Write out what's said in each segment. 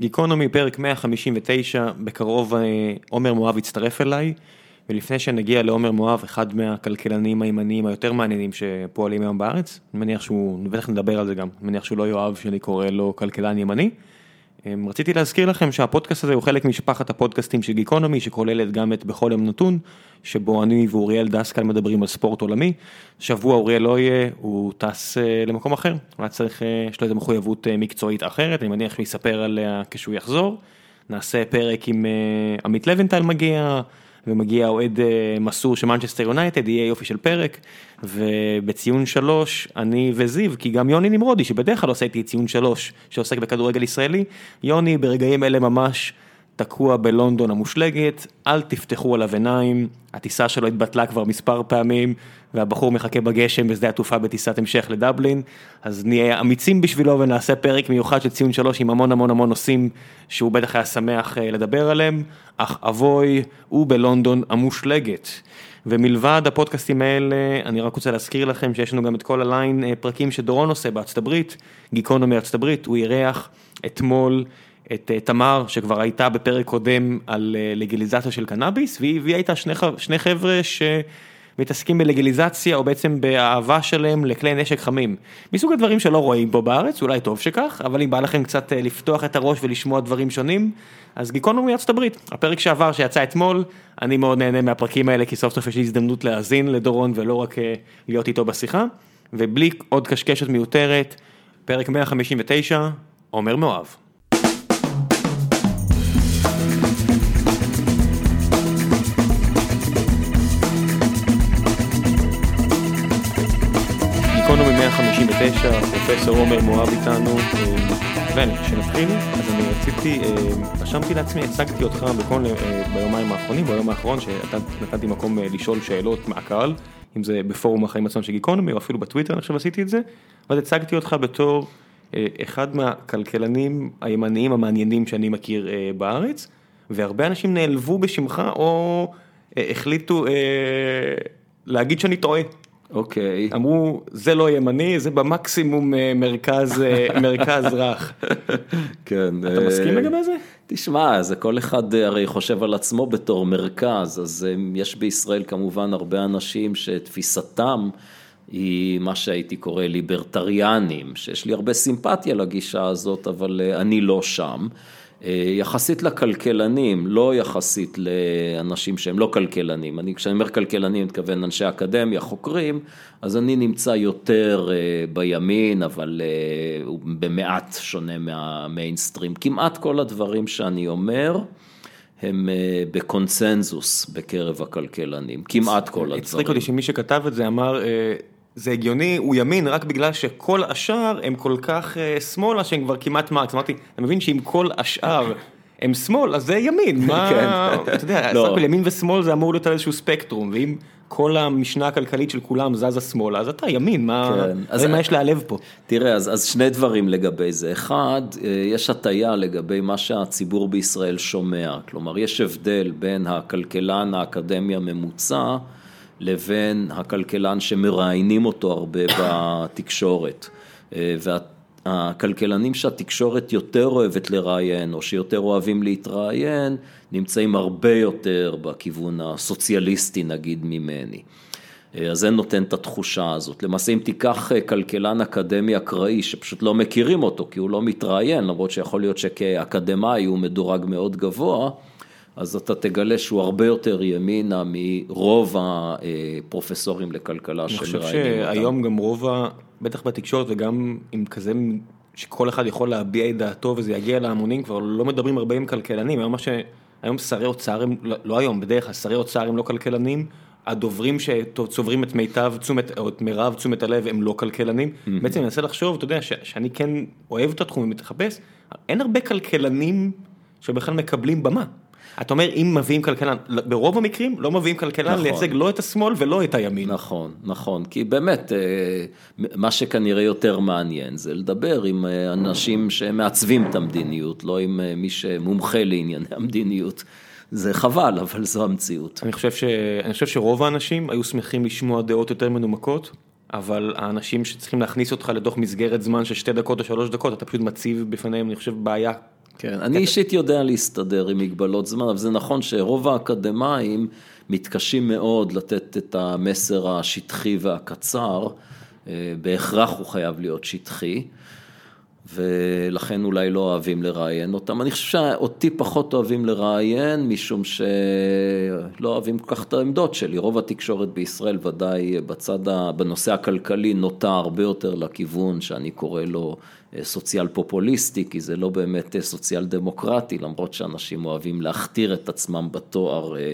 גיקונומי, פרק 159, בקרוב אה, עומר מואב יצטרף אליי, ולפני שנגיע לעומר מואב, אחד מהכלכלנים הימניים היותר מעניינים שפועלים היום בארץ, אני מניח שהוא, בטח נדבר על זה גם, אני מניח שהוא לא יאהב שאני קורא לו כלכלן ימני. אמ, רציתי להזכיר לכם שהפודקאסט הזה הוא חלק משפחת הפודקאסטים של גיקונומי שכוללת גם את בכל יום נתון שבו אני ואוריאל דסקל מדברים על ספורט עולמי. שבוע אוריאל לא יהיה, הוא טס אה, למקום אחר, הוא היה צריך, אה, יש לו איזה מחויבות אה, מקצועית אחרת, אני מניח שהוא יספר עליה כשהוא יחזור. נעשה פרק עם עמית לבנטל מגיע, ומגיע אוהד מסור של מנצ'סטר יונייטד, יהיה יופי של פרק, ובציון שלוש אני וזיו, כי גם יוני נמרודי שבדרך כלל עושה איתי ציון שלוש שעוסק בכדורגל ישראלי, יוני ברגעים אלה ממש תקוע בלונדון המושלגת, אל תפתחו עליו עיניים, הטיסה שלו התבטלה כבר מספר פעמים, והבחור מחכה בגשם בשדה התעופה בטיסת המשך לדבלין, אז נהיה אמיצים בשבילו ונעשה פרק מיוחד של ציון שלוש עם המון המון המון נושאים שהוא בטח היה שמח אה, לדבר עליהם, אך אבוי, הוא בלונדון המושלגת. ומלבד הפודקאסטים האלה, אני רק רוצה להזכיר לכם שיש לנו גם את כל הליין אה, פרקים שדורון עושה בארצות הברית, גיקונומי ארצות הברית, הוא אירח אתמול את אה, תמר שכבר הייתה בפרק קודם על אה, לגליזציה של קנאביס והיא הביאה איתה שני, חבר'ה שמתעסקים בלגליזציה או בעצם באהבה שלהם לכלי נשק חמים. מסוג הדברים שלא רואים פה בארץ, אולי טוב שכך, אבל אם בא לכם קצת אה, לפתוח את הראש ולשמוע דברים שונים, אז גיקונומי ארצות הברית, הפרק שעבר שיצא אתמול, אני מאוד נהנה מהפרקים האלה כי סוף סוף יש לי הזדמנות להאזין לדורון ולא רק להיות איתו בשיחה, ובלי עוד קשקשת מיותרת, פרק 159, עומר מאוהב. גיקונומי 159, פרופסור עומר מואב איתנו, וכשנתחיל, אז אני רציתי, אה, רשמתי לעצמי, הצגתי אותך בכל, אה, ביומיים האחרונים, ביום האחרון, שאתה נתתי מקום אה, לשאול שאלות מהקהל, אם זה בפורום החיים עצמם של גיקונומי, או אפילו בטוויטר, אני חושב עשיתי את זה, ואז הצגתי אותך בתור אחד מהכלכלנים הימניים המעניינים שאני מכיר בארץ, והרבה אנשים נעלבו בשמך, או החליטו להגיד שאני טועה. אוקיי. אמרו, זה לא ימני, זה במקסימום אה, מרכז, אה, מרכז רך. כן. אתה מסכים אה, לגבי זה? תשמע, זה כל אחד הרי חושב על עצמו בתור מרכז, אז יש בישראל כמובן הרבה אנשים שתפיסתם היא מה שהייתי קורא ליברטריאנים, שיש לי הרבה סימפתיה לגישה הזאת, אבל אני לא שם. אה, יחסית לכלכלנים, לא יחסית לאנשים שהם לא כלכלנים. אני, כשאני אומר כלכלנים, אני מתכוון אנשי אקדמיה, חוקרים, אז אני נמצא יותר אה, בימין, אבל אה, הוא במעט שונה מהמיינסטרים. כמעט כל הדברים שאני אומר, הם בקונצנזוס בקרב הכלכלנים, כמעט כל הדברים. הצחיק אותי שמי שכתב את זה אמר, זה הגיוני, הוא ימין רק בגלל שכל השאר הם כל כך uh, שמאלה שהם כבר כמעט מרקס, אמרתי, אתה מבין שאם כל השאר הם שמאל אז זה ימין, מה, כן. אתה יודע, לא. סך הכל ימין ושמאל זה אמור להיות על איזשהו ספקטרום, ואם כל המשנה הכלכלית של כולם זזה שמאלה, אז אתה ימין, מה, כן. אז מה יש להעלב פה? תראה, אז, אז שני דברים לגבי זה, אחד, אה, יש הטיה לגבי מה שהציבור בישראל שומע, כלומר יש הבדל בין הכלכלן האקדמי הממוצע, לבין הכלכלן שמראיינים אותו הרבה בתקשורת. אה, והכלכלנים שהתקשורת יותר אוהבת לראיין, או שיותר אוהבים להתראיין, נמצאים הרבה יותר בכיוון הסוציאליסטי נגיד ממני. אה, אז זה נותן את התחושה הזאת. למעשה אם תיקח אה, כלכלן אקדמי אקראי שפשוט לא מכירים אותו כי הוא לא מתראיין, למרות שיכול להיות שכאקדמאי הוא מדורג מאוד גבוה, אז אתה תגלה שהוא הרבה יותר ימינה מרוב הפרופסורים לכלכלה שמראיינים אותם. אני חושב שהיום גם רוב, ה... בטח בתקשורת וגם עם כזה, שכל אחד יכול להביע את דעתו וזה יגיע להמונים, כבר לא מדברים הרבה עם כלכלנים, היום מה ש... היום שרי אוצר הם, לא, לא היום, בדרך כלל שרי אוצר הם לא כלכלנים, הדוברים שצוברים את מיטב תשומת, או את מירב תשומת הלב הם לא כלכלנים. Mm-hmm. בעצם אני מנסה לחשוב, אתה יודע, ש, שאני כן אוהב את התחום ומתחפש, אין הרבה כלכלנים שבכלל מקבלים במה. אתה אומר אם מביאים כלכלן, ברוב המקרים לא מביאים כלכלן נכון. לייצג לא את השמאל ולא את הימין. נכון, נכון, כי באמת אה, מה שכנראה יותר מעניין זה לדבר עם אה, אנשים שמעצבים את המדיניות, לא עם אה, מי שמומחה לענייני המדיניות. זה חבל, אבל זו המציאות. אני חושב, ש... אני חושב שרוב האנשים היו שמחים לשמוע דעות יותר מנומקות, אבל האנשים שצריכים להכניס אותך לתוך מסגרת זמן של שתי דקות או שלוש דקות, אתה פשוט מציב בפניהם, אני חושב, בעיה כן, אני אישית יודע להסתדר עם מגבלות זמן, אבל זה נכון שרוב האקדמאים מתקשים מאוד לתת את המסר השטחי והקצר, אה, בהכרח הוא חייב להיות שטחי. ולכן אולי לא אוהבים לראיין אותם. אני חושב שאותי פחות אוהבים לראיין, משום שלא אוהבים כל כך את העמדות שלי. רוב התקשורת בישראל, ודאי בצד, ה... בנושא הכלכלי, נוטה הרבה יותר לכיוון שאני קורא לו סוציאל פופוליסטי, כי זה לא באמת אה, סוציאל דמוקרטי, למרות שאנשים אוהבים להכתיר את עצמם בתואר. אה,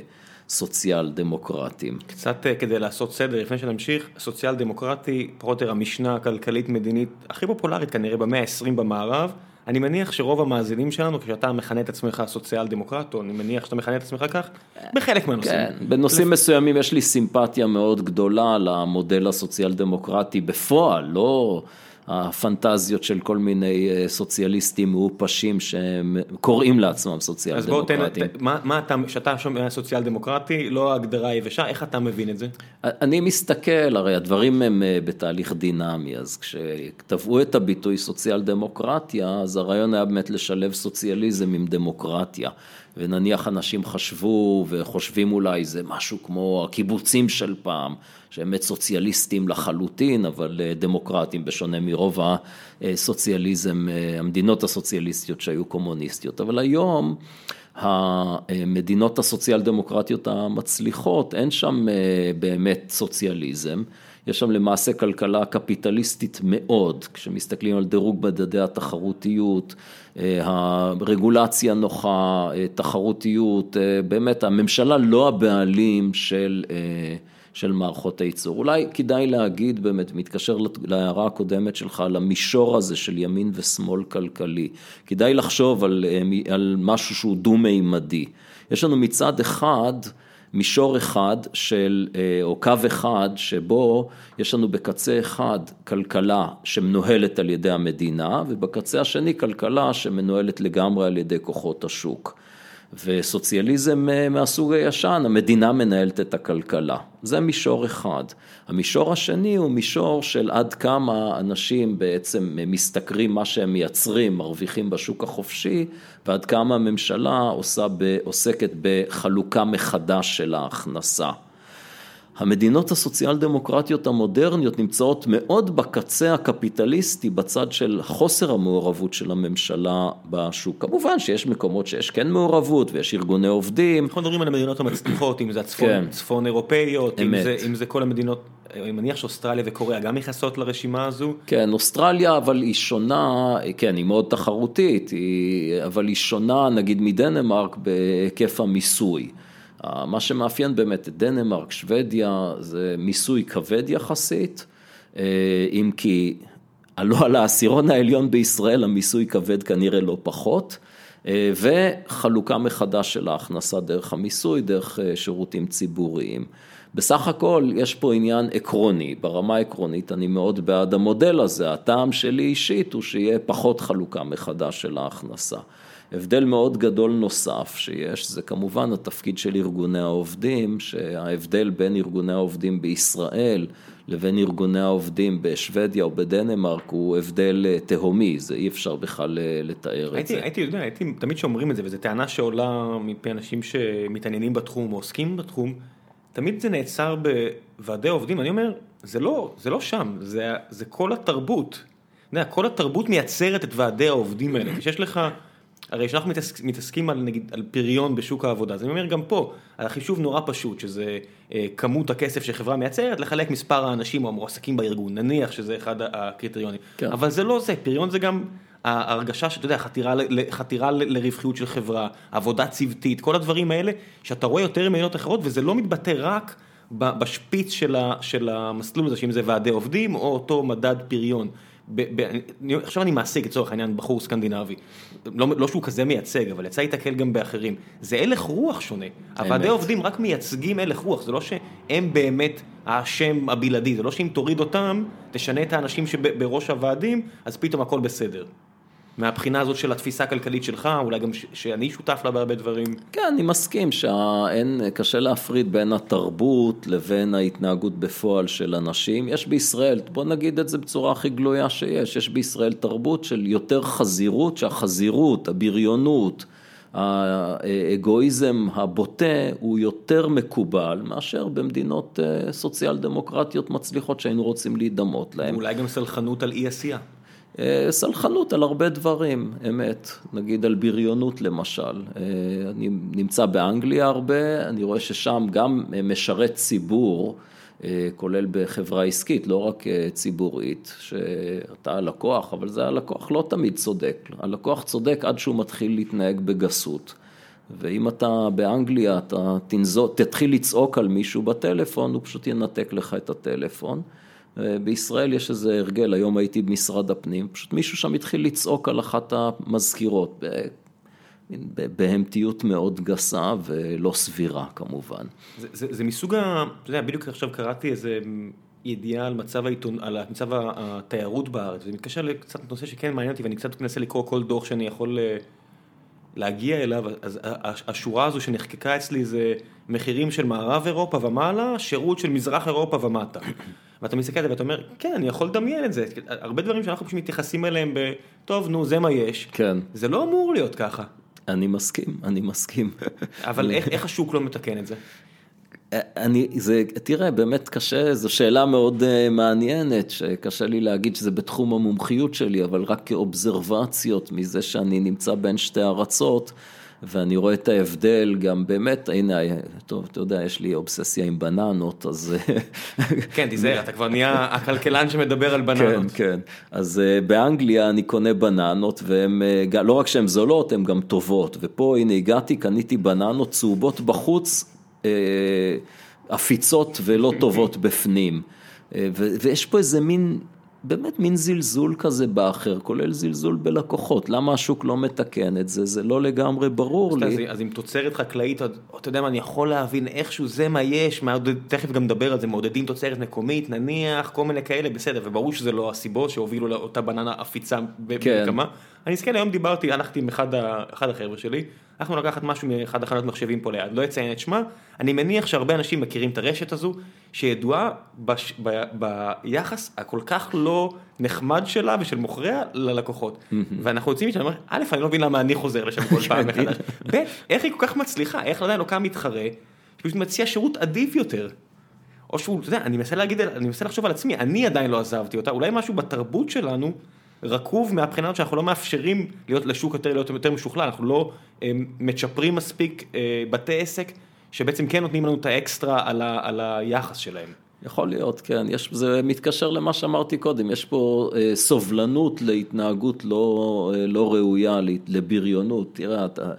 סוציאל דמוקרטיים. קצת כדי לעשות סדר, לפני שנמשיך, סוציאל דמוקרטי, פחות או יותר המשנה הכלכלית מדינית הכי פופולרית כנראה במאה ה-20 במערב. אני מניח שרוב המאזינים שלנו, כשאתה מכנה את עצמך סוציאל דמוקרט, או אני מניח שאתה מכנה את עצמך כך, בחלק מהנושאים. כן, בנושאים מסוימים יש לי סימפתיה מאוד גדולה למודל הסוציאל דמוקרטי בפועל, לא... הפנטזיות של כל מיני אה, סוציאליסטים מעופשים שקוראים לעצמם סוציאל אז דמוקרטים. אז בוא תן, מה, מה אתה, כשאתה שומע סוציאל דמוקרטי, לא ההגדרה היבשה, איך אתה מבין את זה? אני מסתכל, הרי הדברים הם אה, בתהליך דינמי, אז כשטבעו את הביטוי סוציאל דמוקרטיה, אז הרעיון היה באמת לשלב סוציאליזם עם דמוקרטיה. ונניח אנשים חשבו וחושבים אולי זה משהו כמו הקיבוצים של פעם, שהם באמת סוציאליסטים לחלוטין, אבל אה, דמוקרטים בשונה מרוב הסוציאליזם, אה, המדינות הסוציאליסטיות שהיו קומוניסטיות. אבל היום המדינות הסוציאל דמוקרטיות המצליחות, אין שם אה, באמת סוציאליזם. יש שם למעשה כלכלה קפיטליסטית מאוד, כשמסתכלים על דירוג מדדי התחרותיות, הרגולציה נוחה, תחרותיות, באמת הממשלה לא הבעלים של, של מערכות הייצור. אולי כדאי להגיד באמת, מתקשר להערה הקודמת שלך, על המישור הזה של ימין ושמאל כלכלי. כדאי לחשוב על, על משהו שהוא דו-מימדי. יש לנו מצד אחד מישור אחד של, אה, או קו אחד, שבו יש לנו בקצה אחד כלכלה שמנוהלת על ידי המדינה, ובקצה השני כלכלה שמנוהלת לגמרי על ידי כוחות השוק. וסוציאליזם אה, מהסוג הישן, המדינה מנהלת את הכלכלה. זה מישור אחד. המישור השני הוא מישור של עד כמה אנשים בעצם משתכרים מה שהם מייצרים, מרוויחים בשוק החופשי, ועד כמה הממשלה עושה, עוסקת בחלוקה מחדש של ההכנסה. המדינות הסוציאל דמוקרטיות המודרניות נמצאות מאוד בקצה הקפיטליסטי, בצד של חוסר המעורבות של הממשלה בשוק. כמובן שיש מקומות שיש כן מעורבות ויש ארגוני עובדים. אנחנו מדברים על המדינות המצליחות, אם זה הצפון כן. צפון אירופאיות, אם זה, אם זה כל המדינות, אני מניח שאוסטרליה וקוריאה גם נכנסות לרשימה הזו. כן, אוסטרליה אבל היא שונה, כן, היא מאוד תחרותית, היא, אבל היא שונה נגיד מדנמרק בהיקף המיסוי. מה שמאפיין באמת את דנמרק, שוודיה, זה מיסוי כבד יחסית, אה, אם כי הלא על העשירון העליון בישראל המיסוי כבד כנראה לא פחות, אה, וחלוקה מחדש של ההכנסה דרך המיסוי, דרך אה, שירותים ציבוריים. בסך הכל יש פה עניין עקרוני, ברמה העקרונית אני מאוד בעד המודל הזה, הטעם שלי אישית הוא שיהיה פחות חלוקה מחדש של ההכנסה. הבדל מאוד גדול נוסף שיש, זה כמובן התפקיד של ארגוני העובדים, שההבדל בין ארגוני העובדים בישראל לבין ארגוני העובדים בשוודיה או בדנמרק הוא הבדל אה, תהומי, זה אי אפשר בכלל אה, לתאר הייתי, את זה. הייתי יודע, הייתי תמיד שאומרים את זה, וזו טענה שעולה מפי אנשים שמתעניינים בתחום או עוסקים בתחום, תמיד זה נעצר בוועדי עובדים, אני אומר, זה לא, זה לא שם, זה, זה כל התרבות. אתה יודע, כל התרבות מייצרת את ועדי העובדים האלה, כשיש לך... הרי כשאנחנו מתעסק, מתעסקים על נגיד על פריון בשוק העבודה, אז אני אומר גם פה, החישוב נורא פשוט, שזה אה, כמות הכסף שחברה מייצרת, לחלק מספר האנשים או המועסקים בארגון, נניח שזה אחד הקריטריונים, כן. אבל זה לא זה, פריון זה גם ההרגשה שאתה יודע, חתירה, חתירה לרווחיות של חברה, עבודה צוותית, כל הדברים האלה, שאתה רואה יותר ממדינות אחרות, וזה לא מתבטא רק בשפיץ של, ה, של המסלול הזה, שאם זה ועדי עובדים או אותו מדד פריון. ב, ב, עכשיו אני מעסיק לצורך העניין בחור סקנדינבי, לא, לא שהוא כזה מייצג, אבל יצא להתקל גם באחרים, זה הלך רוח שונה, הוועדי עובדים רק מייצגים הלך רוח, זה לא שהם באמת האשם הבלעדי, זה לא שאם תוריד אותם, תשנה את האנשים שבראש הוועדים, אז פתאום הכל בסדר. מהבחינה הזאת של התפיסה הכלכלית שלך, אולי גם ש- שאני שותף לה בהרבה דברים. כן, אני מסכים שאין, קשה להפריד בין התרבות לבין ההתנהגות בפועל של אנשים. יש בישראל, בוא נגיד את זה בצורה הכי גלויה שיש, יש בישראל תרבות של יותר חזירות, שהחזירות, הבריונות, האגואיזם הבוטה הוא יותר מקובל מאשר במדינות אה, סוציאל דמוקרטיות מצליחות שהיינו רוצים להידמות להן. אולי גם סלחנות על אי עשייה. אה, סלחנות על הרבה דברים, אמת, נגיד על בריונות למשל. אה, אני נמצא באנגליה הרבה, אני רואה ששם גם משרת ציבור, אה, כולל בחברה עסקית, לא רק ציבורית, שאתה הלקוח, אבל זה הלקוח לא תמיד צודק. הלקוח צודק עד שהוא מתחיל להתנהג בגסות. ואם אתה באנגליה, אתה תנזו, תתחיל לצעוק על מישהו בטלפון, הוא פשוט ינתק לך את הטלפון. בישראל יש איזה הרגל, היום הייתי במשרד הפנים, פשוט מישהו שם התחיל לצעוק על אחת המזכירות, בהמתיות מאוד גסה ולא סבירה כמובן. זה, זה, זה מסוג ה... אתה יודע, בדיוק עכשיו קראתי איזה ידיעה על מצב העיתון, על מצב התיירות בארץ, וזה מתקשר לקצת נושא שכן מעניין אותי, ואני קצת מנסה לקרוא כל דוח שאני יכול אה, להגיע אליו, אז השורה הזו שנחקקה אצלי זה מחירים של מערב אירופה ומעלה, שירות של מזרח אירופה ומטה. ואתה מסתכל על זה ואתה אומר, כן, אני יכול לדמיין את זה, הרבה דברים שאנחנו פשוט מתייחסים אליהם ב, טוב, נו, זה מה יש. כן. זה לא אמור להיות ככה. אני מסכים, אני מסכים. אבל איך, איך השוק לא מתקן את זה? אני, זה, תראה, באמת קשה, זו שאלה מאוד uh, מעניינת, שקשה לי להגיד שזה בתחום המומחיות שלי, אבל רק כאובזרבציות מזה שאני נמצא בין שתי ארצות, ואני רואה את ההבדל גם באמת, הנה, טוב, אתה יודע, יש לי אובססיה עם בננות, אז... כן, תיזהר, אתה כבר נהיה הכלכלן שמדבר על בננות. כן, כן. אז uh, באנגליה אני קונה בננות, והן, לא רק שהן זולות, הן גם טובות. ופה, הנה, הגעתי, קניתי בננות צהובות בחוץ. עפיצות ולא טובות בפנים. ויש פה איזה מין, באמת מין זלזול כזה באחר, כולל זלזול בלקוחות. למה השוק לא מתקן את זה? זה לא לגמרי ברור לי. אז עם תוצרת חקלאית, אתה יודע מה, אני יכול להבין איכשהו זה מה יש, תכף גם נדבר על זה, מעודדים תוצרת מקומית, נניח, כל מיני כאלה, בסדר, וברור שזה לא הסיבות שהובילו לאותה בננה עפיצה בכמה. אני אזכר, היום דיברתי, הלכתי עם אחד החבר'ה שלי, הלכנו לקחת משהו מאחד החנות מחשבים פה ליד, לא אציין את שמה, אני מניח שהרבה אנשים מכירים את הרשת הזו, שידועה בש, ב, ביחס הכל כך לא נחמד שלה ושל מוכריה ללקוחות. ואנחנו יוצאים משם, א', אני לא מבין למה אני חוזר לשם כל פעם מחדש, ב', איך היא כל כך מצליחה, איך עדיין לא קם מתחרה, שפשוט מציע שירות עדיף יותר. או שהוא, אתה יודע, אני מנסה להגיד, אני מנסה לחשוב על עצמי, אני עדיין לא עזבתי אותה, אולי משהו בתרבות שלנו רקוב מהבחינה הזאת שאנחנו לא מאפשרים להיות לשוק יותר להיות יותר משוכלל, אנחנו לא אה, מצ'פרים מספיק אה, בתי עסק שבעצם כן נותנים לנו את האקסטרה על, ה, על היחס שלהם. יכול להיות, כן, יש, זה מתקשר למה שאמרתי קודם, יש פה אה, סובלנות להתנהגות לא, אה, לא ראויה, לבריונות, תראה, אתה...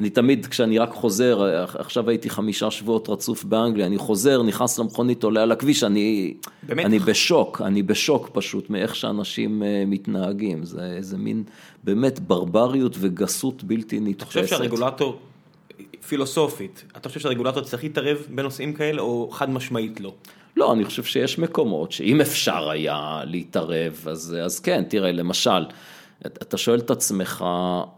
אני תמיד, כשאני רק חוזר, עכשיו הייתי חמישה שבועות רצוף באנגליה, אני חוזר, נכנס למכונית, עולה על הכביש, אני, אני בשוק, אני בשוק פשוט מאיך שאנשים אה, מתנהגים, זה איזה מין באמת ברבריות וגסות בלתי נתפסת. אתה חושב שהרגולטור, פילוסופית, אתה חושב שהרגולטור צריך להתערב בנושאים כאלה, או חד משמעית לא? לא, אני חושב שיש מקומות שאם אפשר היה להתערב, אז, אז כן, תראה, למשל, אתה שואל את עצמך,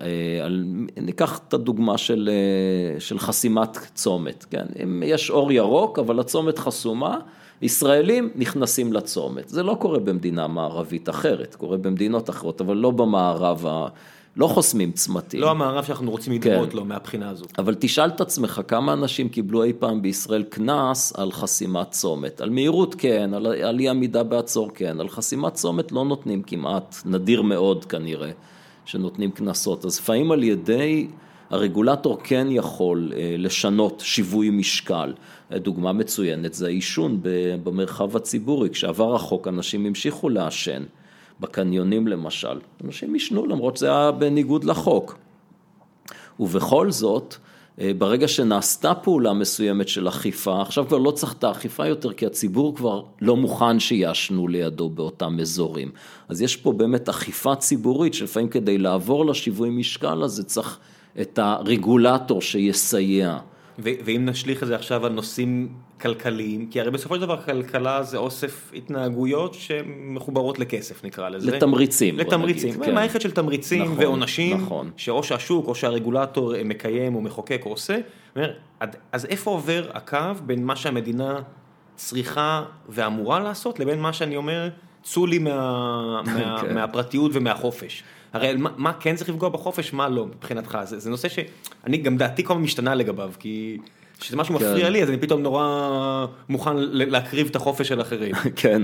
אה, על, ניקח את הדוגמה של, אה, של חסימת צומת, כן? אם יש אור ירוק, אבל הצומת חסומה, ישראלים נכנסים לצומת. זה לא קורה במדינה מערבית אחרת, קורה במדינות אחרות, אבל לא במערב ה... לא חוסמים צמתים. לא המערב שאנחנו רוצים לדמות כן. לו מהבחינה הזו. אבל תשאל את עצמך כמה אנשים קיבלו אי פעם בישראל קנס על חסימת צומת. על מהירות כן, על, על אי עמידה בעצור כן, על חסימת צומת לא נותנים כמעט, נדיר מאוד כנראה, שנותנים קנסות. אז לפעמים על ידי, הרגולטור כן יכול אה, לשנות שיווי משקל. דוגמה מצוינת זה העישון במרחב הציבורי. כשעבר החוק אנשים המשיכו לעשן. בקניונים למשל, אנשים ישנו למרות שזה היה בניגוד לחוק. ובכל זאת, אה, ברגע שנעשתה פעולה מסוימת של אכיפה, עכשיו כבר לא צריך את האכיפה יותר, כי הציבור כבר לא מוכן שיעשנו לידו באותם אזורים. אז יש פה באמת אכיפה ציבורית, שלפעמים כדי לעבור לשיווי משקל הזה צריך את הרגולטור שיסייע. ואם נשליך את זה עכשיו על נושאים כלכליים, כי הרי בסופו של דבר כלכלה זה אוסף התנהגויות שמחוברות לכסף נקרא לזה. לתמריצים. לתמריצים, נגיד, כן. מערכת של תמריצים נכון, ועונשים, נכון. שאו שהשוק או שהרגולטור מקיים או מחוקק או עושה, אומר, אז איפה עובר הקו בין מה שהמדינה צריכה ואמורה לעשות, לבין מה שאני אומר, צאו לי מה, מה, כן. מהפרטיות ומהחופש. הרי מה, מה כן צריך לפגוע בחופש, מה לא, מבחינתך, זה, זה נושא שאני, גם דעתי כל הזמן משתנה לגביו, כי כשזה משהו כן. מפריע לי, אז אני פתאום נורא מוכן להקריב את החופש של אחרים. כן.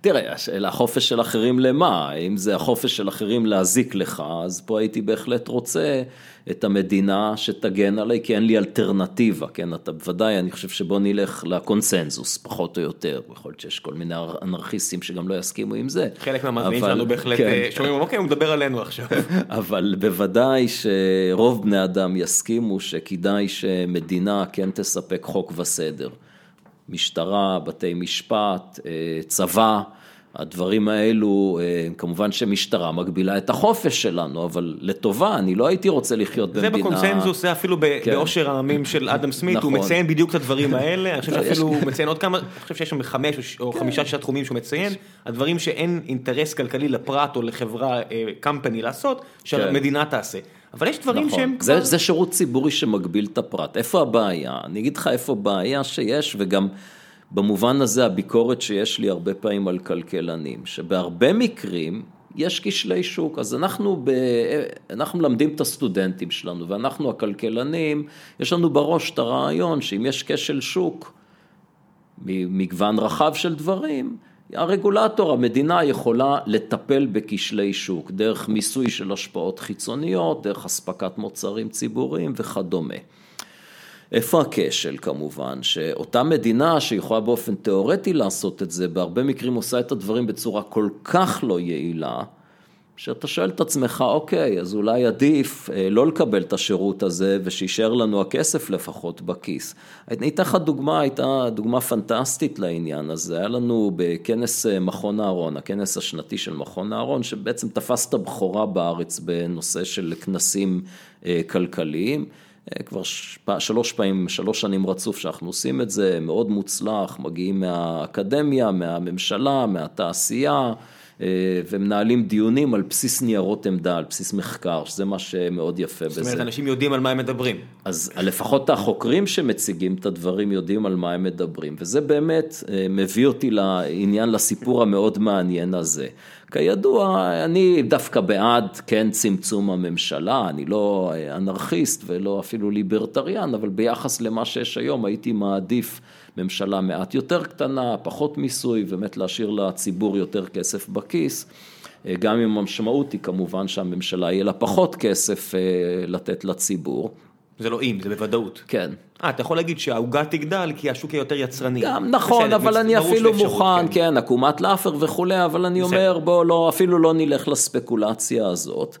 תראה, השאלה, החופש של אחרים למה? אם זה החופש של אחרים להזיק לך, אז פה הייתי בהחלט רוצה את המדינה שתגן עליי, כי אין לי אלטרנטיבה, כן? אתה בוודאי, אני חושב שבוא נלך לקונסנזוס, פחות או יותר. יכול להיות שיש כל מיני אנרכיסטים שגם לא יסכימו עם זה. חלק מהמאזינים שלנו בהחלט כן. אה, שומעים, אוקיי, הוא מדבר עלינו עכשיו. אבל בוודאי שרוב בני אדם יסכימו שכדאי שמדינה כן תספק חוק וסדר. משטרה, בתי משפט, אה, צבא, הדברים האלו, אה, כמובן שמשטרה מגבילה את החופש שלנו, אבל לטובה, אני לא הייתי רוצה לחיות זה במדינה... בקונסנזוס, זה אפילו כן. באושר העמים של אדם סמית, הוא נכון. מציין בדיוק את הדברים האלה, אני חושב שאפילו הוא מציין עוד כמה, אני חושב שיש שם חמש או ש- או חמישה שישה תחומים שהוא מציין, הדברים שאין אינטרס כלכלי לפרט או לחברה, קמפני לעשות, שהמדינה תעשה. אבל יש דברים נכון. שהם זה, כבר... זה שירות ציבורי שמגביל את הפרט. איפה הבעיה? אני אגיד לך איפה הבעיה שיש, וגם במובן הזה הביקורת שיש לי הרבה פעמים על כלכלנים, שבהרבה מקרים יש כשלי שוק. אז אנחנו, ב... אנחנו מלמדים את הסטודנטים שלנו, ואנחנו הכלכלנים, יש לנו בראש את הרעיון שאם יש כשל שוק, ממגוון רחב של דברים, הרגולטור, המדינה יכולה לטפל בכשלי שוק, דרך מיסוי של השפעות חיצוניות, דרך אספקת מוצרים ציבוריים וכדומה. איפה הכשל כמובן? שאותה מדינה שיכולה באופן תיאורטי לעשות את זה, בהרבה מקרים עושה את הדברים בצורה כל כך לא יעילה, שאתה שואל את עצמך, אוקיי, אז אולי עדיף אה, לא לקבל את השירות הזה ושישאר לנו הכסף לפחות בכיס. אני אתן לך דוגמה, הייתה דוגמה פנטסטית לעניין הזה, היה לנו בכנס אה, מכון אהרון, הכנס השנתי של מכון אהרון, שבעצם תפס את הבכורה בארץ בנושא של כנסים אה, כלכליים. אה, כבר שלוש פעמים, שלוש שנים רצוף שאנחנו עושים את זה, מאוד מוצלח, מגיעים מהאקדמיה, מהממשלה, מהתעשייה, אה, ומנהלים דיונים על בסיס ניירות עמדה, על בסיס מחקר, שזה מה שמאוד יפה זאת בזה. אומרת, אנשים יודעים על מה הם מדברים. אז לפחות החוקרים שמציגים את הדברים יודעים על מה הם מדברים, וזה באמת אה, מביא אותי לעניין, לסיפור המאוד מעניין הזה. כידוע, אני דווקא בעד, כן, צמצום הממשלה, אני לא אה, אנרכיסט ולא אפילו ליברטריאן, אבל ביחס למה שיש היום הייתי מעדיף ממשלה מעט יותר קטנה, פחות מיסוי, באמת להשאיר לציבור יותר כסף בכיס. אה, גם אם המשמעות היא כמובן שהממשלה יהיה לה פחות כסף אה, לתת לציבור. זה לא אם, זה בוודאות. כן. אה, אתה יכול להגיד שהעוגה תגדל כי השוק יהיה יותר יצרני. גם נכון, בסדר, אבל אני אפילו מוכן, כן, עקומת לאפר וכולי, אבל אני בסדר. אומר, בוא לא, אפילו לא נלך לספקולציה הזאת.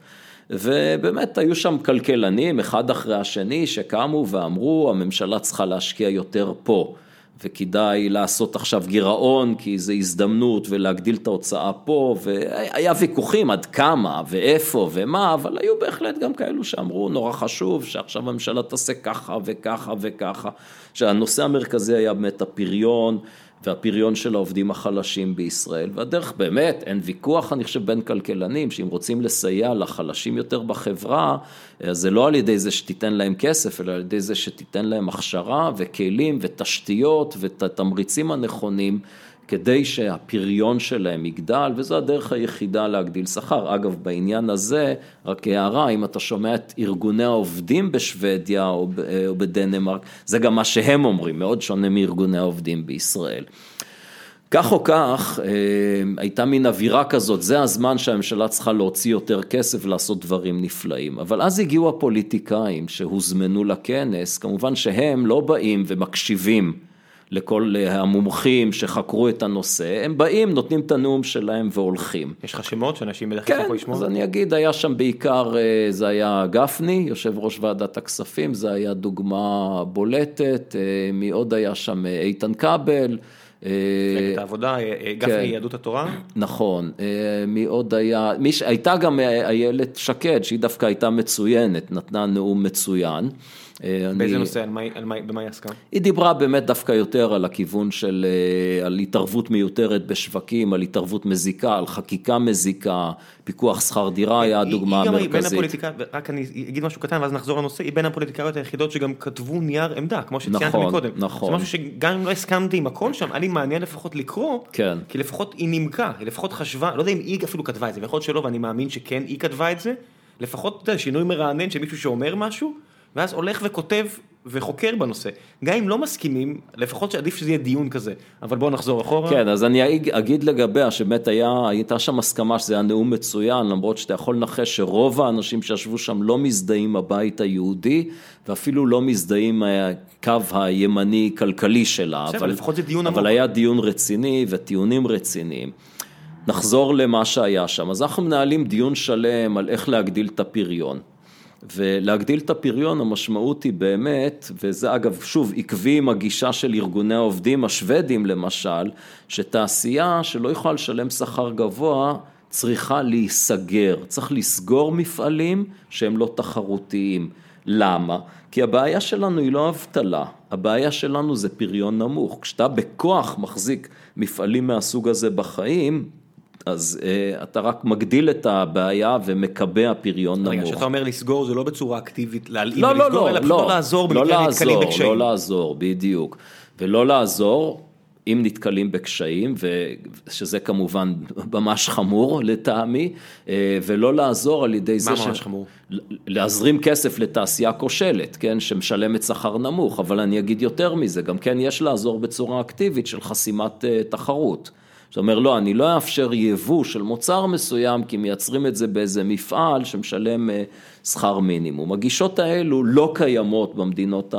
ובאמת היו שם כלכלנים, אחד אחרי השני, שקמו ואמרו, הממשלה צריכה להשקיע יותר פה. וכדאי לעשות עכשיו גירעון, כי זו הזדמנות, ולהגדיל את ההוצאה פה, והיה ויכוחים עד כמה, ואיפה, ומה, אבל היו בהחלט גם כאלו שאמרו, נורא חשוב, שעכשיו הממשלה תעשה ככה וככה וככה, שהנושא המרכזי היה באמת הפריון, והפריון של העובדים החלשים בישראל, והדרך באמת, אין ויכוח, אני חושב, בין כלכלנים, שאם רוצים לסייע לחלשים יותר בחברה, אז זה לא על ידי זה שתיתן להם כסף, אלא על ידי זה שתיתן להם הכשרה וכלים ותשתיות ואת התמריצים הנכונים. כדי שהפריון שלהם יגדל, וזו הדרך היחידה להגדיל שכר. אגב, בעניין הזה, רק הערה, אם אתה שומע את ארגוני העובדים בשוודיה או או בדנמרק, זה גם מה שהם אומרים, מאוד שונה מארגוני העובדים בישראל. כך או כך, אה, הייתה מין אווירה כזאת, זה הזמן שהממשלה צריכה להוציא יותר כסף ולעשות דברים נפלאים. אבל אז הגיעו הפוליטיקאים שהוזמנו לכנס, כמובן שהם לא באים ומקשיבים לכל אה, המומחים שחקרו את הנושא, הם באים, נותנים את הנאום שלהם והולכים. יש לך שמות שאנשים בדרך כלל כן, יכולים לשמוע? אז אני אגיד, היה שם בעיקר, אה, זה היה גפני, יושב ראש ועדת הכספים, זה היה דוגמה בולטת, אה, מי עוד היה שם? איתן כבל, מפלגת העבודה, גפני כן. יהדות התורה. נכון, מי עוד היה, מי, ש- הייתה גם איילת שקד, שהיא דווקא הייתה מצוינת, נתנה נאום מצוין. אה, באיזה נושא, על מה על מה במה היא עסקה? היא דיברה באמת דווקא יותר על הכיוון של, אה, על התערבות מיותרת בשווקים, על התערבות מזיקה, על חקיקה מזיקה, פיקוח שכר דירה היה הדוגמה היא גם בין המרכזית. הפוליטיקאים, רק אני אגיד משהו קטן ואז נחזור לנושא, היא בין הפוליטיקאיות היחידות שגם כתבו נייר עמדה, כמו שציינתי נכון, מקודם. נכון. זה משהו שגם אם לא הסכמתי עם הכל שם, היה לי מעניין לפחות לקרוא, כן. כי לפחות היא נימקה, היא לפחות חשבה, לא יודע אם היא אפילו כתבה את זה, ויכול להיות שלא, ואני מאמין שכן היא כתבה את זה, לפחות שינוי מרענן של מישהו שאומר משהו, ואז הולך וכותב וחוקר בנושא. גם אם לא מסכימים, לפחות שעדיף שזה יהיה דיון כזה, אבל בואו נחזור אחורה. כן, אז אני אג- אגיד לגביה שבאמת היה, הייתה שם הסכמה שזה היה נאום מצוין, למרות שאתה יכול לנחש שרוב האנשים שישבו שם לא מזדהים הבית היהודי, ואפילו לא מזדהים הקו הימני-כלכלי שלה. בסדר, אבל- לפחות זה דיון אבל עמוק. היה דיון רציני וטיעונים רציניים. נחזור למה שהיה שם. אז אנחנו מנהלים דיון שלם על איך להגדיל את הפריון. ולהגדיל את הפריון המשמעות היא באמת, וזה אגב שוב עקבי עם הגישה של ארגוני העובדים השוודים למשל, שתעשייה שלא יכולה לשלם שכר גבוה צריכה להיסגר, צריך לסגור מפעלים שהם לא תחרותיים. למה? כי הבעיה שלנו היא לא אבטלה, הבעיה שלנו זה פריון נמוך. כשאתה בכוח מחזיק מפעלים מהסוג הזה בחיים, אז uh, אתה רק מגדיל את הבעיה ומקבע פריון רגע, נמוך. כשאתה אומר לסגור זה לא בצורה אקטיבית להלאים לא, לא, ולסגור, לא, אלא פשוט לא, לא לעזור לא במקרה נתקלים בקשיים. לא לעזור, בדיוק. ולא לעזור אם נתקלים בקשיים, ושזה כמובן ממש חמור לטעמי, אה, ולא לעזור על ידי זה מה ממש חמור? להזרים כסף לתעשייה כושלת, כן, שמשלמת שכר נמוך, אבל אני אגיד יותר מזה, גם כן יש לעזור בצורה אקטיבית של חסימת אה, תחרות. זאת אומרת, לא, אני לא אאפשר יבוא של מוצר מסוים, כי מייצרים את זה באיזה מפעל שמשלם אה, שכר מינימום. הגישות האלו לא קיימות במדינות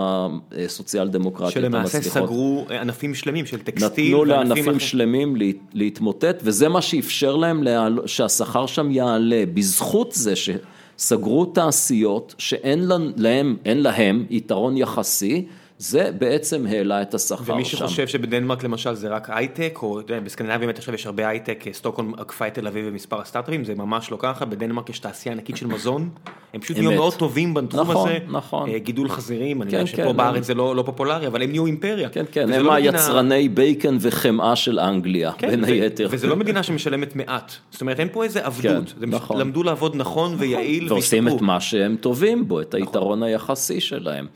הסוציאל דמוקרטיות שלמעשה המצליחות. סגרו ענפים שלמים של טקסטיל. נתנו לענפים אחרים. שלמים להת- להתמוטט, וזה מה שאפשר להם להעל- שהשכר שם יעלה, בזכות זה שסגרו תעשיות שאין להם- להם, אין להם יתרון יחסי, זה בעצם העלה את השכר ומי שם. שחושב שבדנמרק למשל זה רק הייטק, או בסקנדינביה באמת עכשיו יש הרבה הייטק, סטוקהולם עקפה את תל אביב במספר הסטארט-אפים, זה ממש לא ככה, בדנמרק יש תעשייה ענקית של מזון, הם פשוט נהיו. מאוד טובים בתחום נכון, הזה, נכון. אה, גידול חזירים, אני כן, יודע כן, שפה הם- בארץ זה לא לא פופולרי, אבל הם נהיו אימפריה. כן, כן, הם לא מדינה- היצרני בייקן וחמאה של אנגליה, כן, בין ו- היתר. וזה לא מדינה שמשלמת מעט, זאת אומרת אין פה איזה עבדות, כן, הם נכון. למדו לעבוד נכון ויעיל ועושים. את מה שהם טובים בו, את היתרון היחסי שלהם.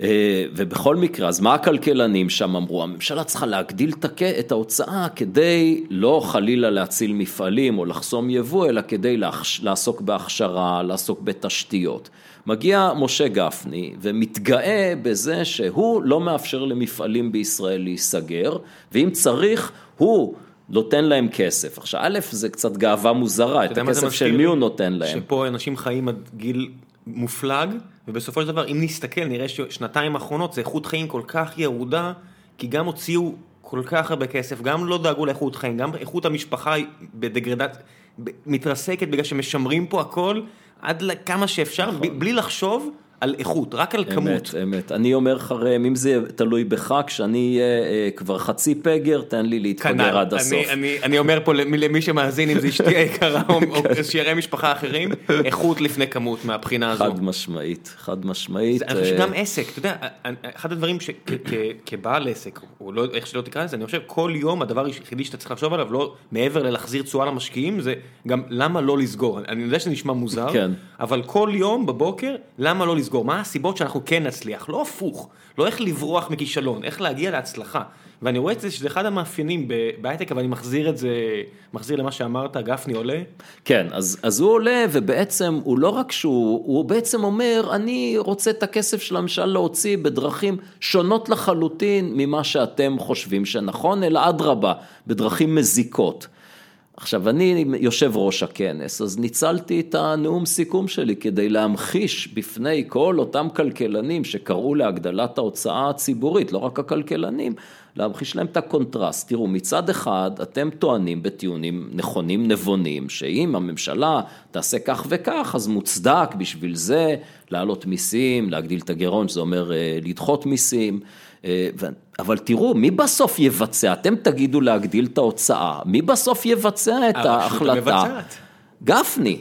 אה, ובכל מקרה, אז מה הכלכלנים שם אמרו? הממשלה צריכה להגדיל את ההוצאה כדי לא חלילה להציל מפעלים או לחסום יבוא, אלא כדי לעסוק בהכשרה, לעסוק בתשתיות. מגיע משה גפני ומתגאה בזה שהוא לא מאפשר למפעלים בישראל להיסגר, ואם צריך, הוא נותן להם כסף. עכשיו, א', זה קצת גאווה מוזרה, את הכסף של? מי הוא נותן להם? שפה אנשים חיים עד גיל מופלג, ובסופו של דבר אם נסתכל נראה ששנתיים האחרונות זה איכות חיים כל כך ירודה, כי גם הוציאו כל כך הרבה כסף, גם לא דאגו לאיכות חיים, גם איכות המשפחה היא בדגרדציה, ב- מתרסקת בגלל שמשמרים פה הכל עד לכמה שאפשר, ב- בלי לחשוב על איכות, רק על כמות. אמת, אמת. אני אומר לך, ראם, אם זה תלוי בך, כשאני אהיה אה, כבר חצי פגר, תן לי להתפגר כנ"ל, עד אני- הסוף. אני, אני אומר פה למי, למי שמאזין, אם זה אשתי היקרה או, או שארי משפחה אחרים, איכות לפני כמות מהבחינה הזו. חד משמעית, חד משמעית. זה- אני חושב אה, שגם עסק, אתה יודע, אחד הדברים שכבעל עסק, או לא, איך שלא תקרא לזה, אני חושב כל יום הדבר היחידי שאתה צריך לחשוב עליו, לא מעבר ללהחזיר תשואה למשקיעים, זה גם למה לא לסגור. אני יודע שזה נשמע מוזר, כן. אבל כל יום בבוקר, למה לא לסגור? מה הסיבות שאנחנו כן נצליח? לא הפוך, לא איך לברוח מכישלון, איך להגיע להצלחה. ואני רואה את זה שזה אחד המאפיינים בהייטק, אבל אני מחזיר את זה, מחזיר למה שאמרת, גפני עולה. כן, אז, אז הוא עולה ובעצם הוא לא רק שהוא, הוא בעצם אומר, אני רוצה את הכסף של הממשלה להוציא בדרכים שונות לחלוטין ממה שאתם חושבים שנכון, אלא אדרבה, בדרכים מזיקות. עכשיו, אני יושב ראש הכנס, אז ניצלתי את הנאום סיכום שלי כדי להמחיש בפני כל אותם כלכלנים שקראו להגדלת ההוצאה הציבורית, לא רק הכלכלנים, להמחיש להם את הקונטרסט. תראו, מצד אחד אתם טוענים בטיעונים נכונים, נבונים, שאם הממשלה תעשה כך וכך, אז מוצדק בשביל זה להעלות מיסים, להגדיל את הגירעון, שזה אומר אה, לדחות מיסים. אה, אבל תראו, מי בסוף יבצע? אתם תגידו להגדיל את ההוצאה, מי בסוף יבצע את ההחלטה? גפני.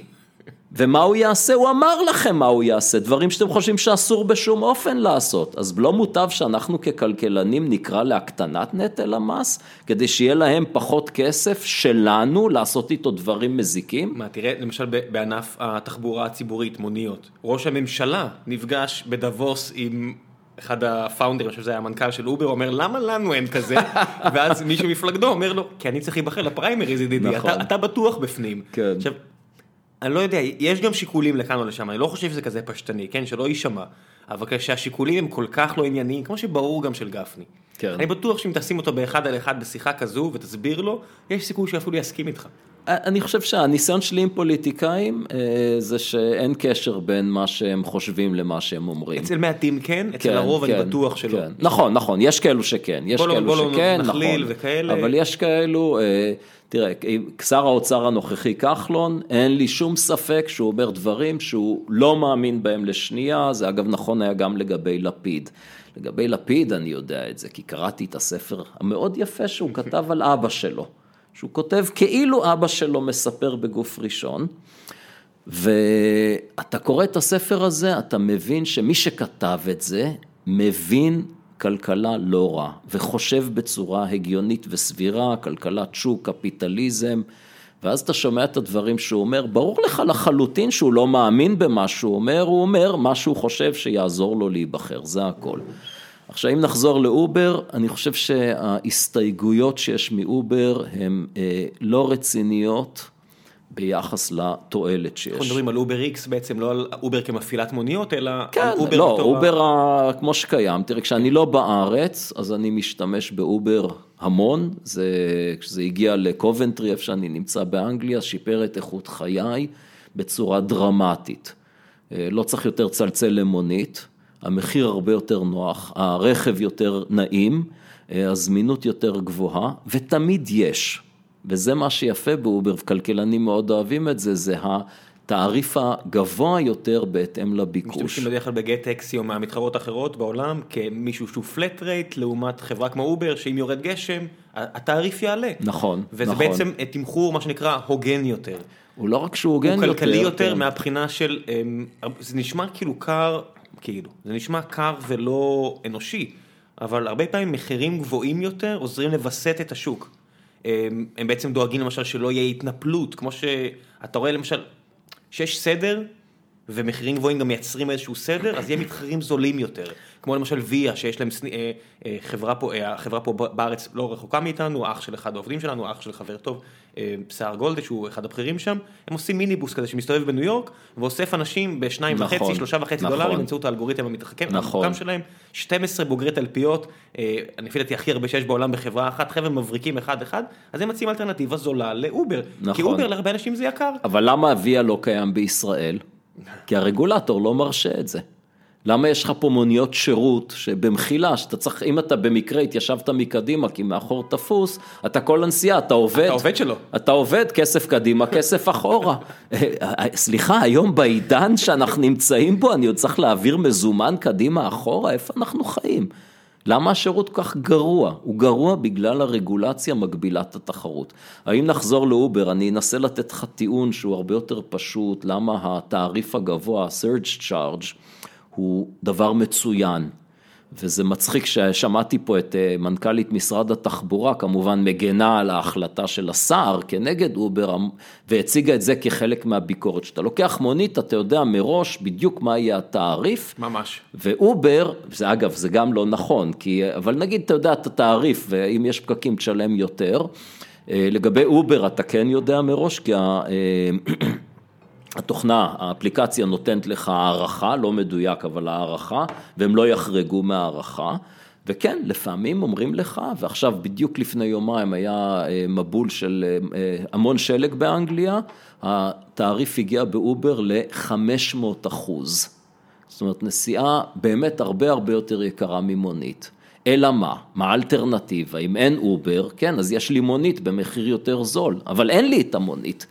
ומה הוא יעשה? הוא אמר לכם מה הוא יעשה, דברים שאתם חושבים שאסור בשום אופן לעשות. אז לא מוטב שאנחנו ככלכלנים נקרא להקטנת נטל המס, כדי שיהיה להם פחות כסף שלנו לעשות איתו דברים מזיקים? מה, תראה, למשל בענף התחבורה הציבורית, מוניות, ראש הממשלה נפגש בדבוס עם... אחד הפאונדרים, אני חושב שזה היה המנכ"ל של אובר, אומר למה לנו אין כזה, ואז מישהו מפלגדו אומר לו, כי אני צריך להיבחר לפריימריז ידידי, נכון. אתה, אתה בטוח בפנים. כן. עכשיו, אני לא יודע, יש גם שיקולים לכאן או לשם, אני לא חושב שזה כזה פשטני, כן, שלא יישמע, אבל כשהשיקולים הם כל כך לא ענייניים, כמו שברור גם של גפני. כן. אני בטוח שאם תשים אותו באחד על אחד בשיחה כזו ותסביר לו, יש סיכוי שאפילו יסכים איתך. אני חושב שהניסיון שלי עם פוליטיקאים אה, זה שאין קשר בין מה שהם חושבים למה שהם אומרים. אצל מעטים כן, אצל כן, הרוב כן, אני בטוח שלא. כן. נכון, נכון, יש כאלו שכן, יש כאלו בוא לא שכן, נכון, וכאלה. אבל יש כאלו, אה, תראה, שר האוצר הנוכחי כחלון, אין לי שום ספק שהוא אומר דברים שהוא לא מאמין בהם לשנייה, זה אגב נכון היה גם לגבי לפיד. לגבי לפיד אני יודע את זה, כי קראתי את הספר המאוד יפה שהוא כתב על אבא שלו. שהוא כותב כאילו אבא שלו מספר בגוף ראשון, ואתה קורא את הספר הזה, אתה מבין שמי שכתב את זה, מבין כלכלה לא רע, וחושב בצורה הגיונית וסבירה, כלכלת שוק, קפיטליזם, ואז אתה שומע את הדברים שהוא אומר, ברור לך לחלוטין שהוא לא מאמין במה שהוא אומר, הוא אומר מה שהוא חושב שיעזור לו להיבחר, זה הכל. עכשיו אם נחזור לאובר, אני חושב שההסתייגויות שיש מאובר הן אה, לא רציניות ביחס לתועלת שיש. אנחנו מדברים על אובר איקס בעצם, לא על אובר כמפעילת מוניות, אלא כן, על אובר לא, בתור... אובר ה... כמו שקיים, תראה, כשאני לא בארץ, אז אני משתמש באובר המון, זה, כשזה הגיע לקובנטרי, איפה שאני נמצא באנגליה, שיפר את איכות חיי בצורה דרמטית. אה, לא צריך יותר לצלצל למונית. המחיר הרבה יותר נוח, הרכב יותר נעים, אה, הזמינות יותר גבוהה, ותמיד יש. וזה מה שיפה באובר, וכלכלנים מאוד אוהבים את זה, זה התעריף הגבוה יותר בהתאם לביקוש. משתמשים בדרך כלל בגט טקסי או מהמתחרות האחרות בעולם, כמישהו שהוא flat rate, לעומת חברה כמו אובר, שאם יורד גשם, התעריף יעלה. נכון, וזה נכון. וזה בעצם תמחור, מה שנקרא, הוגן יותר. הוא לא רק שהוא הוגן יותר. הוא כלכלי יותר כן. מהבחינה של, אמ, זה נשמע כאילו קר כאילו. זה נשמע קר ולא אנושי, אבל הרבה פעמים מחירים גבוהים יותר עוזרים לווסת את השוק. הם, הם בעצם דואגים למשל שלא יהיה התנפלות, כמו שאתה רואה למשל, שיש סדר ומחירים גבוהים גם מייצרים איזשהו סדר, אז יהיה מתחרים זולים יותר. כמו למשל ויה, שיש להם אה, אה, חברה פה, אה, החברה פה בארץ לא רחוקה מאיתנו, אח של אחד העובדים שלנו, אח של חבר טוב, סער גולדה, שהוא אחד הבכירים שם, הם עושים מיניבוס כזה שמסתובב בניו יורק, ואוסף אנשים בשניים נכון, וחצי, שלושה וחצי נכון. דולרים, באמצעות האלגוריתם המתחכם, נכון. שלהם, 12 בוגרי תלפיות, אני לפי דעתי הכי הרבה שיש בעולם בחברה אחת, חבר'ה מבריקים אחד אחד, אז הם מציעים אלטרנטיבה זולה לאובר, נכון. כי אובר להרבה אנשים זה יקר. אבל למה ויה לא קיים בישראל? כי הרגולטור לא מרשה את זה. למה יש לך פה מוניות שירות שבמחילה, שאתה צריך, אם אתה במקרה התיישבת מקדימה כי מאחור תפוס, אתה כל הנסיעה, אתה עובד. אתה עובד שלו. אתה עובד, כסף קדימה, כסף אחורה. סליחה, היום בעידן שאנחנו נמצאים בו, אני עוד צריך להעביר מזומן קדימה אחורה, איפה אנחנו חיים? למה השירות כל כך גרוע? הוא גרוע בגלל הרגולציה מגבילת התחרות. האם נחזור לאובר, אני אנסה לתת לך טיעון שהוא הרבה יותר פשוט, למה התעריף הגבוה, ה-surge charge, הוא דבר מצוין. וזה מצחיק ששמעתי פה את אה, מנכ"לית משרד התחבורה, כמובן מגנה על ההחלטה של השר כנגד אובר, והציגה את זה כחלק מהביקורת. כשאתה לוקח מונית, אתה יודע מראש בדיוק מה יהיה התעריף. ממש. ואובר, זה אגב, זה גם לא נכון, כי, אבל נגיד אתה יודע את התעריף, ואם יש פקקים תשלם יותר. אה, לגבי אובר אתה כן יודע מראש, כי ה... התוכנה, האפליקציה נותנת לך הערכה, לא מדויק אבל הערכה, והם לא יחרגו מהערכה. וכן, לפעמים אומרים לך, ועכשיו בדיוק לפני יומיים היה אה, מבול של אה, אה, המון שלג באנגליה, התעריף הגיע באובר ל-500 אחוז. זאת אומרת, נסיעה באמת הרבה הרבה יותר יקרה ממונית. אלא מה? מה האלטרנטיבה? אם אין אובר, כן, אז יש לי מונית במחיר יותר זול, אבל אין לי את המונית.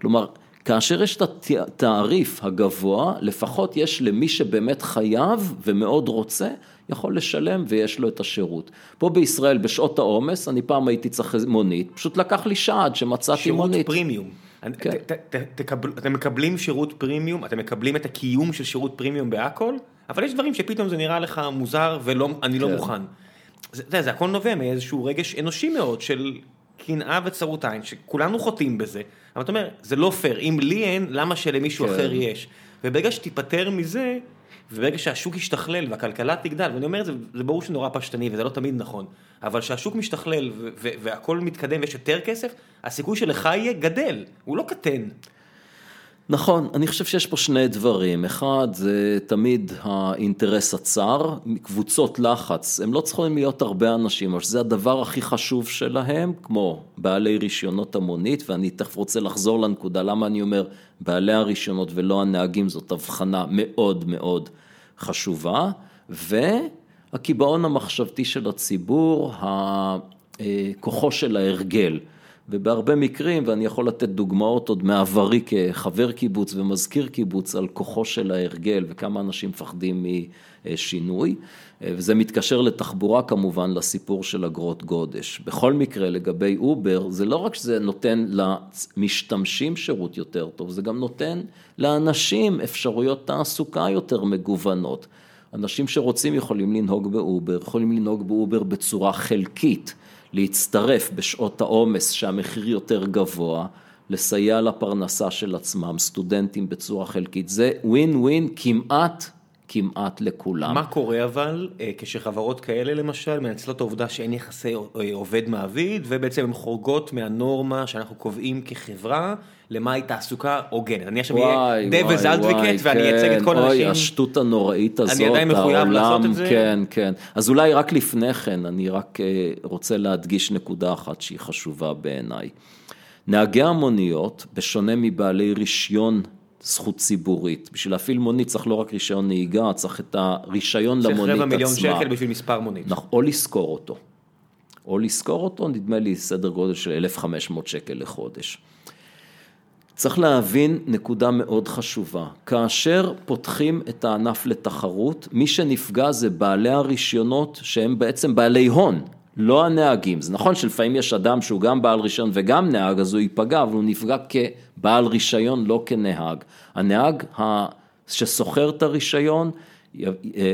כלומר, כאשר יש את התעריף הגבוה, לפחות יש למי שבאמת חייב ומאוד רוצה, יכול לשלם ויש לו את השירות. פה בישראל בשעות העומס, אני פעם הייתי צריך מונית, פשוט לקח לי שעה עד שמצאתי מונית. שירות פרימיום. כן. אתם מקבלים שירות פרימיום, אתם מקבלים את הקיום של שירות פרימיום בהכל, אבל יש דברים שפתאום זה נראה לך מוזר ואני לא כן. מוכן. זה, זה הכל נובע מאיזשהו רגש אנושי מאוד של קנאה וצרות עין, שכולנו חוטאים בזה, אבל אתה אומר, זה לא פייר, אם לי אין, למה שלמישהו כן. אחר יש? וברגע שתיפטר מזה, וברגע שהשוק ישתכלל והכלכלה תגדל, ואני אומר את זה, זה ברור שזה נורא פשטני וזה לא תמיד נכון, אבל כשהשוק משתכלל והכל מתקדם ויש יותר כסף, הסיכוי שלך יהיה גדל, הוא לא קטן. נכון, אני חושב שיש פה שני דברים, אחד זה תמיד האינטרס הצר, קבוצות לחץ, הם לא צריכים להיות הרבה אנשים, אבל זה הדבר הכי חשוב שלהם, כמו בעלי רישיונות המונית, ואני תכף רוצה לחזור לנקודה, למה אני אומר בעלי הרישיונות ולא הנהגים, זאת הבחנה מאוד מאוד חשובה, והקיבעון המחשבתי של הציבור, כוחו של ההרגל. ובהרבה מקרים, ואני יכול לתת דוגמאות עוד מעברי כחבר קיבוץ ומזכיר קיבוץ על כוחו של ההרגל וכמה אנשים מפחדים משינוי, וזה מתקשר לתחבורה כמובן לסיפור של אגרות גודש. בכל מקרה לגבי אובר, זה לא רק שזה נותן למשתמשים שירות יותר טוב, זה גם נותן לאנשים אפשרויות תעסוקה יותר מגוונות. אנשים שרוצים יכולים לנהוג באובר, יכולים לנהוג באובר בצורה חלקית. להצטרף בשעות העומס שהמחיר יותר גבוה, לסייע לפרנסה של עצמם, סטודנטים בצורה חלקית, זה ווין ווין כמעט כמעט לכולם. מה קורה אבל אה, כשחברות כאלה למשל מנצלות העובדה שאין יחסי אה, עובד מעביד ובעצם הן חורגות מהנורמה שאנחנו קובעים כחברה למהי תעסוקה הוגנת. אני עכשיו אהיה דבלס אדווקט ואני אייצג את כל האנשים. אוי, השטות הנוראית הזאת, אני עדיין מחויב לעשות את זה. כן, כן. אז אולי רק לפני כן, אני רק אה, רוצה להדגיש נקודה אחת שהיא חשובה בעיניי. נהגי המוניות, בשונה מבעלי רישיון זכות ציבורית. בשביל להפעיל מונית צריך לא רק רישיון נהיגה, צריך את הרישיון למונית עצמה. צריך רבע מיליון שקל בשביל מספר מונית. נכון, או לשכור אותו. או לשכור אותו, נדמה לי סדר גודל של 1,500 שקל לחודש. צריך להבין נקודה מאוד חשובה, כאשר פותחים את הענף לתחרות, מי שנפגע זה בעלי הרישיונות שהם בעצם בעלי הון, לא הנהגים. זה נכון שלפעמים יש אדם שהוא גם בעל רישיון וגם נהג, אז הוא ייפגע, אבל הוא נפגע כבעל רישיון, לא כנהג. הנהג ששוכר את הרישיון,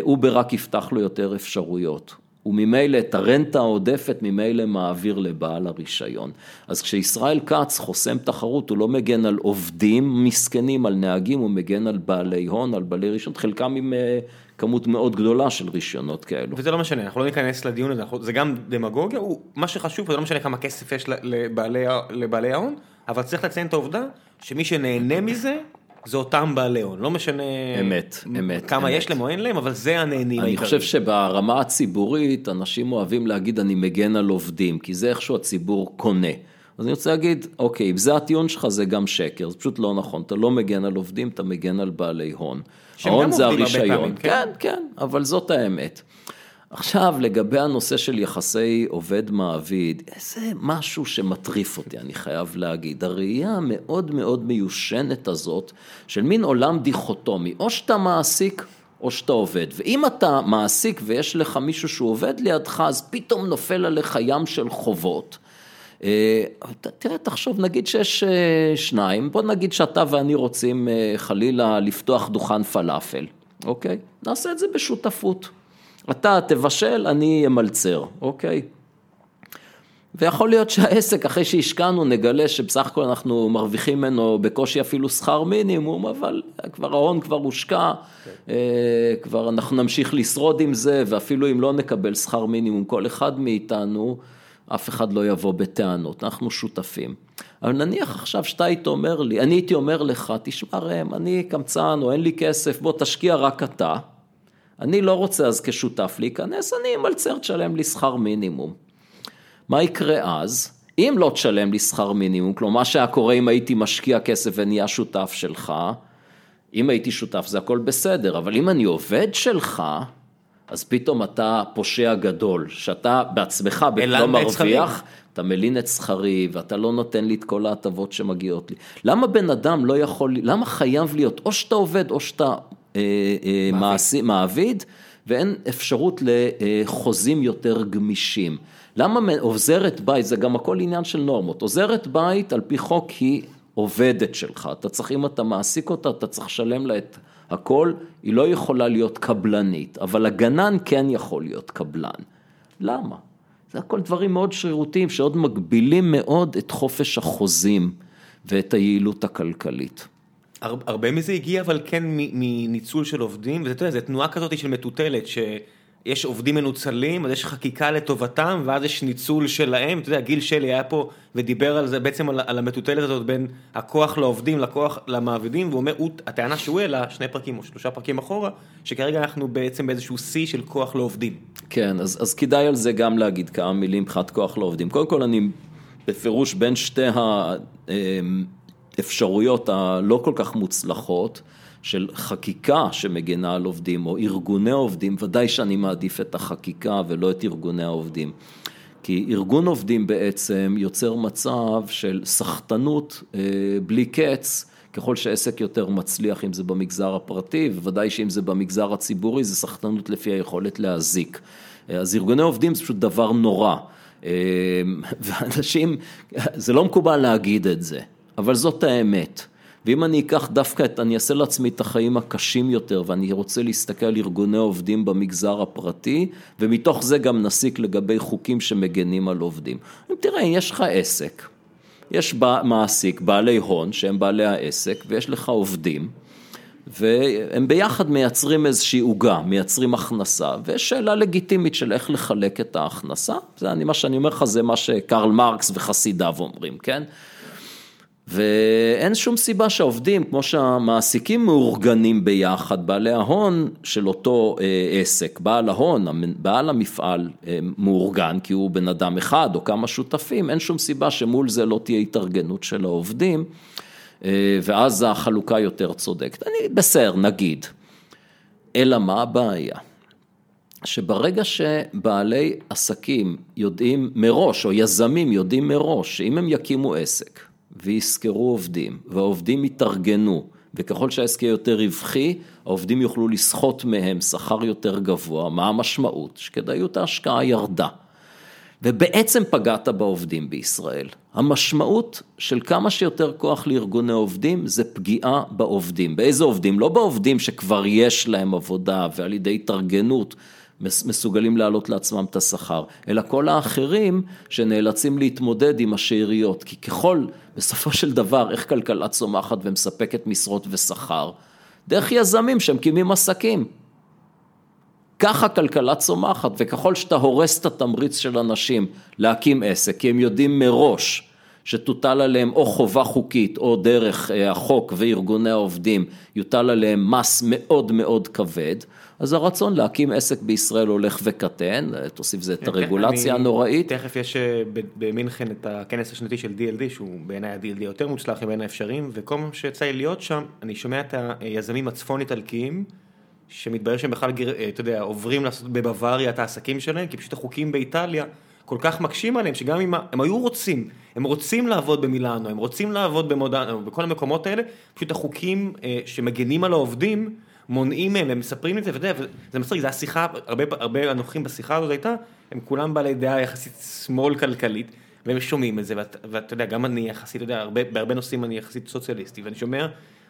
אובר רק יפתח לו יותר אפשרויות. וממילא את הרנטה העודפת ממילא מעביר לבעל הרישיון. אז כשישראל כץ חוסם תחרות, הוא לא מגן על עובדים מסכנים, על נהגים, הוא מגן על בעלי הון, על בעלי רישיון, חלקם עם אה, כמות מאוד גדולה של רישיונות כאלו. וזה לא משנה, אנחנו לא ניכנס לדיון הזה, זה גם דמגוגיה, הוא, מה שחשוב, זה לא משנה כמה כסף יש לבעלי, לבעלי ההון, אבל צריך לציין את העובדה שמי שנהנה מזה זה אותם בעלי הון, לא משנה אמת, אמת, כמה אמת. יש להם או אין להם, אבל זה הנהנים אני חושב שברמה הציבורית, אנשים אוהבים להגיד אני מגן על עובדים, כי זה איכשהו הציבור קונה. אז אני רוצה להגיד, אוקיי, אם זה הטיעון שלך זה גם שקר, זה פשוט לא נכון, אתה לא מגן על עובדים, אתה מגן על בעלי הון. ההון זה הרישיון, כן? כן, כן, אבל זאת האמת. עכשיו, לגבי הנושא של יחסי עובד-מעביד, זה משהו שמטריף אותי, אני חייב להגיד. הראייה המאוד מאוד מיושנת הזאת, של מין עולם דיכוטומי, או שאתה מעסיק או שאתה עובד. ואם אתה מעסיק ויש לך מישהו שהוא עובד לידך, אז פתאום נופל עליך ים של חובות. אה, תראה, תחשוב, נגיד שיש אה, שניים, בוא נגיד שאתה ואני רוצים אה, חלילה לפתוח דוכן פלאפל, אוקיי? נעשה את זה בשותפות. אתה תבשל, אני אמלצר, אוקיי? ויכול להיות שהעסק, אחרי שהשקענו, נגלה שבסך הכל אנחנו מרוויחים ממנו בקושי אפילו שכר מינימום, אבל כבר ההון כבר הושקע, okay. כן. כבר אנחנו נמשיך לשרוד עם זה, ואפילו אם לא נקבל שכר מינימום, כל אחד מאיתנו, אף אחד לא יבוא בטענות, אנחנו שותפים. אבל נניח עכשיו שאתה היית אומר לי, אני הייתי אומר לך, תשמע ראם, אני קמצן או אין לי כסף, בוא תשקיע רק אתה. אני לא רוצה אז כשותף להיכנס, אני אמלצר תשלם לי שכר מינימום. מה יקרה אז? אם לא תשלם לי שכר מינימום, כלומר מה שהיה קורה אם הייתי משקיע כסף ונהיה שותף שלך, אם הייתי שותף זה הכל בסדר, אבל אם אני עובד שלך, אז פתאום אתה פושע גדול, שאתה בעצמך לא מרוויח, אתה מלין את שכרי ואתה לא נותן לי את כל ההטבות שמגיעות לי. למה בן אדם לא יכול, למה חייב להיות, או שאתה עובד או שאתה מעשי, מעביד, ואין אפשרות לחוזים יותר גמישים. למה עוזרת בית, זה גם הכל עניין של נורמות, עוזרת בית על פי חוק היא עובדת שלך, אתה צריך, אם אתה מעסיק אותה, אתה צריך לשלם לה את הכל, היא לא יכולה להיות קבלנית, אבל הגנן כן יכול להיות קבלן. למה? זה הכל דברים מאוד שרירותיים שעוד מגבילים מאוד את חופש החוזים ואת היעילות הכלכלית. הרבה מזה הגיע אבל כן מניצול של עובדים, ואתה יודע, זו תנועה כזאת של מטוטלת, ש... יש עובדים מנוצלים, אז יש חקיקה לטובתם, ואז יש ניצול שלהם, אתה יודע, גיל שלי היה פה ודיבר על זה, בעצם על, על המטוטלת הזאת בין הכוח לעובדים, לכוח למעבידים, והוא אומר, הטענה שהוא העלה, שני פרקים או שלושה פרקים אחורה, שכרגע אנחנו בעצם באיזשהו שיא של כוח לעובדים. כן, אז, אז כדאי על זה גם להגיד כמה מילים מבחינת כוח לעובדים. קודם כל, אני בפירוש בין שתי האפשרויות הלא כל כך מוצלחות, של חקיקה שמגנה על עובדים או ארגוני עובדים, ודאי שאני מעדיף את החקיקה ולא את ארגוני העובדים. כי ארגון עובדים בעצם יוצר מצב של סחטנות אה, בלי קץ, ככל שעסק יותר מצליח, אם זה במגזר הפרטי, ובוודאי שאם זה במגזר הציבורי, זה סחטנות לפי היכולת להזיק. אה, אז ארגוני עובדים זה פשוט דבר נורא. אה, ואנשים, זה לא מקובל להגיד את זה, אבל זאת האמת. ואם אני אקח דווקא את, אני אעשה לעצמי את החיים הקשים יותר ואני רוצה להסתכל על ארגוני עובדים במגזר הפרטי ומתוך זה גם נסיק לגבי חוקים שמגנים על עובדים. אם תראה, יש לך עסק, יש מעסיק, בעלי הון שהם בעלי העסק ויש לך עובדים והם ביחד מייצרים איזושהי עוגה, מייצרים הכנסה, ויש שאלה לגיטימית של איך לחלק את ההכנסה, זה אני, מה שאני אומר לך זה מה שקרל מרקס וחסידיו אומרים, כן? ואין שום סיבה שהעובדים, כמו שהמעסיקים מאורגנים ביחד, בעלי ההון של אותו אה, עסק, בעל ההון, בעל המפעל אה, מאורגן כי הוא בן אדם אחד או כמה שותפים, אין שום סיבה שמול זה לא תהיה התארגנות של העובדים, אה, ואז החלוקה יותר צודקת. אני בסדר, נגיד. אלא מה הבעיה? שברגע שבעלי עסקים יודעים מראש, או יזמים יודעים מראש, שאם הם יקימו עסק, וישכרו עובדים, והעובדים יתארגנו, וככל שהעסק יהיה יותר רווחי, העובדים יוכלו לסחוט מהם שכר יותר גבוה, מה המשמעות? שכדאיות ההשקעה ירדה. ובעצם פגעת בעובדים בישראל. המשמעות של כמה שיותר כוח לארגוני עובדים זה פגיעה בעובדים. באיזה עובדים? לא בעובדים שכבר יש להם עבודה ועל ידי התארגנות מסוגלים להעלות לעצמם את השכר, אלא כל האחרים שנאלצים להתמודד עם השאריות, כי ככל, בסופו של דבר, איך כלכלה צומחת ומספקת משרות ושכר? דרך יזמים שמקימים עסקים. ככה כלכלה צומחת, וככל שאתה הורס את התמריץ של אנשים להקים עסק, כי הם יודעים מראש שתוטל עליהם או חובה חוקית או דרך אה, החוק וארגוני העובדים, יוטל עליהם מס מאוד מאוד כבד, אז הרצון להקים עסק בישראל הולך וקטן, תוסיף זה את כן, הרגולציה הנוראית. תכף יש אה, במינכן את הכנס השנתי של DLD, שהוא בעיניי ה-DLD היותר מוצלח מבין האפשריים, וכל פעם שיצא לי להיות שם, אני שומע את היזמים הצפון איטלקיים, שמתברר שהם בכלל, אה, אתה יודע, עוברים לעשות בבוואריה את העסקים שלהם, כי פשוט החוקים באיטליה כל כך מקשים עליהם, שגם אם הם היו רוצים, הם רוצים לעבוד במילאנו, הם רוצים לעבוד במודנו, בכל המקומות האלה, פשוט החוקים אה, שמגנים על העובדים, מונעים מהם, הם מספרים את זה, ואתה יודע, זה מצחיק, זו השיחה, הרבה, הרבה הנוכחים בשיחה הזאת הייתה, הם כולם בעלי דעה יחסית שמאל כלכלית, והם שומעים את זה, ואתה יודע, גם אני יחסית, אתה יודע, הרבה, בהרבה נושאים אני יחסית סוציאליסטי, ואני שומע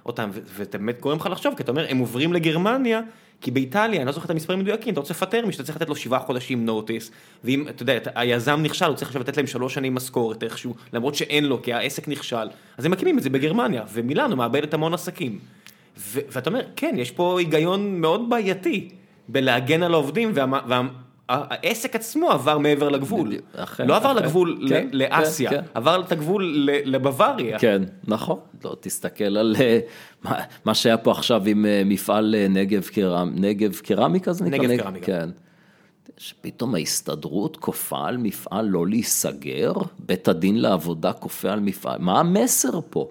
אותם, וזה באמת גורם לך לחשוב, כי אתה אומר, הם עוברים לגרמניה, כי באיטליה, אני לא זוכר את המספרים המדויקים, אתה רוצה לפטר מישהו, אתה צריך לתת לו שבעה חודשים נוטיס, ואם, אתה יודע, היזם נכשל, הוא צריך עכשיו לתת להם שלוש שנים משכורת איכשהו, למרות שאין לו, כי העסק נכשל, אז הם מקימים את זה בגרמניה, ומילאנו מאבדת המון עסקים. ואתה אומר, כן, יש פה היגיון מאוד בעייתי בלהגן על העובדים, והעסק עצמו עבר מעבר לגבול. לא עבר לגבול כן, לאסיה, כן, כן. עבר את הגבול לבוואריה. כן, נכון. לא, תסתכל על אה, מה שהיה פה עכשיו עם אה, מפעל אה, נגב קרמיקה, זה נקרא? נגב קרמיקה. כן. שפתאום ההסתדרות כופה על מפעל לא להיסגר, בית הדין לעבודה כופה על מפעל, מה המסר פה?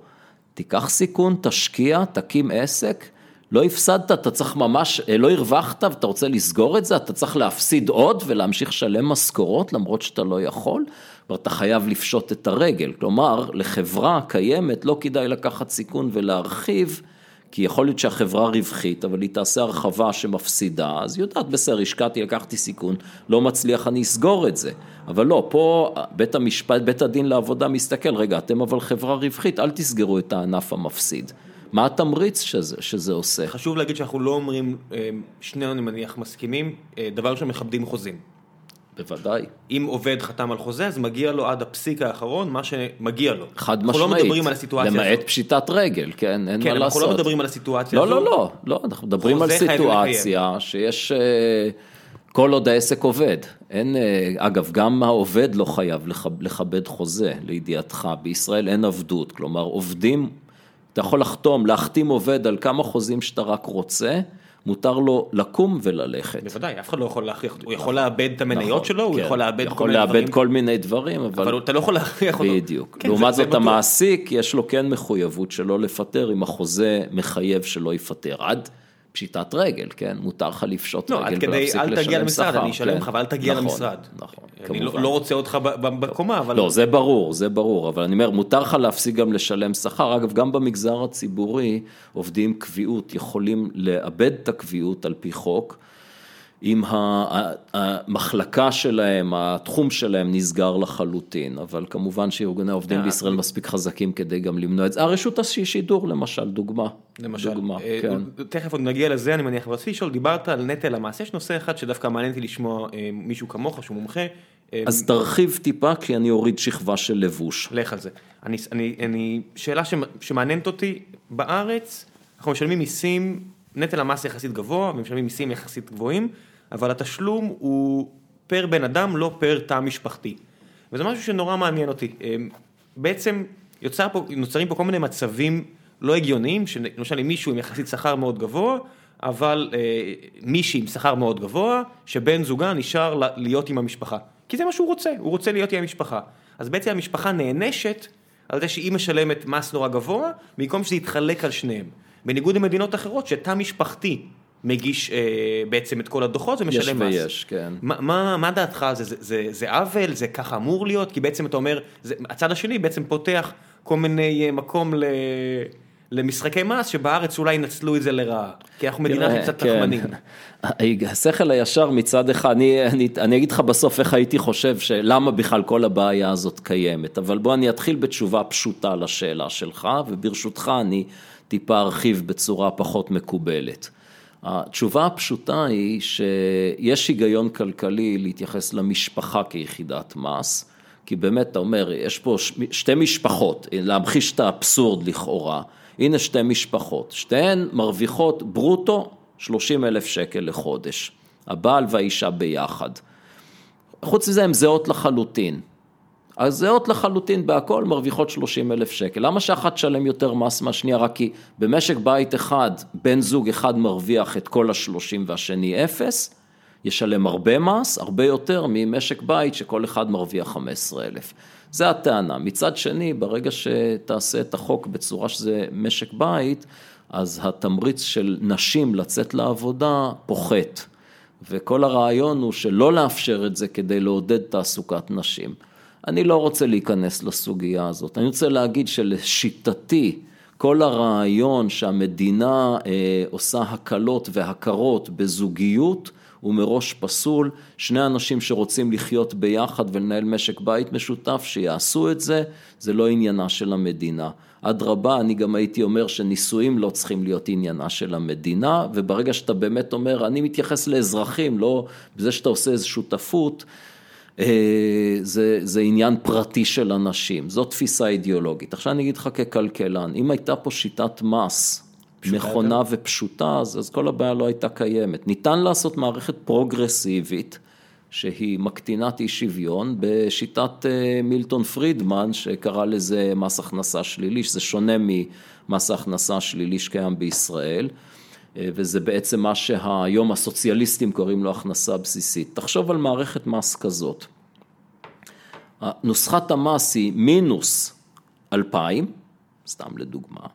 תיקח סיכון, תשקיע, תקים עסק, לא הפסדת, אתה צריך ממש, אה, לא הרווחת ואתה רוצה לסגור את זה, אתה צריך להפסיד עוד ולהמשיך לשלם משכורות למרות שאתה לא יכול, ואתה חייב לפשוט את הרגל. כלומר, לחברה קיימת לא כדאי לקחת סיכון ולהרחיב. כי יכול להיות שהחברה רווחית, אבל היא תעשה הרחבה שמפסידה, אז היא יודעת, בסדר, השקעתי, לקחתי סיכון, לא מצליח, אני אסגור את זה. אבל לא, פה בית המשפט, בית הדין לעבודה מסתכל, רגע, אתם אבל חברה רווחית, אל תסגרו את הענף המפסיד. מה התמריץ שזה, שזה עושה? חשוב להגיד שאנחנו לא אומרים, אה, שנינו אני מניח מסכימים, אה, דבר ראשון מכבדים חוזים. בוודאי. אם עובד חתם על חוזה, אז מגיע לו עד הפסיק האחרון מה שמגיע לו. חד משמעית. אנחנו לא מדברים על הסיטואציה הזאת. למעט פשיטת רגל, כן, אין כן, מה לעשות. כן, אנחנו לא מדברים על הסיטואציה לא, הזו. לא, לא, לא, אנחנו מדברים על סיטואציה שיש, אה, כל עוד העסק עובד. אין, אה, אגב, גם העובד לא חייב לכבד חוזה, לידיעתך. בישראל אין עבדות, כלומר עובדים, אתה יכול לחתום, להחתים עובד על כמה חוזים שאתה רק רוצה. מותר לו לקום וללכת. בוודאי, אף אחד לא יכול להכריח, הוא יכול לאבד את המניות נכון, שלו, הוא כן. יכול לאבד כל מיני דברים. יכול לאבד כל מיני דברים, אבל... אבל אתה לא יכול להכריח אותו. בדיוק. כן, לעומת זאת המעסיק, יש לו כן מחויבות שלא לפטר, אם החוזה מחייב שלא יפטר. עד פשיטת רגל, כן? מותר לך לפשוט לא, רגל ולהפסיק לשלם שכר. אל תגיע למשרד, אני אשלם כן. לך, ואל תגיע נכון, למשרד. נכון, אני כמובן. לא, לא רוצה אותך בקומה, אבל... לא, זה ברור, זה ברור, אבל אני אומר, מותר לך להפסיק גם לשלם שכר. אגב, גם במגזר הציבורי, עובדים קביעות יכולים לאבד את הקביעות על פי חוק. אם המחלקה שלהם, התחום שלהם נסגר לחלוטין, אבל כמובן שארגוני העובדים בישראל מספיק חזקים כדי גם למנוע את זה. הרשות השידור למשל, דוגמה. למשל, דוגמה, אה, כן. תכף עוד נגיע לזה, אני מניח, אבל רציתי לשאול, דיברת על נטל המס, יש נושא אחד שדווקא מעניין אותי לשמוע אה, מישהו כמוך, שהוא מומחה. אה, אז תרחיב טיפה, כי אני אוריד שכבה של לבוש. לך על זה. אני, אני, אני, שאלה שמעניינת אותי, בארץ אנחנו משלמים מיסים, נטל המס יחסית גבוה, ומשלמים מיסים יחסית גבוהים, אבל התשלום הוא פר בן אדם, לא פר תא משפחתי. וזה משהו שנורא מעניין אותי. בעצם יוצר פה, נוצרים פה כל מיני מצבים לא הגיוניים, שלמשל עם מישהו עם יחסית שכר מאוד גבוה, אבל אה, מישהי עם שכר מאוד גבוה, שבן זוגה נשאר להיות עם המשפחה. כי זה מה שהוא רוצה, הוא רוצה להיות עם המשפחה. אז בעצם המשפחה נענשת על זה שהיא משלמת מס נורא גבוה, במקום שזה יתחלק על שניהם. בניגוד למדינות אחרות, שתא משפחתי מגיש אה, בעצם את כל הדוחות ומשלם מס. יש ויש, כן. מה, מה, מה דעתך על זה? זה, זה, זה עוול? זה ככה אמור להיות? כי בעצם אתה אומר, זה, הצד השני בעצם פותח כל מיני מקום ל... למשחקי מס שבארץ אולי ינצלו את זה לרעה, כי אנחנו מדינה הכי קצת כן. תחמנים. השכל הישר מצד אחד, אני, אני, אני אגיד לך בסוף איך הייתי חושב שלמה בכלל כל הבעיה הזאת קיימת, אבל בוא אני אתחיל בתשובה פשוטה לשאלה שלך, וברשותך אני טיפה ארחיב בצורה פחות מקובלת. התשובה הפשוטה היא שיש היגיון כלכלי להתייחס למשפחה כיחידת מס, כי באמת אתה אומר, יש פה שתי משפחות, להמחיש את האבסורד לכאורה, הנה שתי משפחות, שתיהן מרוויחות ברוטו 30 אלף שקל לחודש, הבעל והאישה ביחד. חוץ מזה הן זהות לחלוטין. אז זהות לחלוטין בהכל מרוויחות 30 אלף שקל. למה שאחת תשלם יותר מס מהשנייה? רק כי במשק בית אחד, בן זוג אחד מרוויח את כל השלושים והשני אפס, ישלם הרבה מס, הרבה יותר ממשק בית שכל אחד מרוויח 15 אלף. זה הטענה. מצד שני, ברגע שתעשה את החוק בצורה שזה משק בית, אז התמריץ של נשים לצאת לעבודה פוחת. וכל הרעיון הוא שלא לאפשר את זה כדי לעודד תעסוקת נשים. אני לא רוצה להיכנס לסוגיה הזאת, אני רוצה להגיד שלשיטתי, כל הרעיון שהמדינה אה, עושה הקלות והכרות בזוגיות, הוא מראש פסול, שני אנשים שרוצים לחיות ביחד ולנהל משק בית משותף, שיעשו את זה, זה לא עניינה של המדינה. אדרבה, אני גם הייתי אומר שנישואים לא צריכים להיות עניינה של המדינה, וברגע שאתה באמת אומר, אני מתייחס לאזרחים, לא בזה שאתה עושה איזו שותפות, זה, זה עניין פרטי של אנשים, זו תפיסה אידיאולוגית. עכשיו אני אגיד לך ככלכלן, אם הייתה פה שיטת מס נכונה יותר. ופשוטה, אז, אז כל הבעיה לא הייתה קיימת. ניתן לעשות מערכת פרוגרסיבית, שהיא מקטינת אי שוויון, בשיטת מילטון פרידמן, שקרא לזה מס הכנסה שלילי, שזה שונה ממס ההכנסה השלילי שקיים בישראל. וזה בעצם מה שהיום הסוציאליסטים קוראים לו הכנסה בסיסית. תחשוב על מערכת מס כזאת. נוסחת המס היא מינוס אלפיים, סתם לדוגמה,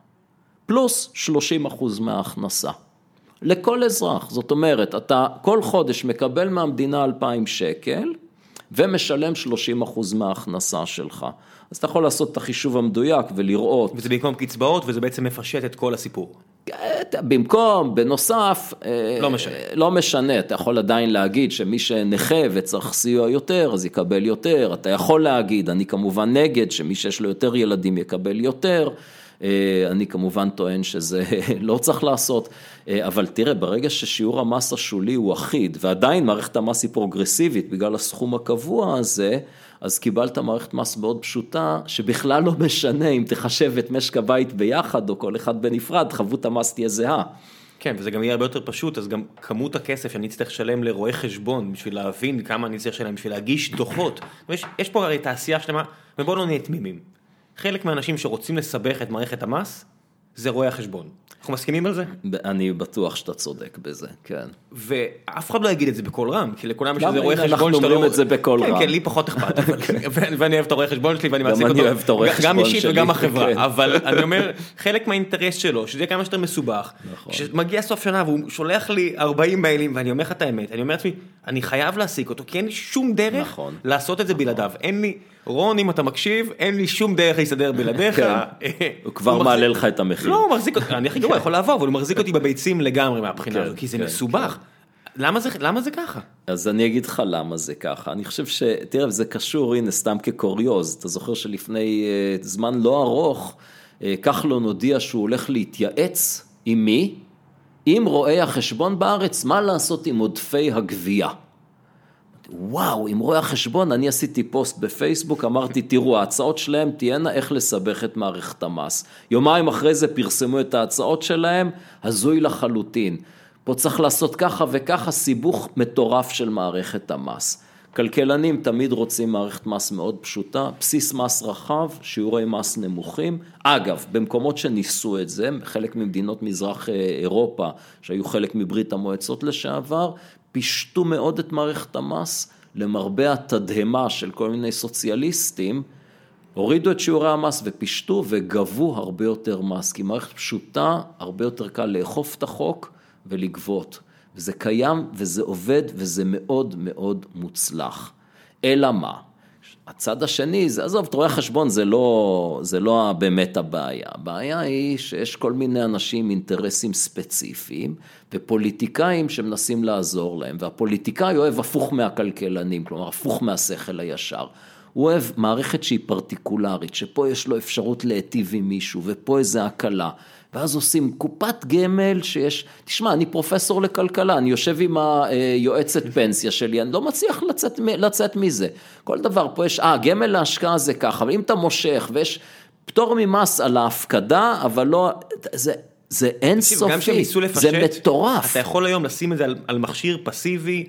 פלוס 30 אחוז מההכנסה. לכל אזרח, זאת אומרת, אתה כל חודש מקבל מהמדינה 2,000 שקל ומשלם 30 אחוז מההכנסה שלך. אז אתה יכול לעשות את החישוב המדויק ולראות. וזה במקום קצבאות וזה בעצם מפשט את כל הסיפור. במקום, בנוסף, לא משנה. לא משנה, אתה יכול עדיין להגיד שמי שנכה וצריך סיוע יותר, אז יקבל יותר, אתה יכול להגיד, אני כמובן נגד, שמי שיש לו יותר ילדים יקבל יותר, אני כמובן טוען שזה לא צריך לעשות, אבל תראה, ברגע ששיעור המס השולי הוא אחיד, ועדיין מערכת המס היא פרוגרסיבית בגלל הסכום הקבוע הזה, אז קיבלת מערכת מס מאוד פשוטה, שבכלל לא משנה אם תחשב את משק הבית ביחד או כל אחד בנפרד, חבות המס תהיה זהה. כן, וזה גם יהיה הרבה יותר פשוט, אז גם כמות הכסף שאני אצטרך לשלם לרואה חשבון בשביל להבין כמה אני צריך לשלם, בשביל להגיש דוחות. יש, יש פה הרי תעשייה שלמה, ובואו לא נהיה תמימים. חלק מהאנשים שרוצים לסבך את מערכת המס, זה רואי החשבון. אנחנו מסכימים על זה? אני בטוח שאתה צודק בזה, כן. ואף אחד לא יגיד את זה בקול רם, כי לכולם יש איזה למה? רואה חשבון אנחנו שאתה לא... אומרים את זה בקול כן, רם. כן, לי פחות אכפת, אבל- ואני אוהב את הרואה חשבון שלי ואני מעסיק אני אותו, אוהב את הרואה גם חשבון אישית שלי, וגם החברה, כן. אבל אני אומר, חלק מהאינטרס שלו, שזה יהיה כמה שיותר מסובך, נכון. כשמגיע סוף שנה והוא שולח לי 40 מיילים, ואני אומר לך את האמת, אני אומר לעצמי, אני חייב להעסיק אותו, כי אין לי שום דרך נכון. לעשות את זה בלעדיו, אין לי, רון, אם אתה מקשיב, אין לי שום דרך להסתדר בלעדיך. כן. הוא כבר מעלה לך את המחיר. לא, הוא מחזיק אותי, אני הכי גרוע, יכול לעבור, אבל הוא מחזיק אותי בביצים לגמרי מהבחינה כן, הזו, כי זה כן, מסובך. למה זה- למה זה ככה? אז אני אגיד לך למה זה ככה. אני חושב ש... תראה, זה קשור, הנה, סתם כקוריוז. אתה זוכר שלפני אה, זמן לא ארוך, אה, כחלון הודיע שהוא הולך להתייעץ עם מי? עם רואי החשבון בארץ, מה לעשות עם עודפי הגבייה. וואו, עם רואי החשבון, אני עשיתי פוסט בפייסבוק, אמרתי, תראו, ההצעות שלהם תהיינה איך לסבך את מערכת המס. יומיים אחרי זה פרסמו את ההצעות שלהם, הזוי לחלוטין. פה צריך לעשות ככה וככה, סיבוך מטורף של מערכת המס. כלכלנים תמיד רוצים מערכת מס מאוד פשוטה, בסיס מס רחב, שיעורי מס נמוכים. אגב, במקומות שניסו את זה, חלק ממדינות מזרח אה, אירופה, שהיו חלק מברית המועצות לשעבר, פישטו מאוד את מערכת המס, למרבה התדהמה של כל מיני סוציאליסטים, הורידו את שיעורי המס ופישטו וגבו הרבה יותר מס, כי מערכת פשוטה, הרבה יותר קל לאכוף את החוק ולגבות. וזה קיים וזה עובד וזה מאוד מאוד מוצלח. אלא מה? הצד השני, זה, עזוב, את רואי החשבון זה לא, זה לא באמת הבעיה. הבעיה היא שיש כל מיני אנשים עם אינטרסים ספציפיים ופוליטיקאים שמנסים לעזור להם, והפוליטיקאי אוהב הפוך מהכלכלנים, כלומר הפוך מהשכל הישר. הוא אוהב מערכת שהיא פרטיקולרית, שפה יש לו אפשרות להיטיב עם מישהו, ופה איזה הקלה. ואז עושים קופת גמל שיש, תשמע, אני פרופסור לכלכלה, אני יושב עם היועצת פנסיה שלי, אני לא מצליח לצאת, לצאת מזה. כל דבר פה יש, אה, גמל להשקעה זה ככה, אבל אם אתה מושך ויש פטור ממס על ההפקדה, אבל לא, זה, זה אינסופי, זה מטורף. אתה יכול היום לשים את זה על, על מכשיר פסיבי,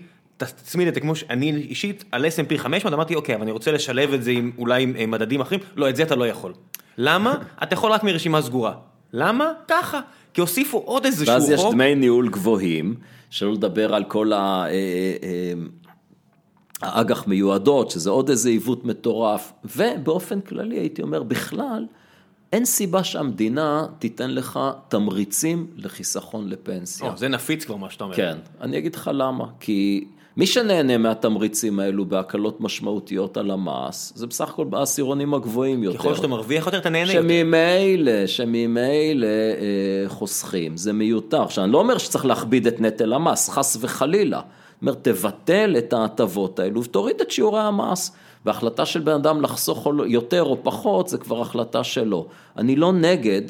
תצמיד את זה כמו שאני אישית, על S&P 500, אמרתי אוקיי, אבל אני רוצה לשלב את זה עם אולי עם אה, מדדים אחרים, לא, את זה אתה לא יכול. למה? אתה יכול רק מרשימה סגורה. למה? ככה. כי הוסיפו עוד איזשהו ואז יש חוק. דמי ניהול גבוהים, שלא לדבר על כל ה... אה, אה, האג"ח מיועדות, שזה עוד איזה עיוות מטורף, ובאופן כללי הייתי אומר, בכלל, אין סיבה שהמדינה תיתן לך תמריצים לחיסכון לפנסיה. או, זה נפיץ כבר מה שאתה אומר. כן, אני אגיד לך למה, כי מי שנהנה מהתמריצים האלו בהקלות משמעותיות על המס, זה בסך הכל בעשירונים הגבוהים יותר. ככל שאתה מרוויח יותר, אתה נהנה יותר. שממילא, שממילא אה, חוסכים, זה מיותר. עכשיו, אני לא אומר שצריך להכביד את נטל המס, חס וחלילה. אני אומר, תבטל את ההטבות האלו ותוריד את שיעורי המס. והחלטה של בן אדם לחסוך יותר או פחות, זה כבר החלטה שלו. אני לא נגד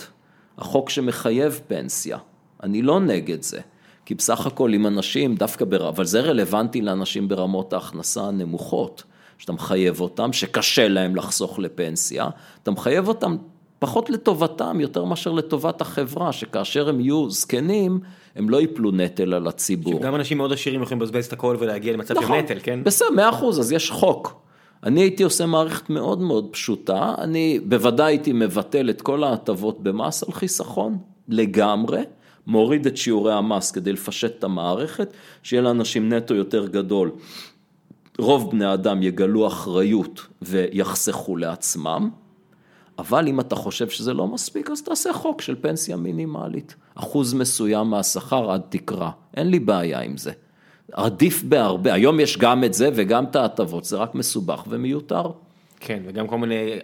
החוק שמחייב פנסיה, אני לא נגד זה. כי בסך הכל אם אנשים דווקא, בר... אבל זה רלוונטי לאנשים ברמות ההכנסה הנמוכות, שאתה מחייב אותם, שקשה להם לחסוך לפנסיה, אתה מחייב אותם פחות לטובתם, יותר מאשר לטובת החברה, שכאשר הם יהיו זקנים, הם לא ייפלו נטל על הציבור. גם אנשים מאוד עשירים יכולים לבזבז את הכל ולהגיע למצב של נכון, נטל, כן? בסדר, מאה אחוז, אז יש חוק. אני הייתי עושה מערכת מאוד מאוד פשוטה, אני בוודאי הייתי מבטל את כל ההטבות במס על חיסכון, לגמרי, מוריד את שיעורי המס כדי לפשט את המערכת, שיהיה לאנשים נטו יותר גדול. רוב בני אדם יגלו אחריות ויחסכו לעצמם. אבל אם אתה חושב שזה לא מספיק, אז תעשה חוק של פנסיה מינימלית. אחוז מסוים מהשכר עד תקרה, אין לי בעיה עם זה. עדיף בהרבה, היום יש גם את זה וגם את ההטבות, זה רק מסובך ומיותר. כן, וגם כל מיני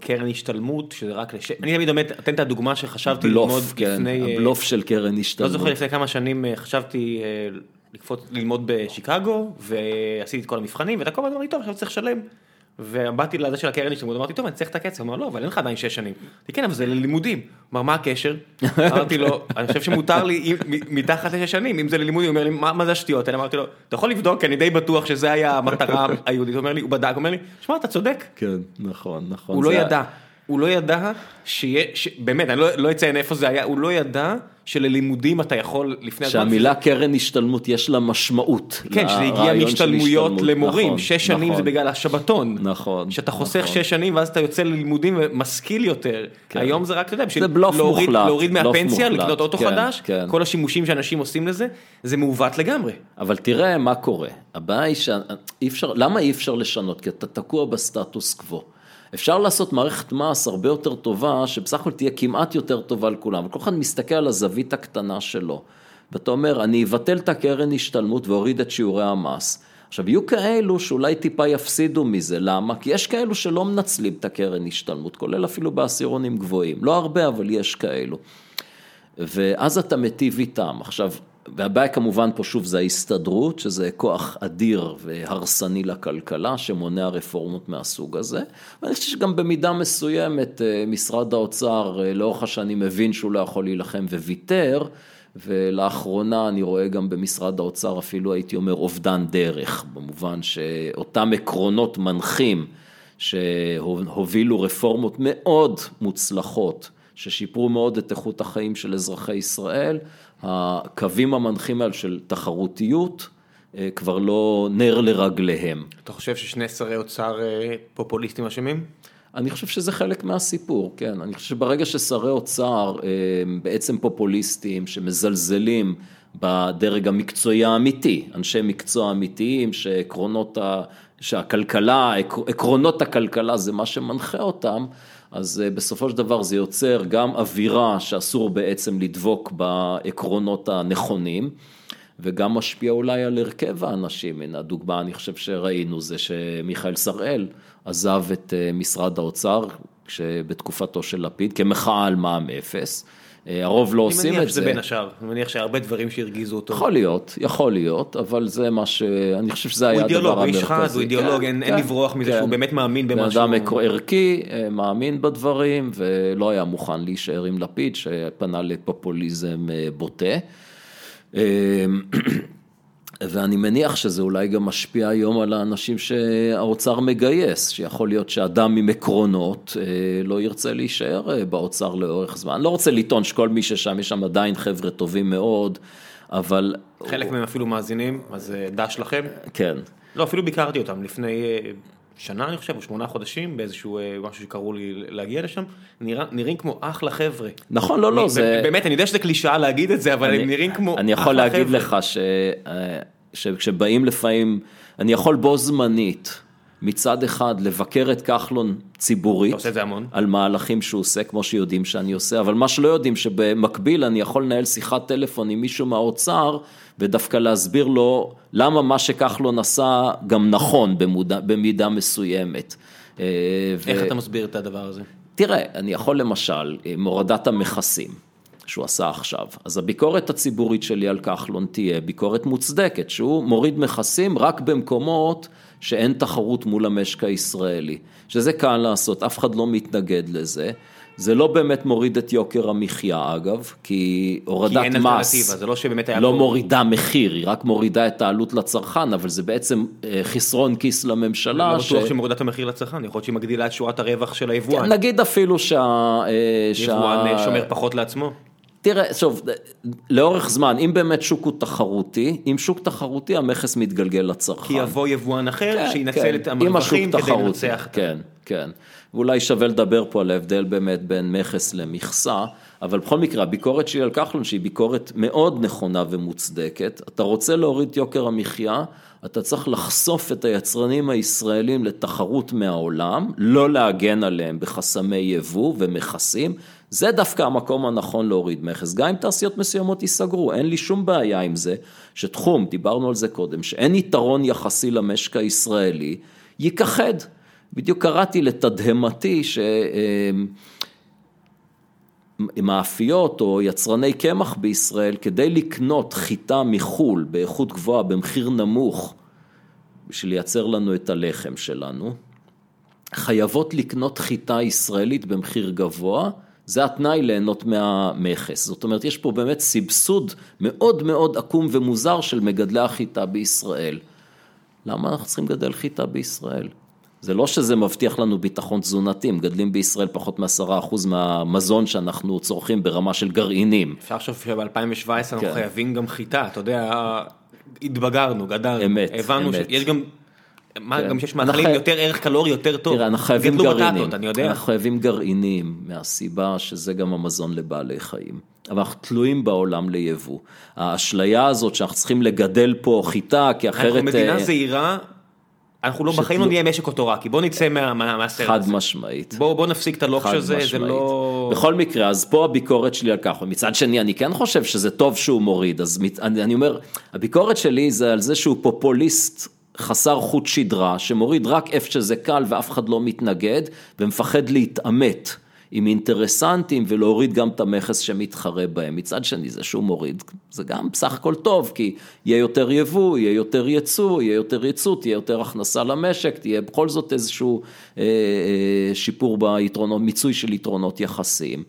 קרן השתלמות, שזה רק לש... אני תמיד באמת אתן את הדוגמה שחשבתי ללמוד בלוף, כן, לפני... אה, הבלוף של קרן לא השתלמות. זוכר לפני כמה שנים אה, חשבתי אה, לקפוץ ללמוד בשיקגו, ועשיתי את כל המבחנים, ואתה כל הזמן אמר לי, טוב, עכשיו צריך לשלם. ובאתי לזה של הקרן השתלמות, אמרתי, טוב, אני צריך את הכסף, הוא אמר, לא, אבל אין לך עדיין שש שנים. אמרתי, כן, אבל זה ללימודים. אמר, מה הקשר? אמרתי לו, אני חושב שמותר לי מתחת לשש שנים, אם זה ללימודים, הוא אומר לי, מה זה השטויות האלה? אמרתי לו, אתה יכול לבדוק, אני די בטוח שזה היה המטרה היהודית. הוא אומר לי, הוא בדק, הוא אומר לי, שמע, אתה צודק. כן, נכון, נכון. הוא לא ידע, הוא לא ידע באמת, אני לא לא אציין איפה זה היה, הוא לא ידע שללימודים אתה יכול לפני הזמן. שהמילה קרן השתלמות יש לה משמעות. כן, שזה הגיע מהשתלמויות. למורים, נכון, שש שנים נכון. זה בגלל השבתון. נכון, שאתה חוסך נכון. שש שנים ואז אתה יוצא ללימודים ומשכיל יותר. כן. היום זה רק, אתה יודע, בשביל להוריד- להוריד מהפנסיה, מוחלט, לקנות אוטו כן, חדש, כן. כל השימושים שאנשים עושים לזה, זה מעוות לגמרי. אבל תראה מה קורה, הבעיה היא שאי אפשר, למה אי אפשר לשנות? כי אתה תקוע בסטטוס קוו. אפשר לעשות מערכת מס הרבה יותר טובה, שבסך הכל תהיה כמעט יותר טובה לכולם, וכל אחד מסתכל על הזווית הקטנה שלו. ואתה אומר, אני אבטל את הקרן השתלמות ואוריד את שיעורי המס. עכשיו, יהיו כאלו שאולי טיפה יפסידו מזה, למה? כי יש כאלו שלא מנצלים את הקרן השתלמות, כולל אפילו בעשירונים גבוהים. לא הרבה, אבל יש כאלו. ואז אתה מיטיב איתם. עכשיו, והבעיה כמובן פה שוב זה ההסתדרות, שזה כוח אדיר והרסני לכלכלה, שמונע רפורמות מהסוג הזה. ואני חושב שגם במידה מסוימת אה, משרד האוצר אה, לאורך השנים מבין שהוא לא יכול להילחם וויתר, ולאחרונה אני רואה גם במשרד האוצר אפילו הייתי אומר אובדן דרך, במובן שאותם עקרונות מנחים שהובילו רפורמות מאוד מוצלחות. ששיפרו מאוד את איכות החיים של אזרחי ישראל, הקווים המנחים האלה של תחרותיות אה, כבר לא נר לרגליהם. אתה חושב ששני שרי אוצר אה, פופוליסטים אשמים? אני חושב שזה חלק מהסיפור, כן. אני חושב שברגע ששרי אוצר אה, בעצם פופוליסטים שמזלזלים בדרג המקצועי האמיתי, אנשי מקצוע אמיתיים שעקרונות, ה, שהכלכלה, עק- עקרונות הכלכלה זה מה שמנחה אותם, אז אה, בסופו של דבר זה יוצר גם אווירה שאסור בעצם לדבוק בעקרונות הנכונים. וגם משפיע אולי על הרכב האנשים, הנה הדוגמה אני חושב שראינו זה שמיכאל שראל עזב את אה, משרד האוצר בתקופתו של לפיד כמחאה על מע"מ אפס, הרוב לא אני עושים מניח את שזה זה, בין השאר, אני מניח שהרבה דברים שהרגיזו אותו. יכול להיות, יכול להיות, אבל זה מה ש... אני חושב שזה הוא היה הדבר אידיאולוג, הוא המרכזי. איש חד, הוא אידיאולוג, כן, אין אין כן, לברוח מזה כן. שהוא באמת מאמין בן במשהו. אדם עקר- ערכי, אה, מאמין בדברים, ולא היה מוכן להישאר עם לפיד, שפנה לפופוליזם אה, בוטה. ואני מניח שזה אולי גם משפיע היום על האנשים שהאוצר מגייס, שיכול להיות שאדם עם עקרונות אה, לא ירצה להישאר אה, באוצר לאורך זמן. לא רוצה לטעון שכל מי ששם, יש שם עדיין חבר'ה טובים מאוד, אבל... חלק מהם אפילו מאזינים, אז אה, דש לכם. כן. לא, אפילו ביקרתי אותם לפני שנה אני חושב, או שמונה חודשים, באיזשהו משהו שקראו לי להגיע לשם, נראה- נראים כמו אחלה חבר'ה. נכון, לא, לא, אני- זה... באמת, אני יודע שזה קלישאה להגיד את זה, אבל אני- הם נראים כמו אני יכול אחלה להגיד חבר'ה. לך ש- שכשבאים לפעמים, אני יכול בו זמנית, מצד אחד לבקר את כחלון ציבורית, אתה עושה את זה המון. על מהלכים שהוא עושה, כמו שיודעים שאני עושה, אבל מה שלא יודעים, שבמקביל אני יכול לנהל שיחת טלפון עם מישהו מהאוצר, ודווקא להסביר לו למה מה שכחלון עשה גם נכון במודע, במידה מסוימת. אה, ו- איך אתה מסביר את הדבר הזה? תראה, אני יכול למשל, עם הורדת המכסים שהוא עשה עכשיו, אז הביקורת הציבורית שלי על כחלון תהיה ביקורת מוצדקת, שהוא מוריד מכסים רק במקומות שאין תחרות מול המשק הישראלי, שזה קל לעשות, אף אחד לא מתנגד לזה. זה לא באמת מוריד את יוקר המחיה אגב, כי הורדת כי מס זה לא שבאמת היה לא פה- מורידה מחיר, היא רק מורידה את העלות לצרכן, אבל זה בעצם אה, חסרון כיס לממשלה. לא ש- בטוח שמורידה את המחיר לצרכן, יכול להיות שהיא מגדילה את שורת הרווח של היבואן. נגיד אפילו שה... אה, שה- יבואן אה, שומר פחות לעצמו. תראה, שוב, לאורך זמן, אם באמת שוק הוא תחרותי, אם שוק תחרותי, המכס מתגלגל לצרכן. כי יבוא יבואן אחר, כן, שינצל כן. את אם המרווחים כדי תחרותי, לנצח. כן, כן. ואולי שווה לדבר פה על ההבדל באמת בין מכס למכסה, אבל בכל מקרה, הביקורת שלי על כחלון, שהיא ביקורת מאוד נכונה ומוצדקת, אתה רוצה להוריד את יוקר המחיה, אתה צריך לחשוף את היצרנים הישראלים לתחרות מהעולם, לא להגן עליהם בחסמי יבוא ומכסים, זה דווקא המקום הנכון להוריד מכס, גם אם תעשיות מסוימות ייסגרו, אין לי שום בעיה עם זה, שתחום, דיברנו על זה קודם, שאין יתרון יחסי למשק הישראלי, ייכחד. בדיוק קראתי לתדהמתי שמאפיות או יצרני קמח בישראל, כדי לקנות חיטה מחו"ל באיכות גבוהה, במחיר נמוך, בשביל לייצר לנו את הלחם שלנו, חייבות לקנות חיטה ישראלית במחיר גבוה, זה התנאי ליהנות מהמכס. זאת אומרת, יש פה באמת סבסוד מאוד מאוד עקום ומוזר של מגדלי החיטה בישראל. למה אנחנו צריכים לגדל חיטה בישראל? זה לא שזה מבטיח לנו ביטחון תזונתי, מגדלים בישראל פחות מעשרה אחוז מהמזון שאנחנו צורכים ברמה של גרעינים. אפשר לחשוב שב-2017 אנחנו כן. חייבים גם חיטה, אתה יודע, התבגרנו, גדלנו. אמת, הבנו אמת. שיש גם, מה, כן. גם שיש מאכלים יותר ערך קלורי יותר טוב. תראה, אנחנו חייבים גרעינים. אנחנו חייבים גרעינים, מהסיבה שזה גם המזון לבעלי חיים. אבל אנחנו תלויים בעולם ליבוא. האשליה הזאת שאנחנו צריכים לגדל פה חיטה, כי אחרת... אנחנו מדינה אה, זהירה, אנחנו לא, בחיים לא נהיה משק אוטורקי, בוא נצא מה- מה- מהסרט חד הזה. משמעית. בוא בוא נפסיק את הלוקש חד הזה, זה משמעית. לא... בכל מקרה, אז פה הביקורת שלי על כך, ומצד שני, אני כן חושב שזה טוב שהוא מוריד, אז אני אומר, הביקורת שלי זה על זה שהוא פופוליסט חסר חוט שדרה, שמוריד רק איפה שזה קל ואף אחד לא מתנגד, ומפחד להתעמת. עם אינטרסנטים ולהוריד גם את המכס שמתחרה בהם. מצד שני זה שהוא מוריד, זה גם בסך הכל טוב, כי יהיה יותר יבוא, יהיה יותר ייצוא, יהיה יותר ייצוא, תהיה יותר הכנסה למשק, תהיה בכל זאת איזשהו אה, אה, שיפור ביתרונות, מיצוי של יתרונות יחסיים.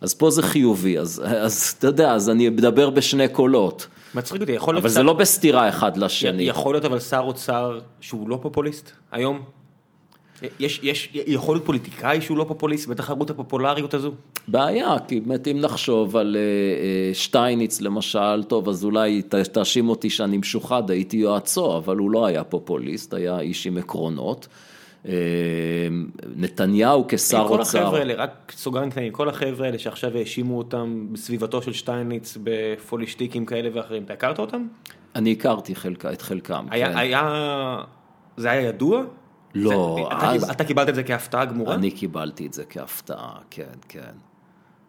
אז פה זה חיובי, אז, אז אתה יודע, אז אני מדבר בשני קולות, מצחיק אותי, יכול להיות... אבל שר- זה לא בסתירה אחד לשני. יכול להיות אבל שר אוצר שהוא לא פופוליסט היום? יש, יש, יכול להיות פוליטיקאי שהוא לא פופוליסט בתחרות הפופולריות הזו? בעיה, כי באמת אם נחשוב על אה, אה, שטייניץ למשל, טוב, אז אולי ת- תאשים אותי שאני משוחד, הייתי יועצו, אבל הוא לא היה פופוליסט, היה איש עם עקרונות. אה, נתניהו כשר כל אוצר, החבר'ה האלה, רק סוגריים קטנים, כל החבר'ה האלה שעכשיו האשימו אותם בסביבתו של שטייניץ בפולישטיקים כאלה ואחרים, אתה הכרת אותם? אני הכרתי חלקה, את חלקם, היה, כן. היה, זה היה ידוע? לא, זה, אתה, אז- קיב- אתה קיבלת את זה כהפתעה גמורה? אני קיבלתי את זה כהפתעה, כן, כן.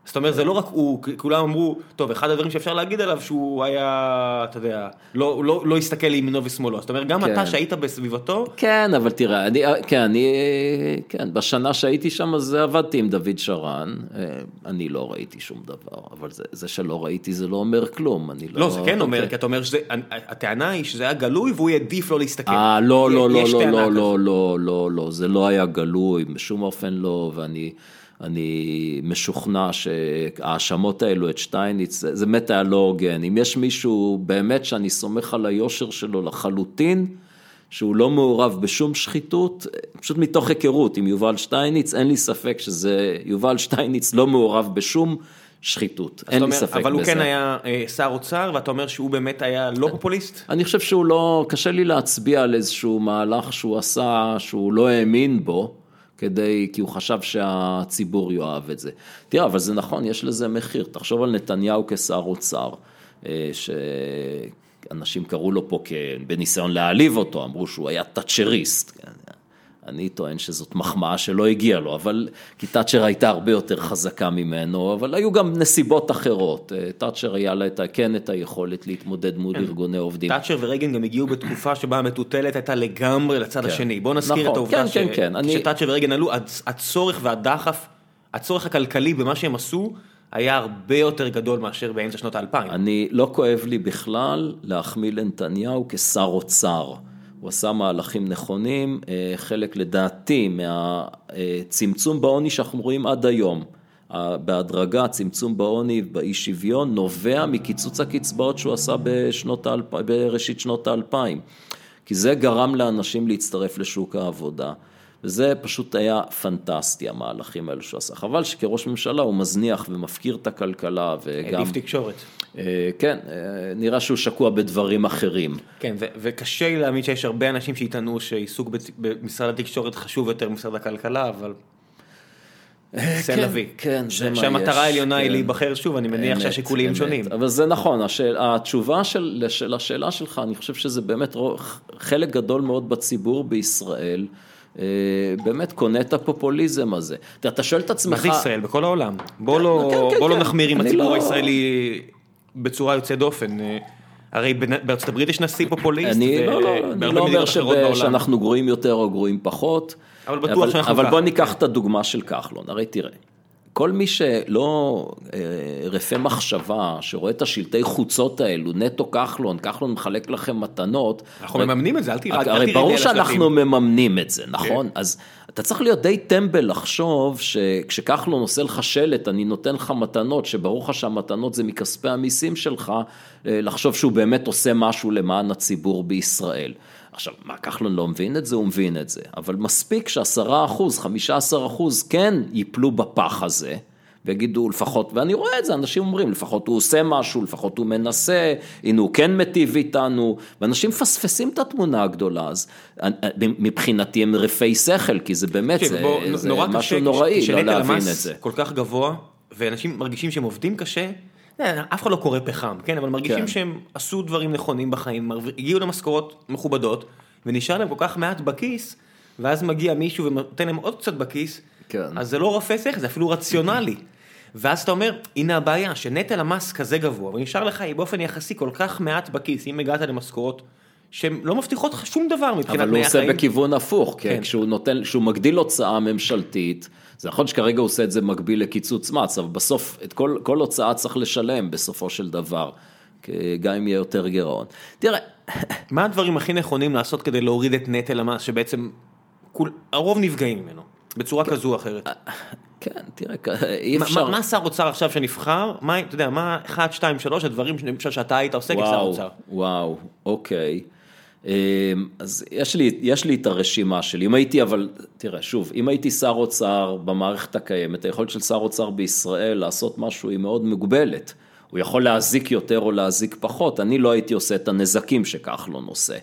זאת אומרת, זה לא רק הוא, כולם אמרו, טוב, אחד הדברים שאפשר להגיד עליו שהוא היה, אתה יודע, לא, לא, לא הסתכל לימינו ושמאלו. זאת אומרת, גם כן. אתה שהיית בסביבתו, כן, אבל תראה, אני, כן, אני, כן, בשנה שהייתי שם אז עבדתי עם דוד שרן, אה, אני לא ראיתי שום דבר, אבל זה, זה שלא ראיתי זה לא אומר כלום, אני לא... לא, זה כן אומר, אוקיי. כי אתה אומר שזה, הטענה היא שזה היה גלוי והוא העדיף לא להסתכל. אה, לא, לא, לא, לא, לא. לא, לא, לא, לא, זה לא היה גלוי, בשום אופן לא, ואני אני משוכנע שההאשמות האלו את שטייניץ, זה באמת היה לא הוגן. אם יש מישהו באמת שאני סומך על היושר שלו לחלוטין, שהוא לא מעורב בשום שחיתות, פשוט מתוך היכרות עם יובל שטייניץ, אין לי ספק שזה, יובל שטייניץ לא מעורב בשום שחיתות, אין לי אומרת, ספק בזה. אבל הוא כן היה אה, שר אוצר, ואתה אומר שהוא באמת היה לא פופוליסט? אני חושב שהוא לא, קשה לי להצביע על איזשהו מהלך שהוא עשה, שהוא לא האמין בו, כדי, כי הוא חשב שהציבור יאהב את זה. תראה, אבל זה נכון, יש לזה מחיר. תחשוב על נתניהו כשר אוצר, אה, שאנשים קראו לו פה כ... בניסיון להעליב אותו, אמרו שהוא היה תאצ'ריסט. כן. אני טוען שזאת מחמאה שלא הגיעה לו, אבל כי תאצ'ר הייתה הרבה יותר חזקה ממנו, אבל היו גם נסיבות אחרות. אה, תאצ'ר היה לה את, כן את היכולת להתמודד מול ארגוני עובדים. תאצ'ר ורייגן גם הגיעו בתקופה שבה המטוטלת הייתה לגמרי לצד כן. השני. בוא נזכיר נכון, את העובדה כן, כן, כן, אני- שתאצ'ר ורייגן עלו, הצ- הצורך והדחף, הצורך הכלכלי במה שהם עשו, היה הרבה יותר גדול מאשר באמצע שנות האלפיים. אני, לא כואב לי בכלל להחמיא לנתניהו כשר אוצר. הוא עשה מהלכים נכונים, אה, חלק לדעתי מהצמצום בעוני שאנחנו רואים עד היום. בהדרגה, צמצום בעוני, באי שוויון, נובע מקיצוץ הקצבאות שהוא עשה בשנות האלפיים, בראשית שנות האלפיים. כי זה גרם לאנשים להצטרף לשוק העבודה. וזה פשוט היה פנטסטי, המהלכים האלו שהוא עשה. חבל שכראש ממשלה הוא מזניח ומפקיר את הכלכלה וגם... העדיף תקשורת. אה, כן, אה, נראה שהוא שקוע בדברים אחרים. כן, ו- וקשה לי להאמין שיש הרבה אנשים שיטענו שעיסוק במשרד התקשורת חשוב יותר ממשרד הכלכלה, אבל... זה כן. כן, זה מה יש. שהמטרה העליונה היא כן. להיבחר שוב, אני מניח שהשיקולים. שונים. אבל זה נכון, השאל, התשובה של, של השאלה שלך, אני חושב שזה באמת חלק גדול מאוד בציבור בישראל, אה, באמת קונה את הפופוליזם הזה. אתה, אתה שואל את עצמך... מה זה ישראל? בכל העולם. בוא לא, כן, כן, בוא לא כן. נחמיר עם הציבור לא- הישראלי בצורה יוצאת דופן. אה, הרי בארצות הברית יש נשיא פופוליסט, אני לא, לא, אני ובהרבה לא אומר שב-. שאנחנו גרועים יותר או גרועים פחות. אבל בטוח שאנחנו אבל ככה. בוא ניקח את הדוגמה של כחלון, הרי תראה, כל מי שלא אה, רפה מחשבה, שרואה את השלטי חוצות האלו, נטו כחלון, כחלון מחלק לכם מתנות. אנחנו מממנים את זה, אל תירד הרי ברור. שאנחנו מממנים את זה, נכון? אז אתה צריך להיות די טמבל לחשוב שכשכחלון עושה לך שלט, אני נותן לך מתנות, שברור לך שהמתנות זה מכספי המיסים שלך, אה, לחשוב שהוא באמת עושה משהו למען הציבור בישראל. עכשיו, מה, כחלון לא מבין את זה? הוא מבין את זה. אבל מספיק שעשרה אחוז, חמישה עשר אחוז כן ייפלו בפח הזה. ויגידו לפחות, ואני רואה את זה, אנשים אומרים, לפחות הוא עושה משהו, לפחות הוא מנסה, הנה הוא כן מיטיב איתנו, ואנשים מפספסים את התמונה הגדולה, אז אה, מבחינתי הם רפי שכל, כי זה באמת, זה, בוא, זה נורא משהו קשה, נוראי, לא להבין את זה. כל כך גבוה, ואנשים מרגישים שהם עובדים קשה, אה, אף אחד לא קורא פחם, כן, אבל מרגישים כן. שהם עשו דברים נכונים בחיים, הגיעו למשכורות מכובדות, ונשאר להם כל כך מעט בכיס, ואז מגיע מישהו ונותן להם עוד קצת בכיס, כן. אז זה לא רפה שכל, זה אפילו רציונלי. ואז אתה אומר, הנה הבעיה, שנטל המס כזה גבוה, ונשאר לך באופן יחסי כל כך מעט בכיס, אם הגעת למשכורות שהן לא מבטיחות לך שום דבר מבחינת אבל הוא תנאי עושה החיים. בכיוון הפוך, כי כן. כשהוא נותן, כשהוא מגדיל הוצאה ממשלתית, זה נכון שכרגע הוא עושה את זה מקביל לקיצוץ מס, אבל בסוף את כל, כל הוצאה צריך לשלם בסופו של דבר, גם אם יהיה יותר גירעון. תראה, מה הדברים הכי נכונים לעשות כדי להוריד את נטל המס שבעצם כול, הרוב נפגעים ממנו בצורה כזו או אחרת? כן, תראה, אי אפשר... מה- שר אוצר עכשיו שנבחר? מה, אתה יודע, מה 1, 2, 3 הדברים חושב שאתה היית עושה כשר אוצר? וואו, אוקיי. אמ, אז יש לי, יש לי את הרשימה שלי, אם הייתי, אבל תראה, שוב, אם הייתי שר אוצר במערכת הקיימת, היכולת של שר אוצר בישראל לעשות משהו היא מאוד מוגבלת. הוא יכול להזיק יותר או להזיק פחות, אני לא הייתי עושה את הנזקים שכחלון עושה.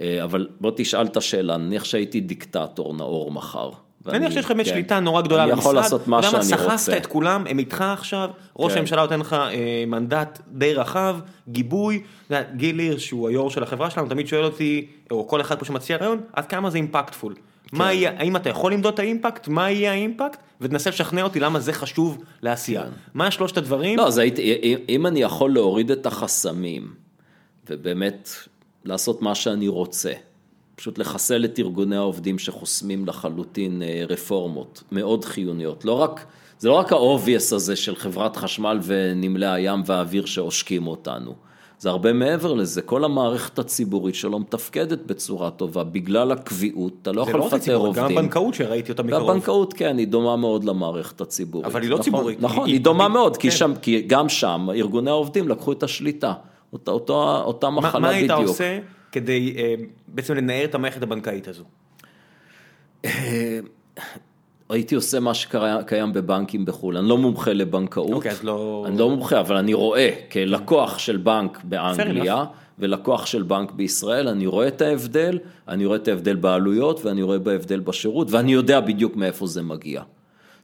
אה, אבל בוא תשאל את השאלה, נניח שהייתי דיקטטור נאור מחר. נניח שיש לך באמת כן. שליטה נורא גדולה אני במשרד, יכול לעשות מה שאני רוצה. את כולם, הם איתך עכשיו, ראש כן. הממשלה נותן לך אה, מנדט די רחב, גיבוי, גיל הירש שהוא היו"ר של החברה שלנו, תמיד שואל אותי, או כל אחד פה שמציע רעיון, עד כמה זה אימפקטפול. מה יהיה, האם אתה יכול למדוד את האימפקט, מה יהיה האימפקט, ותנסה לשכנע אותי למה זה חשוב לעשייה. מה שלושת הדברים? לא, הייתי, אם- אם אני יכול להוריד את החסמים, ובאמת לעשות מה שאני רוצה, פשוט לחסל את ארגוני העובדים שחוסמים לחלוטין אה, רפורמות מאוד חיוניות. לא רק, זה לא רק ה-obvious הזה של חברת חשמל ונמלי הים והאוויר שעושקים אותנו. זה הרבה מעבר לזה, כל המערכת הציבורית שלא מתפקדת בצורה טובה, בגלל הקביעות, אתה לא זה יכול לא רק לפטר הציבור, עובדים. גם הבנקאות שראיתי אותה מקרוב. והבנקאות כן, היא דומה מאוד למערכת הציבורית. אבל היא לא נכון, ציבורית, נכון, היא- היא דומה היא- מאוד, כי כן. שם, כי גם שם ארגוני העובדים לקחו את השליטה. אותה, אותה מה, מחלה מה היית בדיוק. עושה כדי אה, בעצם לנער את המערכת הבנקאית הזו? הייתי עושה מה שקיים בבנקים בחו"ל, אני לא מומחה לבנקאות. אוקיי, אז לא- אני לא מומחה, אבל אני רואה כלקוח של בנק באנגליה, ולקוח של בנק בישראל, אני רואה את ההבדל, אני רואה את ההבדל בעלויות, ואני רואה בהבדל בשירות, ואני יודע בדיוק מאיפה זה מגיע.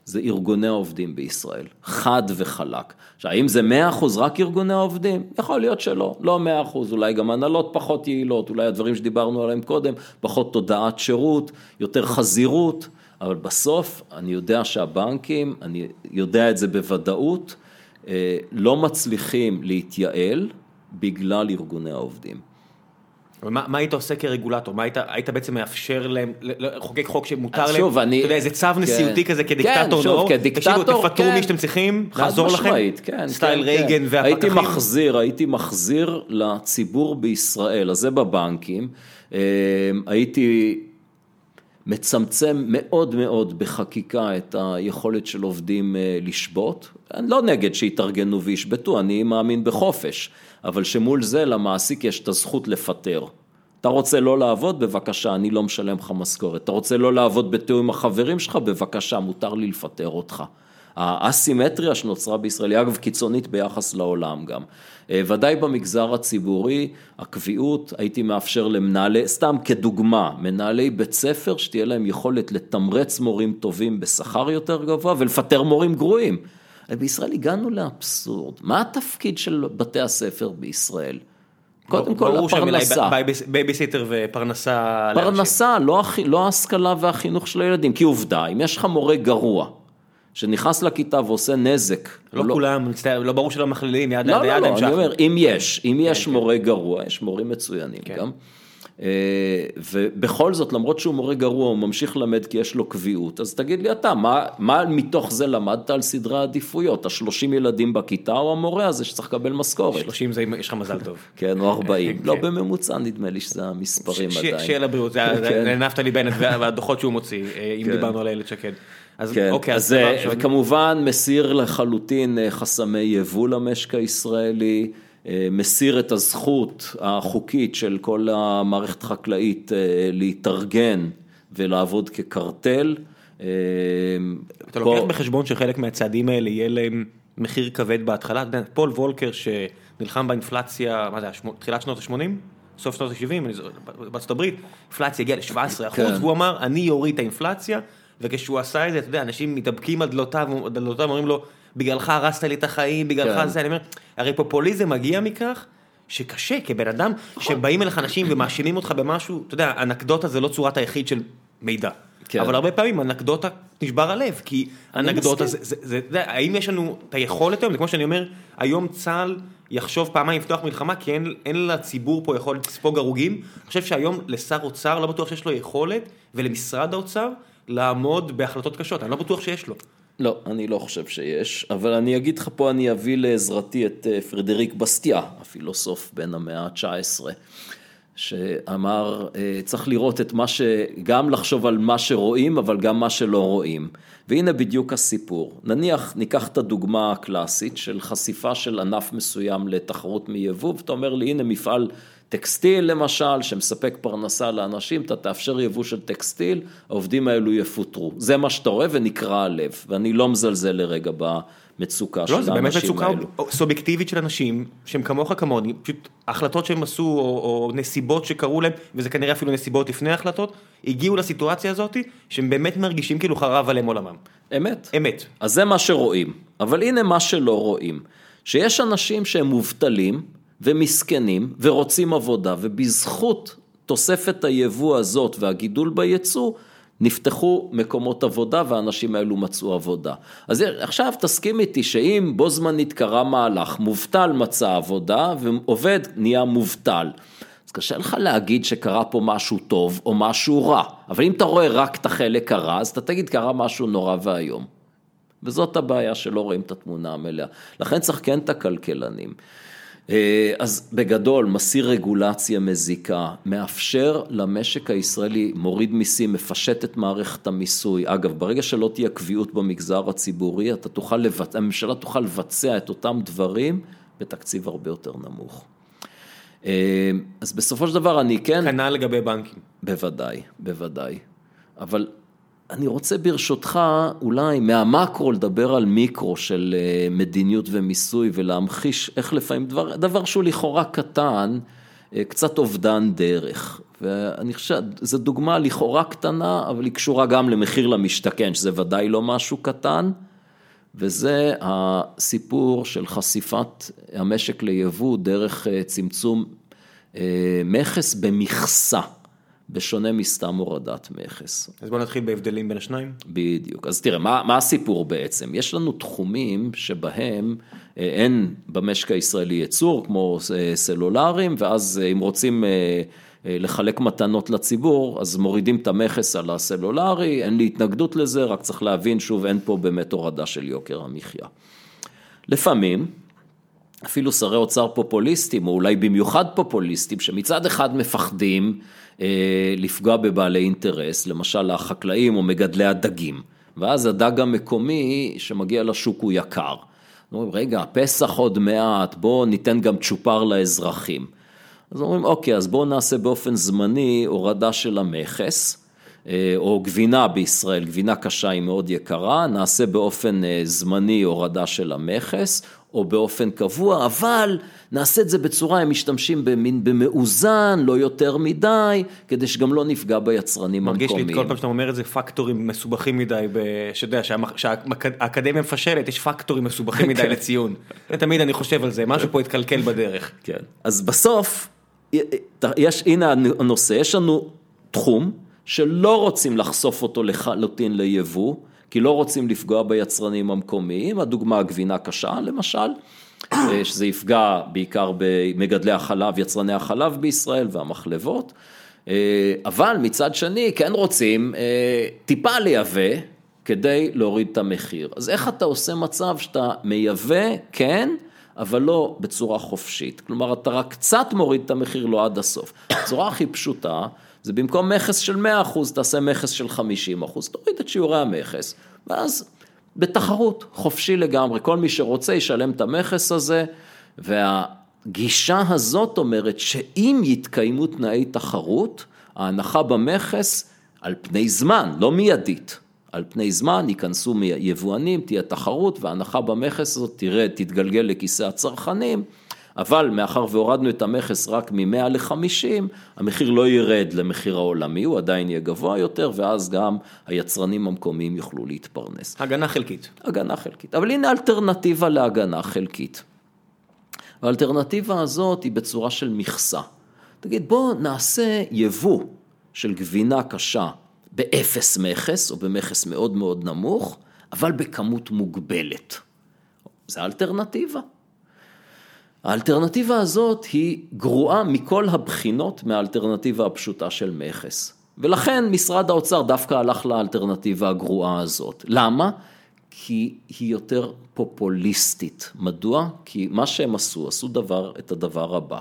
זה ארגוני העובדים בישראל, חד וחלק. עכשיו, האם זה 100% רק ארגוני העובדים? יכול להיות שלא, לא 100%, אולי גם הנהלות פחות יעילות, אולי הדברים שדיברנו עליהם קודם, פחות תודעת שירות, יותר חזירות, אבל בסוף אני יודע שהבנקים, אני יודע את זה בוודאות, אה, לא מצליחים להתייעל בגלל ארגוני העובדים. מה, מה היית עושה כרגולטור? מה היית, היית בעצם מאפשר להם לחוקק חוק שמותר להם? שוב, אני- אתה יודע, איזה צו כן. נשיאותי כזה כדיקטטור כן, שוב, נאור? כדיקטטור, תקשיבו, תפטרו כן. מי שאתם צריכים, חד נעזור לכם. משמעית, כן, סטייל כן, רייגן כן. והפקחים. הייתי מחזיר, הייתי מחזיר לציבור בישראל, אז זה בבנקים, אה, הייתי מצמצם מאוד מאוד בחקיקה את היכולת של עובדים אה, לשבות. אני לא נגד שיתארגנו וישבתו, אני מאמין בחופש, אבל שמול זה למעסיק יש את הזכות לפטר. אתה רוצה לא לעבוד? בבקשה, אני לא משלם לך משכורת. אתה רוצה לא לעבוד בתיאום עם החברים שלך? בבקשה, מותר לי לפטר אותך. האסימטריה שנוצרה בישראל היא אגב קיצונית ביחס לעולם גם. אה, ודאי במגזר הציבורי, הקביעות, הייתי מאפשר למנהלי, סתם כדוגמה, מנהלי בית ספר שתהיה להם יכולת לתמרץ מורים טובים בשכר יותר גבוה ולפטר מורים גרועים. בישראל הגענו לאבסורד, מה התפקיד של בתי הספר בישראל? קודם כל הפרנסה. בייביסיטר ופרנסה. פרנסה, לא, לא ההשכלה והחינוך של הילדים, כי עובדה, אם יש לך מורה גרוע, שנכנס לכיתה ועושה נזק. לא, לא כולם, מצטער, לא ברור שלא מכלילים, יד ליד לא, לא, לא, אני אומר, אם יש, אם יש כן, מורה כן. גרוע, יש מורים מצוינים כן. גם. אה, ובכל זאת, למרות שהוא מורה גרוע, הוא ממשיך ללמד כי יש לו קביעות, אז תגיד לי אתה, מה, מה מתוך זה למדת על סדרי העדיפויות? השלושים ילדים בכיתה או המורה הזה שצריך לקבל משכורת? שלושים זה, יש לך מזל טוב. כן, או ארבעים. לא, כן. בממוצע נדמה לי שזה המספרים עדיין. שיהיה לבריאות, זה נפתלי בנט והדוחות שהוא מוציא, אה, אם דיברנו על איילת שקד. אז כן, אוקיי, אז, אז כמובן מסיר לחלוטין אה, חסמי יבוא למשק הישראלי, מסיר את הזכות החוקית של כל המערכת החקלאית אה, להתארגן ולעבוד כקרטל. אתה פה... לוקח בחשבון שחלק מהצעדים האלה יהיה להם מחיר כבד בהתחלה, פול וולקר שנלחם באינפלציה, מה זה, תחילת שנות ה-80? סוף שנות ה-70, בארצות הברית, אינפלציה הגיעה ל-17 כן. והוא אמר, אני אוריד את האינפלציה. וכשהוא עשה את זה, אתה יודע, אנשים מתאבקים על דלותיו, דלותיו אומרים לו, בגללך הרסת לי את החיים, בגללך כן. זה, אני אומר, הרי פופוליזם מגיע מכך שקשה, כבן אדם, נכון. שבאים אליך אנשים ומאשימים אותך במשהו, אתה יודע, אנקדוטה זה לא צורת היחיד של מידע. כן. אבל הרבה פעמים אנקדוטה נשבר הלב, כי אנקדוטה זה, זה, זה, זה, האם יש לנו את היכולת היום, זה כמו שאני אומר, היום צה"ל יחשוב פעמיים לפתוח מלחמה, כי אין, אין לציבור פה יכולת לספוג הרוגים. אני חושב שהיום לשר אוצר לא בטוח שיש לו יכולת, ולמשרד האוצר, לעמוד בהחלטות קשות, אני לא בטוח שיש לו. לא, אני לא חושב שיש, אבל אני אגיד לך פה, אני אביא לעזרתי את אה, פרדריק בסטיה, הפילוסוף בן המאה ה-19, שאמר, אה, צריך לראות את מה ש... גם לחשוב על מה שרואים, אבל גם מה שלא רואים. והנה בדיוק הסיפור. נניח, ניקח את הדוגמה הקלאסית של חשיפה של ענף מסוים לתחרות מיבוא, ואתה אומר לי, הנה מפעל טקסטיל למשל, שמספק פרנסה לאנשים, אתה תאפשר יבוא של טקסטיל, העובדים האלו יפוטרו. זה מה שאתה רואה ונקרע הלב, ואני לא מזלזל לרגע במצוקה לא, של האנשים האלו. לא, זה באמת מצוקה סובייקטיבית של אנשים, שהם כמוך כמוני, פשוט החלטות שהם עשו, או, או נסיבות שקרו להם, וזה כנראה אפילו נסיבות לפני החלטות, הגיעו לסיטואציה הזאת, שהם באמת מרגישים כאילו חרב עליהם עולמם. אמת. אמת. אז זה מה שרואים, אבל הנה מה שלא רואים, שיש אנשים שהם מובטלים, ומסכנים ורוצים עבודה, ובזכות תוספת היבוא הזאת והגידול ביצוא, נפתחו מקומות עבודה והאנשים האלו מצאו עבודה. אז עכשיו תסכים איתי שאם בו זמנית קרה מהלך, מובטל מצא עבודה ועובד נהיה מובטל. אז קשה לך להגיד שקרה פה משהו טוב או משהו רע, אבל אם אתה רואה רק את החלק הרע, אז אתה תגיד קרה משהו נורא ואיום. וזאת הבעיה שלא רואים את התמונה המלאה. לכן צריך כן את הכלכלנים. אה, אז בגדול, מסיר רגולציה מזיקה, מאפשר למשק הישראלי, מוריד מיסים, מפשט את מערכת המיסוי. אגב, ברגע שלא תהיה קביעות במגזר הציבורי, אתה תוכל לבצע, הממשלה תוכל לבצע את אותם דברים בתקציב הרבה יותר נמוך. אה, אז בסופו של דבר אני כן... כנ"ל לגבי בנקים. בוודאי, בוודאי. אבל אני רוצה ברשותך אולי מהמקרו לדבר על מיקרו של אה, מדיניות ומיסוי ולהמחיש איך לפעמים דבר, דבר שהוא לכאורה קטן, אה, קצת אובדן דרך. ואני חושב, זו דוגמה לכאורה קטנה, אבל היא קשורה גם למחיר למשתכן, שזה ודאי לא משהו קטן, וזה הסיפור של חשיפת המשק ליבוא דרך אה, צמצום מכס במכסה. בשונה מסתם הורדת מכס. אז בוא נתחיל בהבדלים בין השניים. בדיוק. אז תראה, מה, מה הסיפור בעצם? יש לנו תחומים שבהם אה, אין במשק הישראלי ייצור, כמו אה, סלולרים, ואז אה, אם רוצים לחלק מתנות לציבור, אז מורידים את המכס על הסלולרי, אין לי התנגדות לזה, רק צריך להבין, שוב, אין פה באמת הורדה של יוקר המחיה. לפעמים, אפילו שרי אוצר פופוליסטים, או אולי במיוחד פופוליסטים, שמצד אחד מפחדים לפגוע בבעלי אינטרס, למשל החקלאים או מגדלי הדגים, ואז הדג המקומי שמגיע לשוק הוא יקר. אומרים, רגע, פסח עוד מעט, בואו ניתן גם צ'ופר לאזרחים. אז אומרים, אוקיי, אז בואו נעשה באופן זמני הורדה של המכס, אה, או גבינה בישראל, גבינה קשה היא מאוד יקרה, נעשה באופן אה, זמני הורדה של המכס, או באופן קבוע, אבל נעשה את זה בצורה, הם משתמשים במין במאוזן, לא יותר מדי, כדי שגם לא נפגע ביצרנים מרגיש המקומיים. לי כל פעם שאתה אומר את זה פקטורים מסובכים מדי, שאתה יודע שהאקדמיה מפשלת, יש פקטורים מסובכים מדי כן. לציון. תמיד אני חושב על זה, משהו פה התקלקל בדרך. כן. אז בסוף, יש, הנה הנושא, יש לנו תחום שלא רוצים לחשוף אותו לחלוטין ליבוא, כי לא רוצים לפגוע ביצרנים המקומיים, הדוגמה הגבינה קשה למשל, אה, שזה יפגע בעיקר במגדלי החלב, יצרני החלב בישראל והמחלבות, אה, אבל מצד שני כן רוצים אה, טיפה לייבא כדי להוריד את המחיר. אז איך אתה עושה מצב שאתה מייבא, כן, אבל לא בצורה חופשית. כלומר, אתה רק קצת מוריד את המחיר, לא עד הסוף. הצורה הכי פשוטה, זה במקום מכס של 100%, תעשה מכס של 50%, תוריד את שיעורי המכס, ואז בתחרות, חופשי לגמרי, כל מי שרוצה ישלם את המכס הזה, והגישה הזאת אומרת שאם יתקיימו תנאי תחרות, ההנחה במכס על פני זמן, לא מיידית. על פני זמן ייכנסו יבואנים, תהיה תחרות וההנחה במכס הזאת תרד, תתגלגל לכיסא הצרכנים, אבל מאחר והורדנו את המכס רק מ-100 ל-50, המחיר לא ירד למחיר העולמי, הוא עדיין יהיה גבוה יותר, ואז גם היצרנים המקומיים יוכלו להתפרנס. הגנה חלקית. הגנה חלקית. אבל הנה אלטרנטיבה להגנה חלקית. האלטרנטיבה הזאת היא בצורה של מכסה. תגיד, בוא נעשה יבוא של גבינה קשה באפס מכס, או במכס מאוד מאוד נמוך, אבל בכמות מוגבלת. זה האלטרנטיבה. האלטרנטיבה הזאת היא גרועה מכל הבחינות מהאלטרנטיבה הפשוטה של מכס. ולכן משרד האוצר דווקא הלך לאלטרנטיבה הגרועה הזאת. למה? כי היא יותר פופוליסטית. מדוע? כי מה שהם עשו, עשו דבר, את הדבר הבא.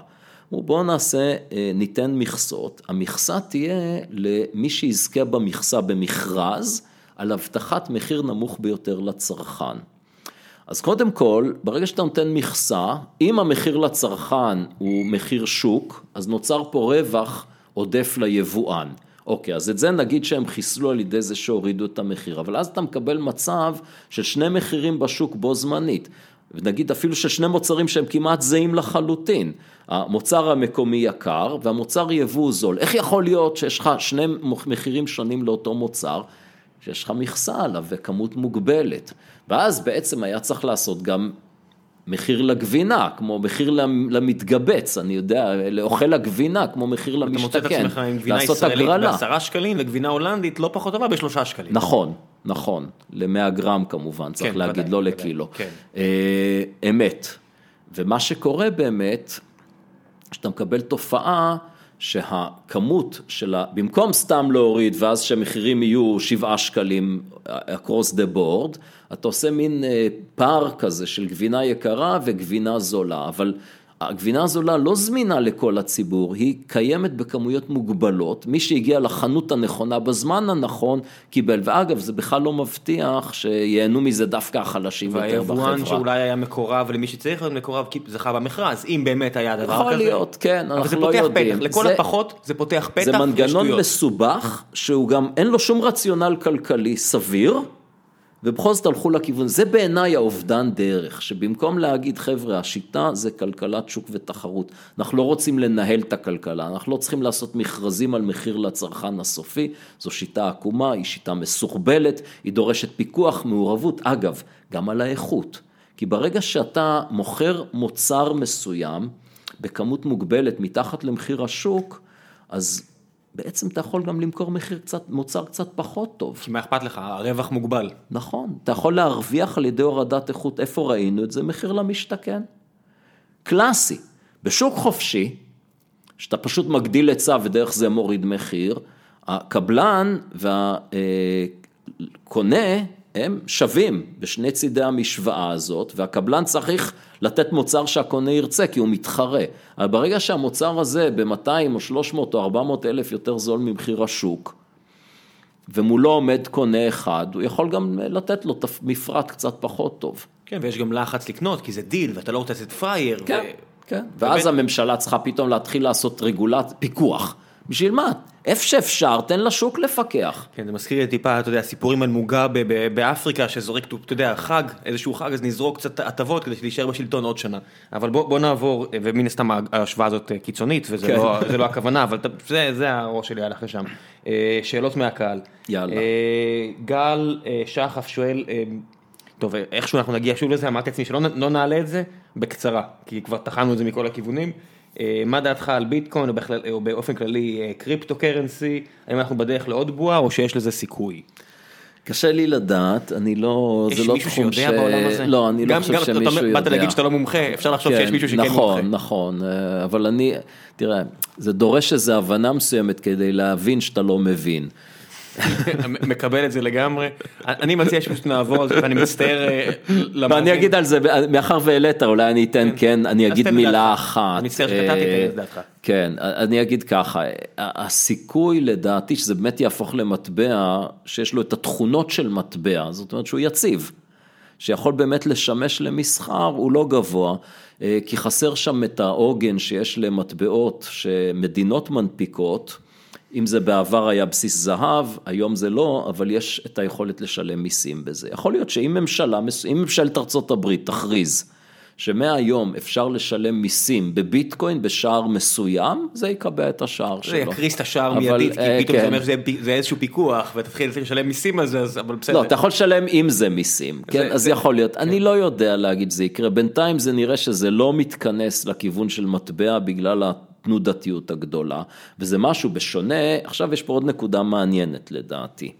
אמרו בואו נעשה, אה, ניתן מכסות, המכסה תהיה למי שיזכה במכסה במכרז על הבטחת מחיר נמוך ביותר לצרכן. אז קודם כל, ברגע שאתה נותן מכסה, אם המחיר לצרכן הוא מחיר שוק, אז נוצר פה רווח עודף ליבואן. אוקיי, אז את זה נגיד שהם חיסלו על ידי זה שהורידו את המחיר, אבל אז אתה מקבל מצב של שני מחירים בשוק בו זמנית. ונגיד אפילו של שני מוצרים שהם כמעט זהים לחלוטין. המוצר המקומי יקר והמוצר יבוא זול. איך יכול להיות שיש לך שני מחירים שונים לאותו מוצר, שיש לך מכסה עליו וכמות מוגבלת. ואז בעצם היה צריך לעשות גם מחיר לגבינה, כמו מחיר למתגבץ, אני יודע, לאוכל הגבינה, כמו מחיר למשתכן. אתה מוצא את עצמך עם גבינה ישראלית בעשרה שקלים וגבינה הולנדית לא פחות טובה בשלושה שקלים. נכון, נכון, למאה גרם כמובן, צריך כן, להגיד, ודאי, לא ודאי, לקילו. כן. אה, אמת. ומה שקורה באמת, שאתה מקבל תופעה שהכמות של ה... במקום סתם להוריד ואז שהמחירים יהיו שבעה שקלים across the board, אתה עושה מין אה, פער כזה של גבינה יקרה וגבינה זולה, אבל הגבינה הזולה לא זמינה לכל הציבור, היא קיימת בכמויות מוגבלות, מי שהגיע לחנות הנכונה בזמן הנכון קיבל, ואגב זה בכלל לא מבטיח שיהנו מזה דווקא החלשים יותר בחברה. והיבואן שאולי היה מקורב למי שצריך להיות מקורב, כי זכה במכרז, אם באמת היה דבר כזה. יכול להיות, כן, אנחנו לא אבל זה יודעים. פותח פתח, לכל זה- הפחות זה פותח פתח זה מנגנון. מסובך, שהוא גם אין לו שום רציונל כלכלי סביר, ובכל זאת הלכו לכיוון, זה בעיניי האובדן דרך, שבמקום להגיד חבר'ה השיטה זה כלכלת שוק ותחרות, אנחנו לא רוצים לנהל את הכלכלה, אנחנו לא צריכים לעשות מכרזים על מחיר לצרכן הסופי, זו שיטה עקומה, היא שיטה מסורבלת, היא דורשת פיקוח, מעורבות, אגב, גם על האיכות, כי ברגע שאתה מוכר מוצר מסוים בכמות מוגבלת מתחת למחיר השוק, אז בעצם אתה יכול גם למכור מחיר קצת, מוצר קצת פחות טוב. כי מה אכפת לך, הרווח מוגבל. נכון, אתה יכול להרוויח על ידי הורדת איכות, איפה ראינו את זה? מחיר למשתכן. קלאסי. בשוק חופשי, שאתה פשוט מגדיל היצע ודרך זה מוריד מחיר, הקבלן והקונה הם שווים בשני צידי המשוואה הזאת, והקבלן צריך לתת מוצר שהקונה ירצה כי הוא מתחרה. אבל ברגע שהמוצר הזה ב-200 או 300 או 400 אלף יותר זול ממחיר השוק, ומולו עומד קונה אחד, הוא יכול גם לתת לו מפרט קצת פחות טוב. כן, ויש גם לחץ לקנות, כי זה דיל, ואתה לא רוצה לצאת פראייר. כן. ו- כן, ואז הממשלה צריכה פתאום להתחיל לעשות רגולת, פיקוח. בשביל מה? איפה שאפשר, תן לשוק לפקח. כן, זה מזכיר לי טיפה, אתה יודע, סיפורים על מוגאבה באפריקה, שזורק, אתה יודע, חג, איזשהו חג, אז נזרוק קצת הטבות כדי להישאר בשלטון עוד שנה. אבל בוא, בוא נעבור, ומן הסתם ההשוואה הזאת קיצונית, וזה כן. לא, לא הכוונה, אבל זה, זה הראש שלי הלך לשם. אה, שאלות מהקהל. יאללה. אה, גל אה, שחף שואל, טוב, איכשהו אנחנו נגיע שוב לזה, אמרתי לעצמי שלא לא נעלה את זה בקצרה, כי כבר טחנו את זה מכל הכיוונים. אה, מה דעתך על ביטקוין או, בכלל, או באופן כללי קריפטו קרנסי, האם אנחנו בדרך לעוד בועה או שיש לזה סיכוי? קשה לי לדעת, אני לא, זה לא תחום ש... יש מישהו שיודע בעולם הזה? לא, אני לא גם, לא חושב גם שמישהו יודע. באת להגיד שאתה לא מומחה, אפשר לחשוב כן, שיש מישהו שכן נכון, מומחה. נכון, נכון, אבל אני, תראה, זה דורש איזו הבנה מסוימת כדי להבין שאתה לא מבין. מקבל את זה לגמרי. אני מציע שפשוט נעבור על זה ואני מצטער. אה, ואני אגיד על זה, מאחר והעלית, אולי אני אתן, כן, כן אני אגיד מילה אחת. אני מצטער שקטעתי את דעתך. כן, אני אגיד ככה, הסיכוי לדעתי שזה באמת יהפוך למטבע שיש לו את התכונות של מטבע, זאת אומרת שהוא יציב, שיכול באמת לשמש למסחר, הוא לא גבוה, אה, כי חסר שם את העוגן שיש למטבעות שמדינות מנפיקות. אם זה בעבר היה בסיס זהב, היום זה לא, אבל יש את היכולת לשלם מיסים בזה. יכול להיות שאם ממשלה, אם ממשלת ארצות הברית תכריז שמהיום אפשר לשלם מיסים בביטקוין בשער מסוים, זה יקבע את השער שלו. זה יקריס את השער אבל, מיידית, כי אה, פתאום כן. זה אומר שזה איזשהו פיקוח, ותתחיל לשלם מיסים על זה, אז אבל בסדר. לא, אתה יכול לשלם עם זה מיסים, כן, זה, אז זה, יכול להיות. כן. אני לא יודע להגיד שזה יקרה, בינתיים זה נראה שזה לא מתכנס לכיוון של מטבע בגלל התנודתיות הגדולה, וזה משהו בשונה, עכשיו יש פה עוד נקודה מעניינת לדעתי.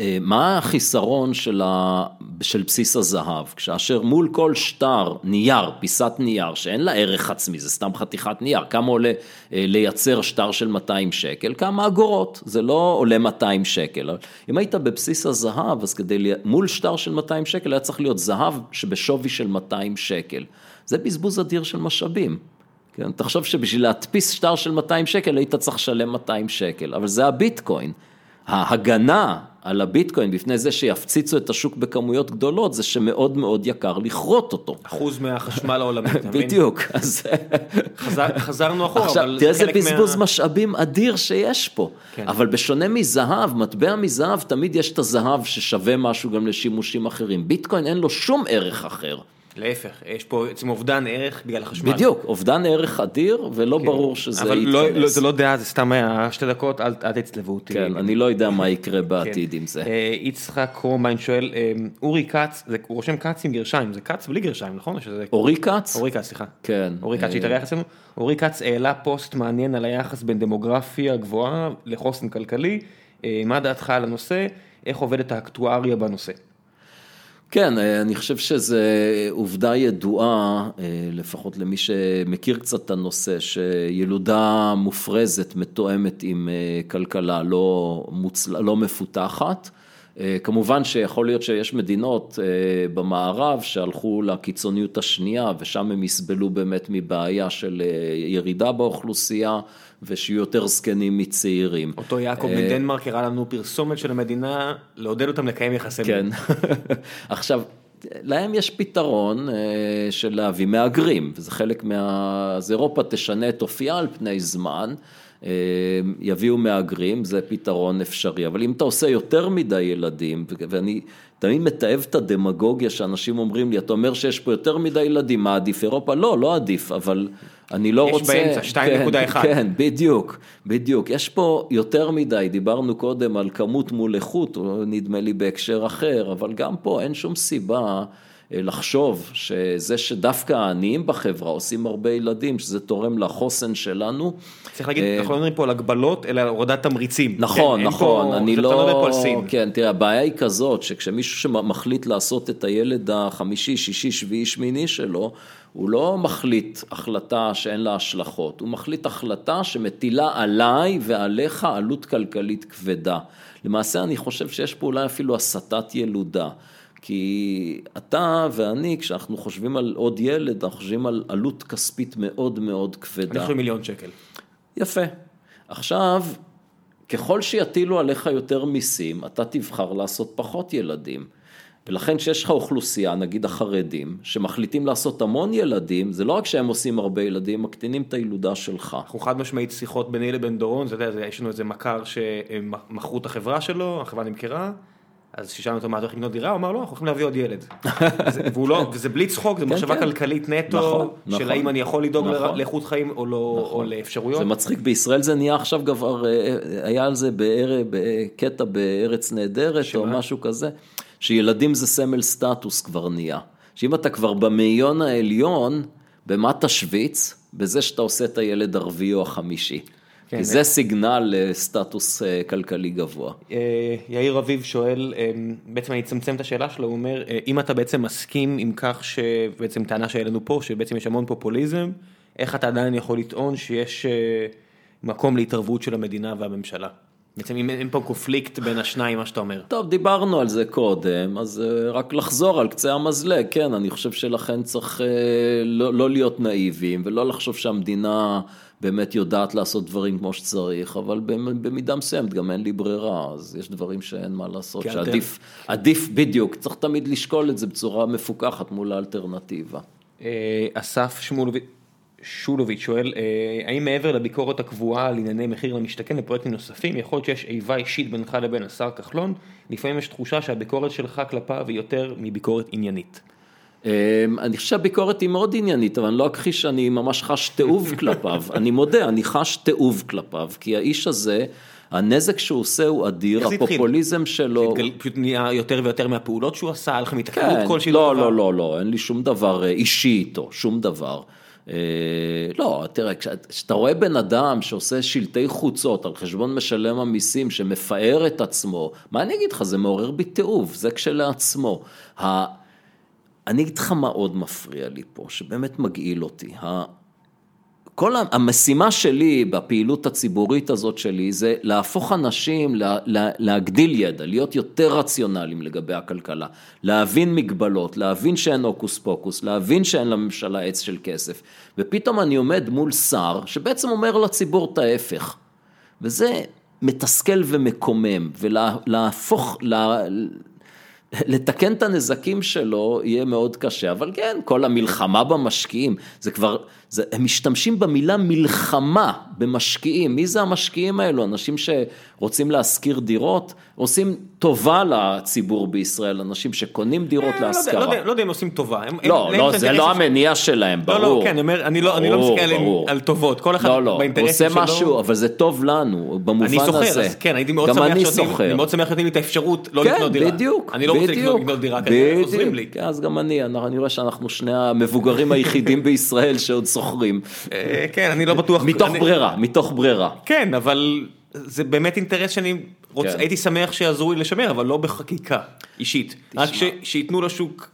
אה, מה החיסרון של, ה... של בסיס הזהב, כשאשר מול כל שטר נייר, פיסת נייר, שאין לה ערך עצמי, זה סתם חתיכת נייר, כמה עולה אה, לייצר שטר של 200 שקל? כמה אגורות, זה לא עולה 200 שקל. אם היית בבסיס הזהב, אז כדי, מול שטר של 200 שקל היה צריך להיות זהב שבשווי של 200 שקל. זה בזבוז אדיר של משאבים. כן, תחשוב שבשביל להדפיס שטר של 200 שקל היית צריך לשלם 200 שקל, אבל זה הביטקוין. ההגנה על הביטקוין בפני זה שיפציצו את השוק בכמויות גדולות, זה שמאוד מאוד יקר לכרות אותו. אחוז מהחשמל העולמי, אתה מבין? בדיוק, אז... חזר, חזרנו אחורה, עכשיו, אבל... תראה איזה בזבוז מה... משאבים אדיר שיש פה. כן. אבל בשונה מזהב, מטבע מזהב, תמיד יש את הזהב ששווה משהו גם לשימושים אחרים. ביטקוין אין לו שום ערך אחר. להפך, יש פה בעצם אובדן ערך בגלל החשמל. בדיוק, אובדן ערך אדיר, ולא כן. ברור שזה אבל יתכנס. אבל לא, זה לא דעה, זה סתם היה שתי דקות, אל, אל תצלבו אותי. כן, אני לא יודע מה יקרה כן. בעתיד כן. עם זה. אה, יצחק קרומיין שואל, אה, אורי כץ, זה, הוא רושם כץ עם גרשיים, זה כץ בלי גרשיים, נכון? שזה... אורי כץ? אורי כץ, סליחה. כן. אורי כץ אה, שהתארח אצלנו. אורי כץ העלה פוסט מעניין על היחס בין דמוגרפיה גבוהה לחוסן כלכלי. מה דעתך על הנושא? איך עובדת האקטואריה בנושא? כן, אה, אני חושב שזו עובדה ידועה, אה, לפחות למי שמכיר קצת את הנושא, שילודה מופרזת מתואמת עם אה, כלכלה לא, מוצל... לא מפותחת. כמובן שיכול להיות שיש מדינות במערב שהלכו לקיצוניות השנייה ושם הם יסבלו באמת מבעיה של ירידה באוכלוסייה ושיהיו יותר זקנים מצעירים. אותו יעקב מדנמרק הראה לנו פרסומת של המדינה לעודד אותם לקיים יחסי כן. עכשיו, להם יש פתרון של להביא מהגרים, וזה חלק מה... אז אירופה תשנה את אופייה על פני זמן. יביאו מהגרים, זה פתרון אפשרי, אבל אם אתה עושה יותר מדי ילדים, ואני תמיד מתעב את הדמגוגיה שאנשים אומרים לי, אתה אומר שיש פה יותר מדי ילדים, מה עדיף אירופה? לא, לא עדיף, אבל אני לא יש רוצה... יש באמצע, 2.1. כן, כן, בדיוק, בדיוק. יש פה יותר מדי, דיברנו קודם על כמות מול איכות, נדמה לי בהקשר אחר, אבל גם פה אין שום סיבה. אה, לחשוב שזה שדווקא העניים בחברה עושים הרבה ילדים, שזה תורם לחוסן שלנו. צריך להגיד, אה, אנחנו לא מדברים פה על הגבלות, אלא על הורדת תמריצים. נכון, כן, נכון, פה, אני לא... כן, תראה, הבעיה היא כזאת, שכשמישהו שמחליט לעשות את הילד החמישי, שישי, שביעי, שמיני שלו, הוא לא מחליט החלטה שאין לה השלכות, הוא מחליט החלטה שמטילה עליי ועליך עלות כלכלית כבדה. למעשה אני חושב שיש פה אולי אפילו הסטת ילודה. כי אתה ואני, כשאנחנו חושבים על עוד ילד, אנחנו חושבים על עלות כספית מאוד מאוד כבדה. אני חושב מיליון שקל. יפה. עכשיו, ככל שיטילו עליך יותר מיסים, אתה תבחר לעשות פחות ילדים. ולכן כשיש לך אוכלוסייה, נגיד החרדים, שמחליטים לעשות המון ילדים, זה לא רק שהם עושים הרבה ילדים, מקטינים את הילודה שלך. אנחנו חד משמעית שיחות ביני לבין דורון, אתה יודע, יש לנו איזה מכר שמכרו את החברה שלו, החברה נמכרה, אז כששאלנו אותו מה אתה הולך לקנות דירה, הוא אמר לא, אנחנו הולכים להביא עוד ילד. והוא לא, וזה בלי צחוק, זה כן, מחשבה כן. כלכלית נטו, נכון, של נכון. האם אני יכול לדאוג נכון. לאיכות חיים או לא, או לאפשרויות. זה מצחיק, בישראל זה נהיה עכשיו כבר, אה, היה על זה בקטע בארץ נהדרת או? משהו כזה, שילדים זה סמל סטטוס כבר נהיה. שאם אתה כבר במאיון העליון, במה תשוויץ? בזה שאתה עושה את הילד הרביעי או החמישי. כן, כי זה סיגנל לסטטוס אה, כלכלי גבוה. אה, יאיר אביב שואל, אה, בעצם אני אצמצם את השאלה שלו, הוא אומר, אה, אם אתה בעצם מסכים עם כך שבעצם טענה שהיה לנו פה, שבעצם יש המון פופוליזם, איך אתה עדיין יכול לטעון שיש אה, מקום להתערבות של המדינה והממשלה? בעצם אם אין פה קונפליקט בין השניים, מה שאתה אומר. טוב, דיברנו על זה קודם, אז אה, רק לחזור על קצה המזלג, כן, אני חושב שלכן צריך אה, לא, לא להיות נאיביים ולא לחשוב שהמדינה באמת יודעת לעשות דברים כמו שצריך, אבל במ- במידה מסוימת גם אין לי ברירה, אז יש דברים שאין מה לעשות, כי שעדיף, עדיף בדיוק, צריך תמיד לשקול את זה בצורה מפוקחת מול האלטרנטיבה. אה, אסף שמולוביץ' שולוביץ' שואל, אה, האם מעבר לביקורת הקבועה על ענייני מחיר למשתכן ופרויקטים נוספים, יכול להיות שיש איבה אישית בינך לבין השר כחלון? לפעמים יש תחושה שהביקורת שלך כלפיו היא יותר מביקורת עניינית. אמ, אני חושב שהביקורת היא מאוד עניינית, אבל אני לא אכחיש שאני ממש חש תיעוב כלפיו. אני מודה, אני חש תיעוב כלפיו, כי האיש הזה, הנזק שהוא עושה הוא אדיר? הפופוליזם שלו... פשוט נהיה יותר ויותר מהפעולות שהוא עשה, היה לכם התקלות כן, כלשהי? לא, בדבר? לא, לא, לא, אין לי שום דבר אה, אישי איתו, שום דבר. אה, לא, תראה, כש- כשאתה רואה בן אדם שעושה שלטי חוצות על חשבון משלם המיסים, שמפאר את עצמו, מה אני אגיד לך, זה מעורר בי תיעוב, זה כשלעצמו. אני אגיד לך מה עוד מפריע לי פה, שבאמת מגעיל אותי. כל המשימה שלי בפעילות הציבורית הזאת שלי זה להפוך אנשים, לה, לה, להגדיל ידע, להיות יותר רציונליים לגבי הכלכלה, להבין מגבלות, להבין שאין הוקוס פוקוס, להבין שאין לממשלה עץ של כסף, ופתאום אני עומד מול שר שבעצם אומר לציבור את ההפך, וזה מתסכל ומקומם, ולהפוך, לה, לתקן את הנזקים שלו יהיה מאוד קשה, אבל כן, כל המלחמה במשקיעים, זה כבר, זה, הם משתמשים במילה מלחמה במשקיעים, מי זה המשקיעים האלו? אנשים שרוצים להשכיר דירות, עושים טובה לציבור בישראל, אנשים שקונים דירות אה, לא יודע, להשכרה. לא יודע- לא יודע אם עושים טובה. הם- לא, הם- לא, להם זה אינטרס לא ש- המניע שלהם, ברור. לא, לא, כן, אומר, אני לא אני לא מסתכל עליהם. על טובות, כל אחד לא, לא, הוא באינטרסים עושה שלו. משהו, אבל זה טוב לנו, במובן אני הזה. סוחר, אז כן, הייתי מאוד גם שמח אני שנותנים- סוחר. אני מאוד שמח שנותנים לי את האפשרות לא כן, לקנות דירה. בדיוק, אני לא רוצה בדיוק, לקנות דירה, כנראה עוזרים לי. אז גם אני, אני אני רואה שאנחנו שני המבוגרים היחידים בישראל שעוד סוחרים. אה, כן, אני לא בטוח. מתוך ברירה, מתוך ברירה. כן, אבל זה באמת אינטרס שאני רוצה, כן. הייתי שמח שיעזרו לי לשמר, אבל לא בחקיקה אישית. רק ש- שייתנו לשוק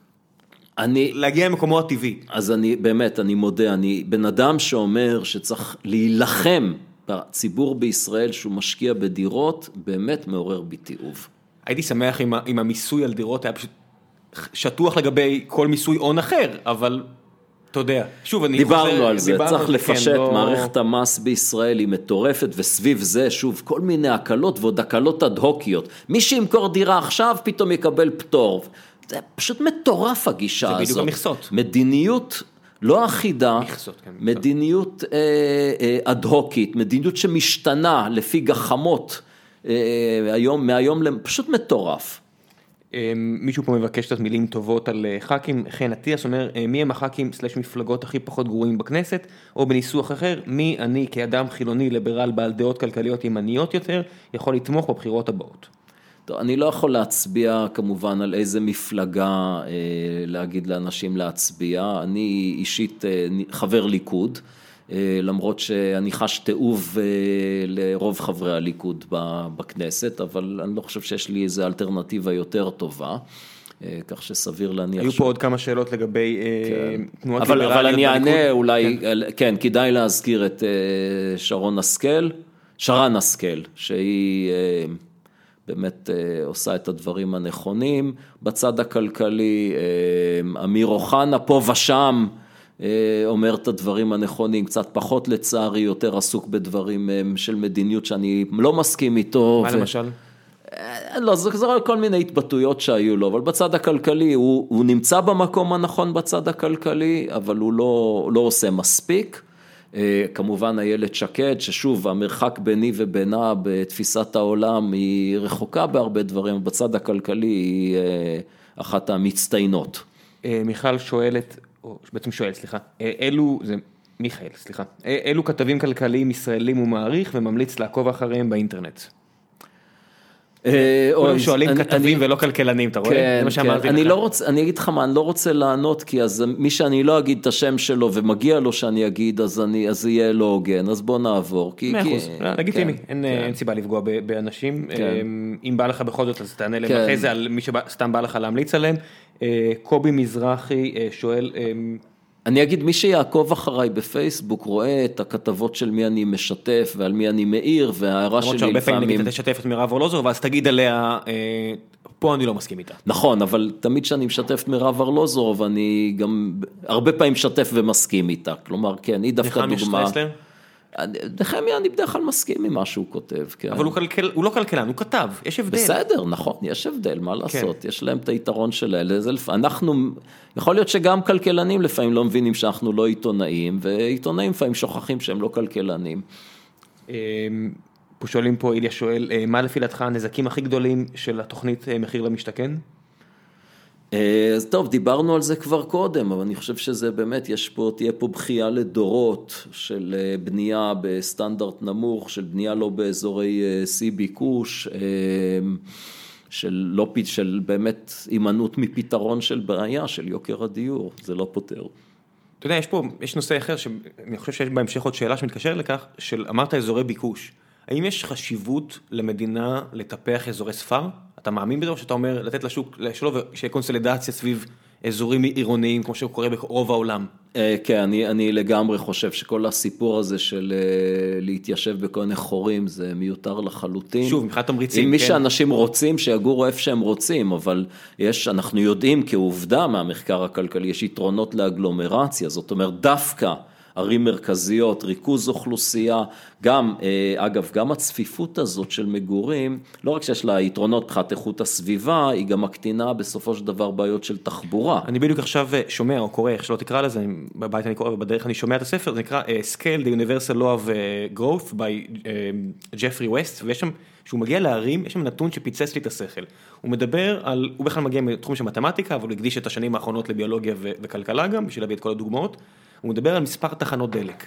אני, להגיע למקומו הטבעי. אז אני, באמת, אני מודה, אני בן אדם שאומר שצריך להילחם בציבור בישראל שהוא משקיע בדירות, באמת מעורר בי תיעוב. הייתי שמח אם המיסוי על דירות היה פשוט שטוח לגבי כל מיסוי הון אחר, אבל אתה יודע, שוב, אני חוזר, דיברנו על זה, דיברנו צריך על זה, כן, לפשט, לא- מערכת המס בישראל היא מטורפת, וסביב זה, שוב, כל מיני הקלות ועוד הקלות אד-הוקיות. מי שימכור דירה עכשיו, פתאום יקבל פטור. זה פשוט מטורף הגישה זה הזאת. בדיוק המכסות. מדיניות לא אחידה, מכסות, כן. מדיניות אה, אה, אד-הוקית, מדיניות שמשתנה לפי גחמות, אה, היום, מהיום, פשוט מטורף. אה, מישהו פה מבקש קצת מילים טובות על אה, ח"כים, חן אטיאס אומר, אה, מי הם הח"כים סלש מפלגות הכי פחות גרועים בכנסת, או בניסוח אחר, מי אני כאדם חילוני ליברל בעל דעות כלכליות ימניות יותר, יכול לתמוך בבחירות הבאות. טוב, אני לא יכול להצביע כמובן על איזה מפלגה אה, להגיד לאנשים להצביע, אני אישית חבר ליכוד, למרות שאני חש תיעוב אה, לרוב חברי הליכוד בכנסת, אבל אני לא חושב שיש לי איזו אלטרנטיבה יותר טובה, אה, כך שסביר להניח היו ש- פה עוד כמה שאלות לגבי אה, תנועות אבל, אבל אני. אענה אולי, כן. כן, כדאי להזכיר את אה, שרון השכל, שרן השכל, שהיא אה, באמת אה, עושה את הדברים הנכונים. בצד הכלכלי, אה, אמיר אוחנה פה ושם אה, אומר את הדברים הנכונים, קצת פחות לצערי, יותר עסוק בדברים אה, של מדיניות שאני לא מסכים איתו. מה ו- למשל? אה, לא, זה, זה כל מיני התבטאויות שהיו לו, אבל בצד הכלכלי, הוא, הוא נמצא במקום הנכון בצד הכלכלי, אבל הוא לא, לא עושה מספיק. אה, כמובן איילת שקד, ששוב, המרחק ביני ובינה בתפיסת העולם היא רחוקה בהרבה דברים, בצד הכלכלי היא אה, אחת המצטיינות. מיכל שואלת, או בעצם שואלת, סליחה, אלו, זה מיכאל, סליחה, אילו כתבים כלכליים ישראלים הוא מעריך וממליץ לעקוב אחריהם באינטרנט? אה, כולם שואלים כתבים ולא כלכלנים, אתה רואה? כן, זה מה שאמרתי כן. לך. אני אגיד לך מה, אני לא רוצה לענות, כי אז מי שאני לא אגיד את השם שלו ומגיע לו שאני אגיד, אז זה יהיה לא הוגן, אז בוא נעבור. מאה אחוז, לגיטימי, כן, אין סיבה לפגוע באנשים. אם בא לך בכל זאת, אז תענה להם אחרי זה על מי שסתם בא לך להמליץ עליהם. אה, קובי מזרחי אה, שואל, אני אגיד, מי שיעקוב אחריי בפייסבוק רואה את הכתבות של מי אני משתף ועל מי אני מעיר, וההערה שלי לפעמים... למרות שהרבה פעמים אתה תשתף את מירב ארלוזור, ואז תגיד עליה, אה, פה אני לא מסכים איתה. נכון, אבל תמיד כשאני משתף את מירב ארלוזור, ואני גם הרבה פעמים משתף ומסכים איתה. כלומר, כן, היא דווקא דוגמה... נחמיה אני בדרך כלל מסכים עם מה שהוא כותב, כן. אבל הוא, כלכל, הוא לא כלכלן, הוא כתב, יש הבדל. בסדר, נכון, יש הבדל, מה לעשות, כן. יש להם את היתרון שלהם. אנחנו, יכול להיות שגם כלכלנים לפעמים לא מבינים שאנחנו לא עיתונאים, ועיתונאים לפעמים שוכחים שהם לא כלכלנים. אמ, פה שואלים פה, איליה שואל, אה, מה לפי דעתך הנזקים הכי גדולים של התוכנית אה, מחיר למשתכן? אה, אז טוב, דיברנו על זה כבר קודם, אבל אני חושב שזה באמת, יש פה, תהיה פה בכייה לדורות של בנייה בסטנדרט נמוך, של בנייה לא באזורי שיא ביקוש, של, לא, של באמת הימנעות מפתרון של בעיה של יוקר הדיור, זה לא פותר. אתה יודע, יש פה, יש נושא אחר שאני חושב שיש בהמשך עוד שאלה שמתקשר לכך, של אמרת אזורי ביקוש. האם יש חשיבות למדינה לטפח אזורי ספר? אתה מאמין בזה או שאתה אומר לתת לשוק לשלוב שיהיה קונסולידציה סביב אזורים עירוניים כמו שקורה ברוב העולם? אה, כן, אני, אני לגמרי חושב שכל הסיפור הזה של אה, להתיישב בכל מיני חורים זה מיותר לחלוטין. שוב, מבחינת תמריצים, כן. מי שאנשים רוצים, שיגורו איפה שהם רוצים, אבל יש, אנחנו יודעים כעובדה מהמחקר הכלכלי, יש יתרונות לאגלומרציה, זאת אומרת דווקא. ערים מרכזיות, ריכוז אוכלוסייה, גם, אה, אגב, גם הצפיפות הזאת של מגורים, לא רק שיש לה יתרונות מבחינת איכות הסביבה, היא גם מקטינה בסופו של דבר בעיות של תחבורה. אני בדיוק עכשיו אה, שומע או קורא, איך שלא תקרא לזה, בבית אני קורא ובדרך אני שומע את הספר, זה נקרא uh, Scale the Universal Law of Growth by ג'פרי ווסט, ויש שם, כשהוא מגיע לערים, יש שם נתון שפיצץ לי את השכל. הוא מדבר על, הוא בכלל מגיע מתחום של מתמטיקה, אבל הוא הקדיש את השנים האחרונות לביולוגיה וכלכלה גם, בשביל להביא את כל הדוגמאות. הוא מדבר על מספר תחנות דלק.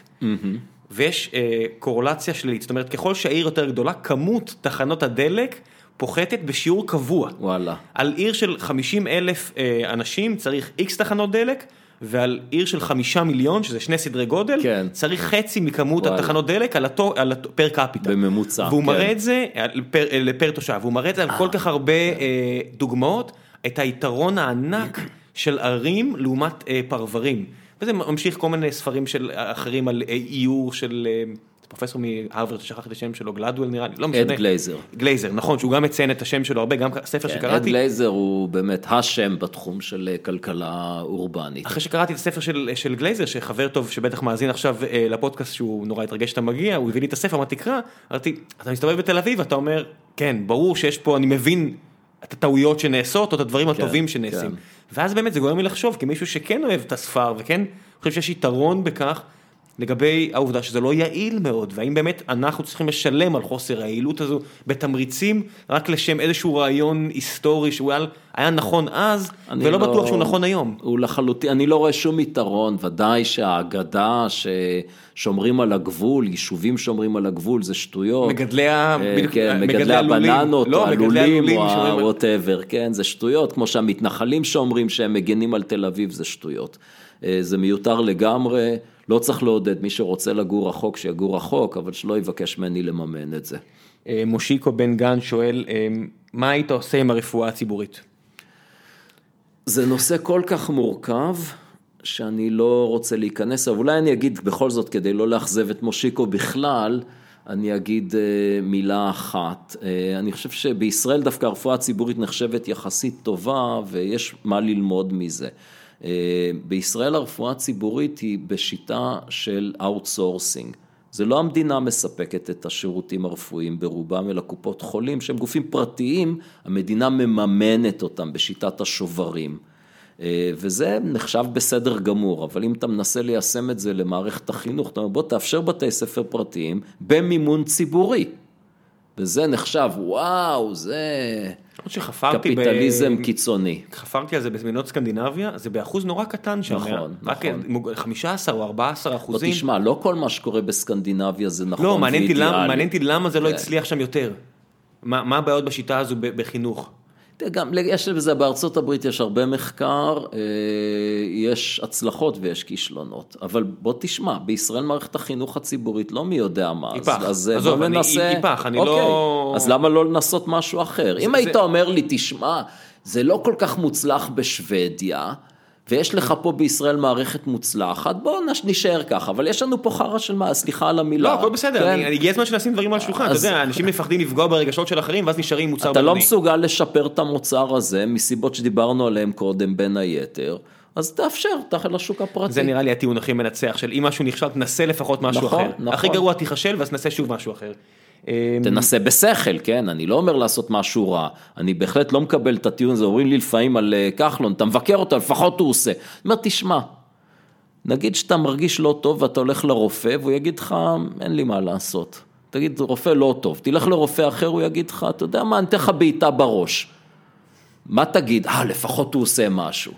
ויש אה, קורולציה שלילית, זאת אומרת ככל שהעיר יותר גדולה, כמות תחנות הדלק פוחתת בשיעור קבוע. וואלה. על עיר של 50 אלף אה, אנשים צריך איקס תחנות דלק. ועל עיר של חמישה מיליון, שזה שני סדרי גודל, כן. צריך חצי מכמות וואלה. התחנות דלק על אותו, על אותו, per capita. בממוצע, והוא כן. מראה את זה, פר, לפר תושב, והוא מראה את זה על כל כך הרבה כן. אה, דוגמאות, את היתרון הענק של ערים לעומת אה, פרברים. וזה ממשיך כל מיני ספרים של אחרים על עיור של אה, פרופסור מהרווארד ששכחתי את השם שלו, גלדוול נראה לי, לא משנה. אד גלייזר. גלייזר, נכון, שהוא גם מציין את השם שלו הרבה, גם ספר כן, שקראתי. אד גלייזר הוא באמת השם בתחום של אה, כלכלה אורבנית. אחרי שקראתי את הספר של, של גלייזר, שחבר טוב שבטח מאזין עכשיו אה, לפודקאסט שהוא נורא התרגש שאתה מגיע, הוא הביא לי את הספר, אמרתי תקרא, אמרתי, אתה מסתובב בתל אביב, אתה אומר, כן, ברור שיש פה, אני מבין את הטעויות שנעשות, או את הדברים כן, הטובים שנעשים. כן. ואז באמת זה גורם לי לחשוב, כמישהו שכן אוהב את הספר, וכן חושב שיש יתרון בכך לגבי העובדה שזה לא יעיל מאוד, והאם באמת אנחנו צריכים לשלם על חוסר היעילות הזו בתמריצים רק לשם איזשהו רעיון היסטורי שהוא היה, היה נכון אז, ולא לא, בטוח שהוא נכון היום. הוא לחלוטין, אני לא רואה שום יתרון, ודאי שהאגדה ששומרים על הגבול, יישובים שומרים על הגבול, זה שטויות. מגדלי, ה... אה, כן, מגדלי, מגדלי הבננות, לא, הלולים, או ה-whatever, כן, זה שטויות, כמו שהמתנחלים שאומרים שהם מגנים על תל אביב, זה שטויות. אה, זה מיותר לגמרי, לא צריך לעודד, מי שרוצה לגור רחוק שיגור רחוק, אבל שלא יבקש ממני לממן את זה. אה, מושיקו בן גן שואל, אה, מה היית עושה עם הרפואה הציבורית? זה נושא כל כך מורכב, שאני לא רוצה להיכנס, אבל אולי אני אגיד בכל זאת, כדי לא לאכזב את מושיקו בכלל, אני אגיד מילה אחת. אני חושב שבישראל דווקא הרפואה הציבורית נחשבת יחסית טובה, ויש מה ללמוד מזה. בישראל הרפואה הציבורית היא בשיטה של outsourcing. זה לא המדינה מספקת את השירותים הרפואיים ברובם, אלא קופות חולים שהם גופים פרטיים, המדינה מממנת אותם בשיטת השוברים. אה, וזה נחשב בסדר גמור, אבל אם אתה מנסה ליישם את זה למערכת החינוך, אתה אומר בוא תאפשר בתי ספר פרטיים במימון ציבורי. וזה נחשב, וואו, זה קפיטליזם ב... קיצוני. חפרתי על זה בזמינות סקנדינביה, זה באחוז נורא קטן שם. נכון, נכון. רק 15 או 14 אחוזים. לא, תשמע, לא כל מה שקורה בסקנדינביה זה נכון לא, מעניין אותי למה זה לא כן. הצליח שם יותר. מה הבעיות בשיטה הזו בחינוך? גם יש בזה, בארצות הברית יש הרבה מחקר, אה, יש הצלחות ויש כישלונות, אבל בוא תשמע, בישראל מערכת החינוך הציבורית לא מי יודע מה, היפך, אז אה, עזוב, בוא ננסה, אני היפך, אני אוקיי, לא... אז למה לא לנסות משהו אחר? זה, אם זה... היית אומר לי, תשמע, זה לא כל כך מוצלח בשוודיה, ויש לך פה בישראל מערכת מוצלחת, בואו נשאר ככה, אבל יש לנו פה חרא של מה, סליחה על המילה. לא, הכל בסדר, כן? אני, הגיע הזמן שנשים דברים על השולחן, אתה יודע, אנשים מפחדים לפגוע ברגשות של אחרים, ואז נשארים מוצר אתה לא מסוגל לשפר את המוצר הזה, מסיבות שדיברנו עליהן קודם, בין היתר. אז תאפשר, תאכל לשוק הפרטי. זה נראה לי הטיעון הכי מנצח של אם משהו נכשל, תנסה לפחות משהו נכון, אחר. נכון. הכי גרוע תיכשל ואז תנסה שוב משהו אחר. אמ, תנסה בשכל, כן? אני לא אומר לעשות משהו רע, אני בהחלט לא מקבל את הטיעון הזה, אומרים לי לפעמים על אה, כחלון, אתה מבקר אותו, לפחות הוא עושה. אני אומר, תשמע, נגיד שאתה מרגיש לא טוב ואתה הולך לרופא והוא יגיד לך, אין לי מה לעשות. תגיד, רופא לא טוב, תלך לרופא אחר, הוא יגיד לך, אתה יודע מה, אני אתן לך בעיטה בראש. מה תגיד? אה, לפחות הוא עושה משהו.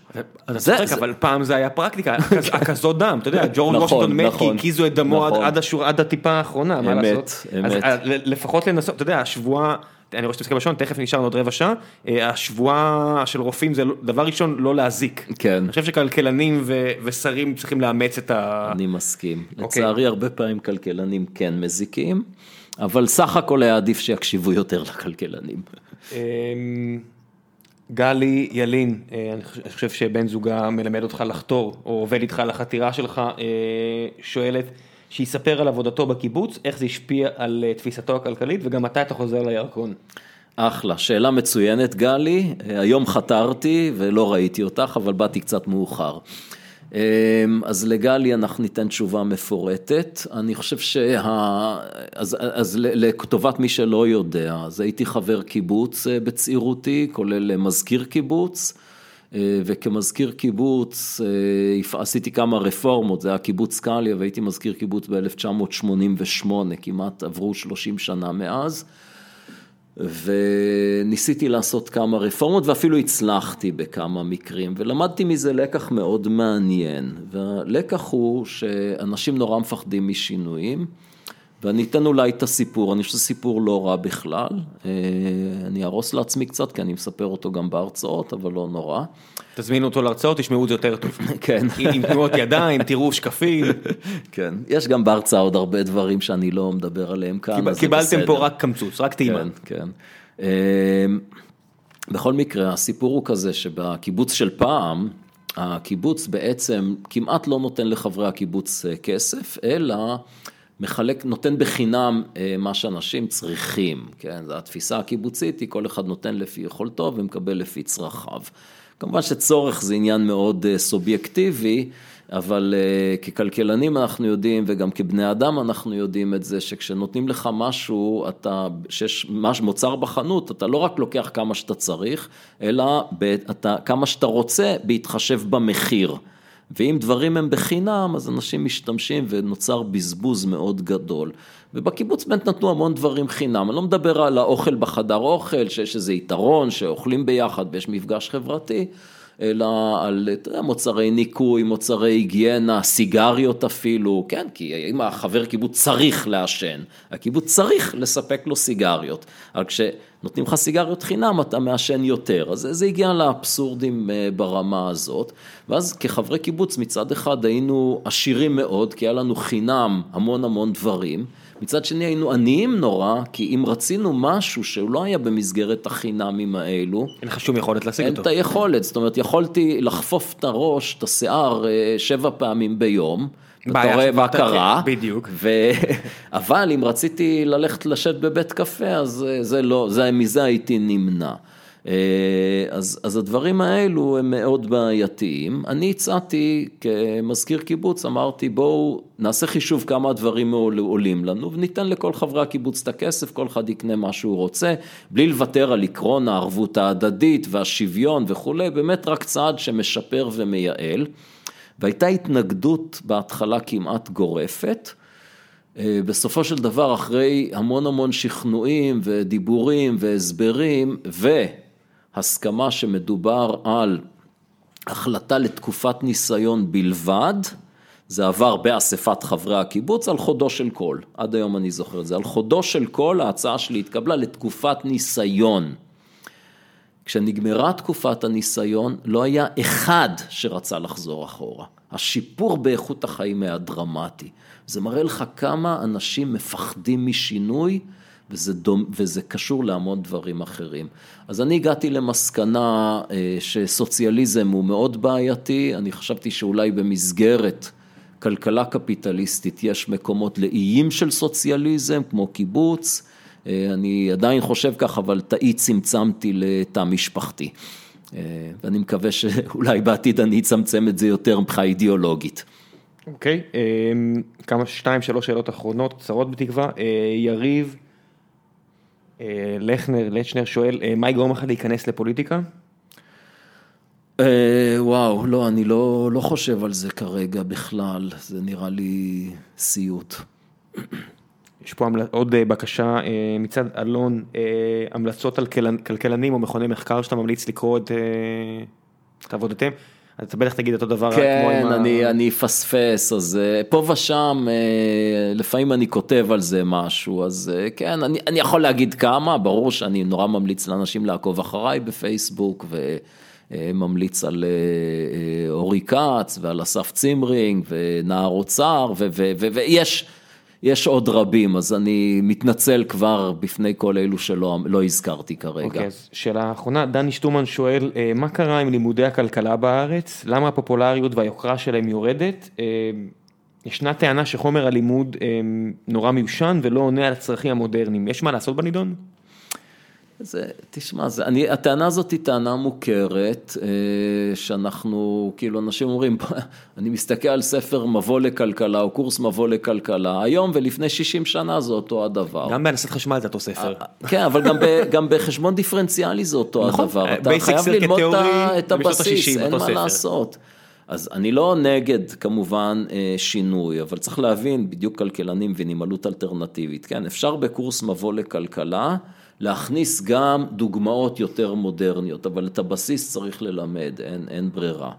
אתה צודק, אבל פעם זה היה פרקטיקה, הכזאת דם, אתה יודע, ג'ורג' נכון, וושינגטון מת כי נכון, הקיזו את דמו נכון. עד הטיפה האחרונה, מה לעשות? אמת, אמת. לפחות לנסות, אתה יודע, השבועה... אני רואה שאתה מסתכל בשעון, תכף נשאר עוד רבע שעה, אה, השבועה של רופאים זה לא- דבר ראשון לא להזיק. כן. אני חושב שכלכלנים ושרים צריכים לאמץ את ה... אני מסכים. אוקיי. לצערי הרבה פעמים כלכלנים כן מזיקים, אבל סך הכל היה עדיף שיקשיבו יותר לכלכלנים. גלי ילין, אה, אני חושב שבן זוגה מלמד אותך לחתור, או עובד איתך על החתירה שלך, אה, שואלת, שיספר על עבודתו בקיבוץ, איך זה השפיע על אה, תפיסתו הכלכלית, וגם מתי אתה חוזר לירקון. אחלה, שאלה מצוינת גלי, היום חתרתי ולא ראיתי אותך, אבל באתי קצת מאוחר. אמ, אז לגלי אנחנו ניתן תשובה מפורטת, אני חושב שה... אז, אז לטובת מי שלא יודע, אז הייתי חבר קיבוץ אה, בצעירותי, כולל אה, מזכיר קיבוץ, אה, וכמזכיר קיבוץ עשיתי כמה רפורמות, זה היה קיבוץ קליה והייתי מזכיר קיבוץ ב-1988, כמעט עברו 30 שנה מאז. וניסיתי לעשות כמה רפורמות ואפילו הצלחתי בכמה מקרים. ולמדתי מזה לקח מאוד מעניין. והלקח הוא שאנשים נורא מפחדים משינויים ואני אתן אולי את הסיפור, אני חושב שזה סיפור לא רע בכלל, אה, אני אהרוס לעצמי קצת כי אני מספר אותו גם בהרצאות, אבל לא נורא. תזמינו אותו להרצאות, תשמעו את זה יותר טוב. כן. עם תנועות ידיים, תראו שקפים. כן, יש גם בהרצאה עוד הרבה דברים שאני לא מדבר עליהם כאן, בסדר. קיבלתם פה רק קמצוץ, רק טעימה. כן, כן. אה, בכל מקרה, הסיפור הוא כזה שבקיבוץ של פעם, הקיבוץ בעצם כמעט לא נותן לחברי הקיבוץ אה, כסף, אלא מחלק, נותן בחינם אה, מה שאנשים צריכים, כן, התפיסה הקיבוצית היא כל אחד נותן לפי יכולתו ומקבל לפי צרכיו. כמובן שצורך זה עניין מאוד אה, סובייקטיבי, אבל uh, ככלכלנים אנחנו יודעים וגם כבני אדם אנחנו יודעים את זה שכשנותנים לך משהו, אתה, שיש מש, מוצר בחנות, אתה לא רק לוקח כמה שאתה צריך, אלא אתה, כמה שאתה רוצה בהתחשב במחיר. ואם דברים הם בחינם, אז אנשים משתמשים ונוצר בזבוז מאוד גדול. ובקיבוץ באמת נתנו המון דברים חינם, אני לא מדבר על האוכל בחדר אוכל, שיש איזה יתרון, שאוכלים ביחד ויש מפגש חברתי, אלא על תראה, מוצרי ניקוי, מוצרי היגיינה, סיגריות אפילו, כן, כי אם החבר קיבוץ צריך לעשן, הקיבוץ צריך לספק לו סיגריות, אבל כשנותנים לך סיגריות חינם אתה מעשן יותר, אז זה הגיע לאבסורדים אה, ברמה הזאת, ואז כחברי קיבוץ מצד אחד היינו עשירים מאוד, כי היה לנו חינם המון המון דברים, מצד שני היינו עניים נורא, כי אם רצינו משהו שהוא לא היה במסגרת החינמים האלו, אין לך שום יכולת להשיג אותו. אין את היכולת, זאת אומרת יכולתי לחפוף את הראש, את השיער אה, שבע פעמים ביום. אתה רואה מה קרה, בדיוק. ו... אבל אם רציתי ללכת לשבת בבית קפה, אז אה, זה לא, זה, מזה הייתי נמנע. אז, אז הדברים האלו הם מאוד בעייתיים. אני הצעתי כמזכיר קיבוץ, אמרתי בואו נעשה חישוב כמה הדברים עולים לנו וניתן לכל חברי הקיבוץ את הכסף, כל אחד יקנה מה שהוא רוצה, בלי לוותר על עקרון הערבות ההדדית והשוויון וכולי, באמת רק צעד שמשפר ומייעל. והייתה התנגדות בהתחלה כמעט גורפת. בסופו של דבר, אחרי המון המון שכנועים ודיבורים והסברים, והסכמה שמדובר על החלטה לתקופת ניסיון בלבד, זה עבר באספת חברי הקיבוץ על חודו של קול, עד היום אני זוכר את זה, על חודו של קול ההצעה שלי התקבלה לתקופת ניסיון. כשנגמרה תקופת הניסיון, לא היה אחד שרצה לחזור אחורה. השיפור באיכות החיים היה דרמטי. זה מראה לך כמה אנשים מפחדים משינוי, וזה, דומ, וזה קשור להמון דברים אחרים. אז אני הגעתי למסקנה אה, שסוציאליזם הוא מאוד בעייתי, אני חשבתי שאולי במסגרת כלכלה קפיטליסטית יש מקומות לאיים של סוציאליזם, כמו קיבוץ, אה, אני עדיין חושב כך, אבל תאי צמצמתי לתא משפחתי. אה, ואני מקווה שאולי בעתיד אני אצמצם את זה יותר מבחינה אידיאולוגית. אוקיי, okay, כמה, שתיים, שלוש שאלות אחרונות, קצרות בתקווה. יריב לכנר, לצ'נר שואל, מה יגרום לך להיכנס לפוליטיקה? וואו, לא, אני לא, לא חושב על זה כרגע בכלל, זה נראה לי סיוט. יש פה עוד בקשה מצד אלון, המלצות על כלכלנים או מכוני מחקר שאתה ממליץ לקרוא את עבודתם. אתה בטח תגיד אותו דבר כן, כמו אני, ה... אני אפספס, אז פה ושם, לפעמים אני כותב על זה משהו, אז כן, אני, אני יכול להגיד כמה, ברור שאני נורא ממליץ לאנשים לעקוב אחריי בפייסבוק, וממליץ על אורי כץ ועל אסף צימרינג ונער אוצר, ויש... יש עוד רבים, אז אני מתנצל כבר בפני כל אלו שלא לא הזכרתי כרגע. אוקיי, אז שאלה אחרונה, דני שטומן שואל, אה, מה קרה עם לימודי הכלכלה בארץ? למה הפופולריות והיוקרה שלהם יורדת? אה, ישנה טענה שחומר הלימוד אה, נורא מיושן ולא עונה על הצרכים המודרניים, יש מה לעשות בנידון? זה, תשמע, זה, אני, הטענה הזאת היא טענה מוכרת, אה, שאנחנו, כאילו, אנשים אומרים, אני מסתכל על ספר מבוא לכלכלה, או קורס מבוא לכלכלה, היום ולפני 60 שנה זה אותו הדבר. גם בהנדסת חשמל זה אותו ספר. אה, כן, אבל גם, ב, גם בחשבון דיפרנציאלי זה אותו נכון, הדבר. אתה חייב ללמוד את הבסיס, אין מה לעשות. אז אני לא נגד כמובן אה, שינוי, אבל צריך להבין, בדיוק כלכלנים מבינים עלות אלטרנטיבית, כן, אפשר בקורס מבוא לכלכלה, להכניס גם דוגמאות יותר מודרניות, אבל את הבסיס צריך ללמד, אין, אין ברירה.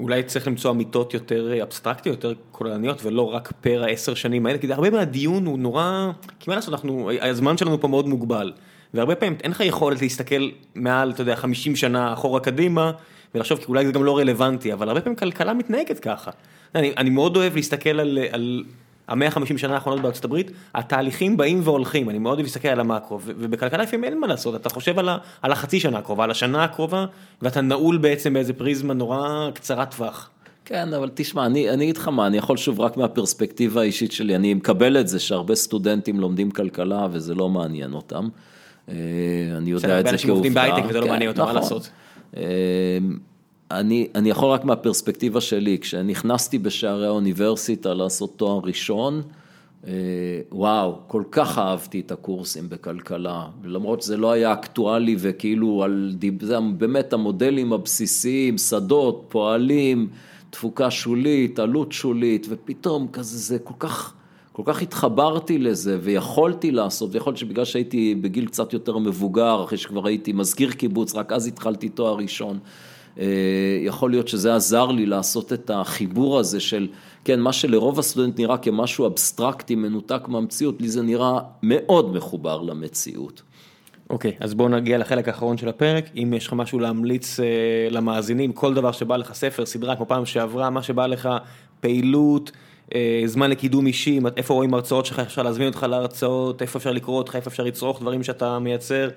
אולי צריך למצוא אמיתות יותר אבסטרקטיות, יותר כוללניות, ולא רק פר העשר שנים האלה, כי הרבה מהדיון הוא נורא, כי מה לעשות, אנחנו, הזמן שלנו פה מאוד מוגבל, והרבה פעמים אין לך יכולת להסתכל מעל, אתה יודע, 50 שנה אחורה קדימה, ולחשוב, כי אולי זה גם לא רלוונטי, אבל הרבה פעמים כלכלה מתנהגת ככה. אני, אני מאוד אוהב להסתכל על, על המאה החמישים שנה האחרונות בארצות הברית, התהליכים באים והולכים, אני מאוד להסתכל על המאקרו, ובכלכלה לפעמים אין מה לעשות, אתה חושב על, ה, על החצי שנה הקרובה, על השנה הקרובה, ואתה נעול בעצם באיזה פריזמה נורא קצרת טווח. כן, אבל תשמע, אני, אני אגיד לך מה, אני יכול שוב רק מהפרספקטיבה האישית שלי, אני מקבל את זה שהרבה סטודנטים לומדים כלכלה וזה לא מעניין אותם. אה, אני יודע את זה כעובדה. אנשים עובדים בהייטק וזה לא כן, מעניין אותם, מה נכון. לעשות? אני, אני יכול רק מהפרספקטיבה שלי, כשנכנסתי בשערי האוניברסיטה לעשות תואר ראשון, אה, וואו, כל כך אהבתי את הקורסים בכלכלה, למרות שזה לא היה אקטואלי וכאילו על, זה באמת המודלים הבסיסיים, שדות, פועלים, תפוקה שולית, עלות שולית, ופתאום כזה זה כל כך, כל כך התחברתי לזה ויכולתי לעשות, ויכול להיות שבגלל שהייתי בגיל קצת יותר מבוגר, אחרי שכבר הייתי מזכיר קיבוץ, רק אז התחלתי תואר ראשון. אה, יכול להיות שזה עזר לי לעשות את החיבור הזה של, כן, מה שלרוב הסטודנט נראה כמשהו אבסטרקטי, מנותק מהמציאות, לי זה נראה מאוד מחובר למציאות. אוקיי, okay, אז בואו נגיע לחלק האחרון של הפרק, אם יש לך משהו להמליץ uh, למאזינים, כל דבר שבא לך, ספר, סדרה, כמו פעם שעברה, מה שבא לך, פעילות, uh, זמן לקידום אישי, איפה רואים הרצאות שלך, אפשר להזמין אותך להרצאות, איפה אפשר לקרוא אותך, איפה אפשר לצרוך דברים שאתה מייצר.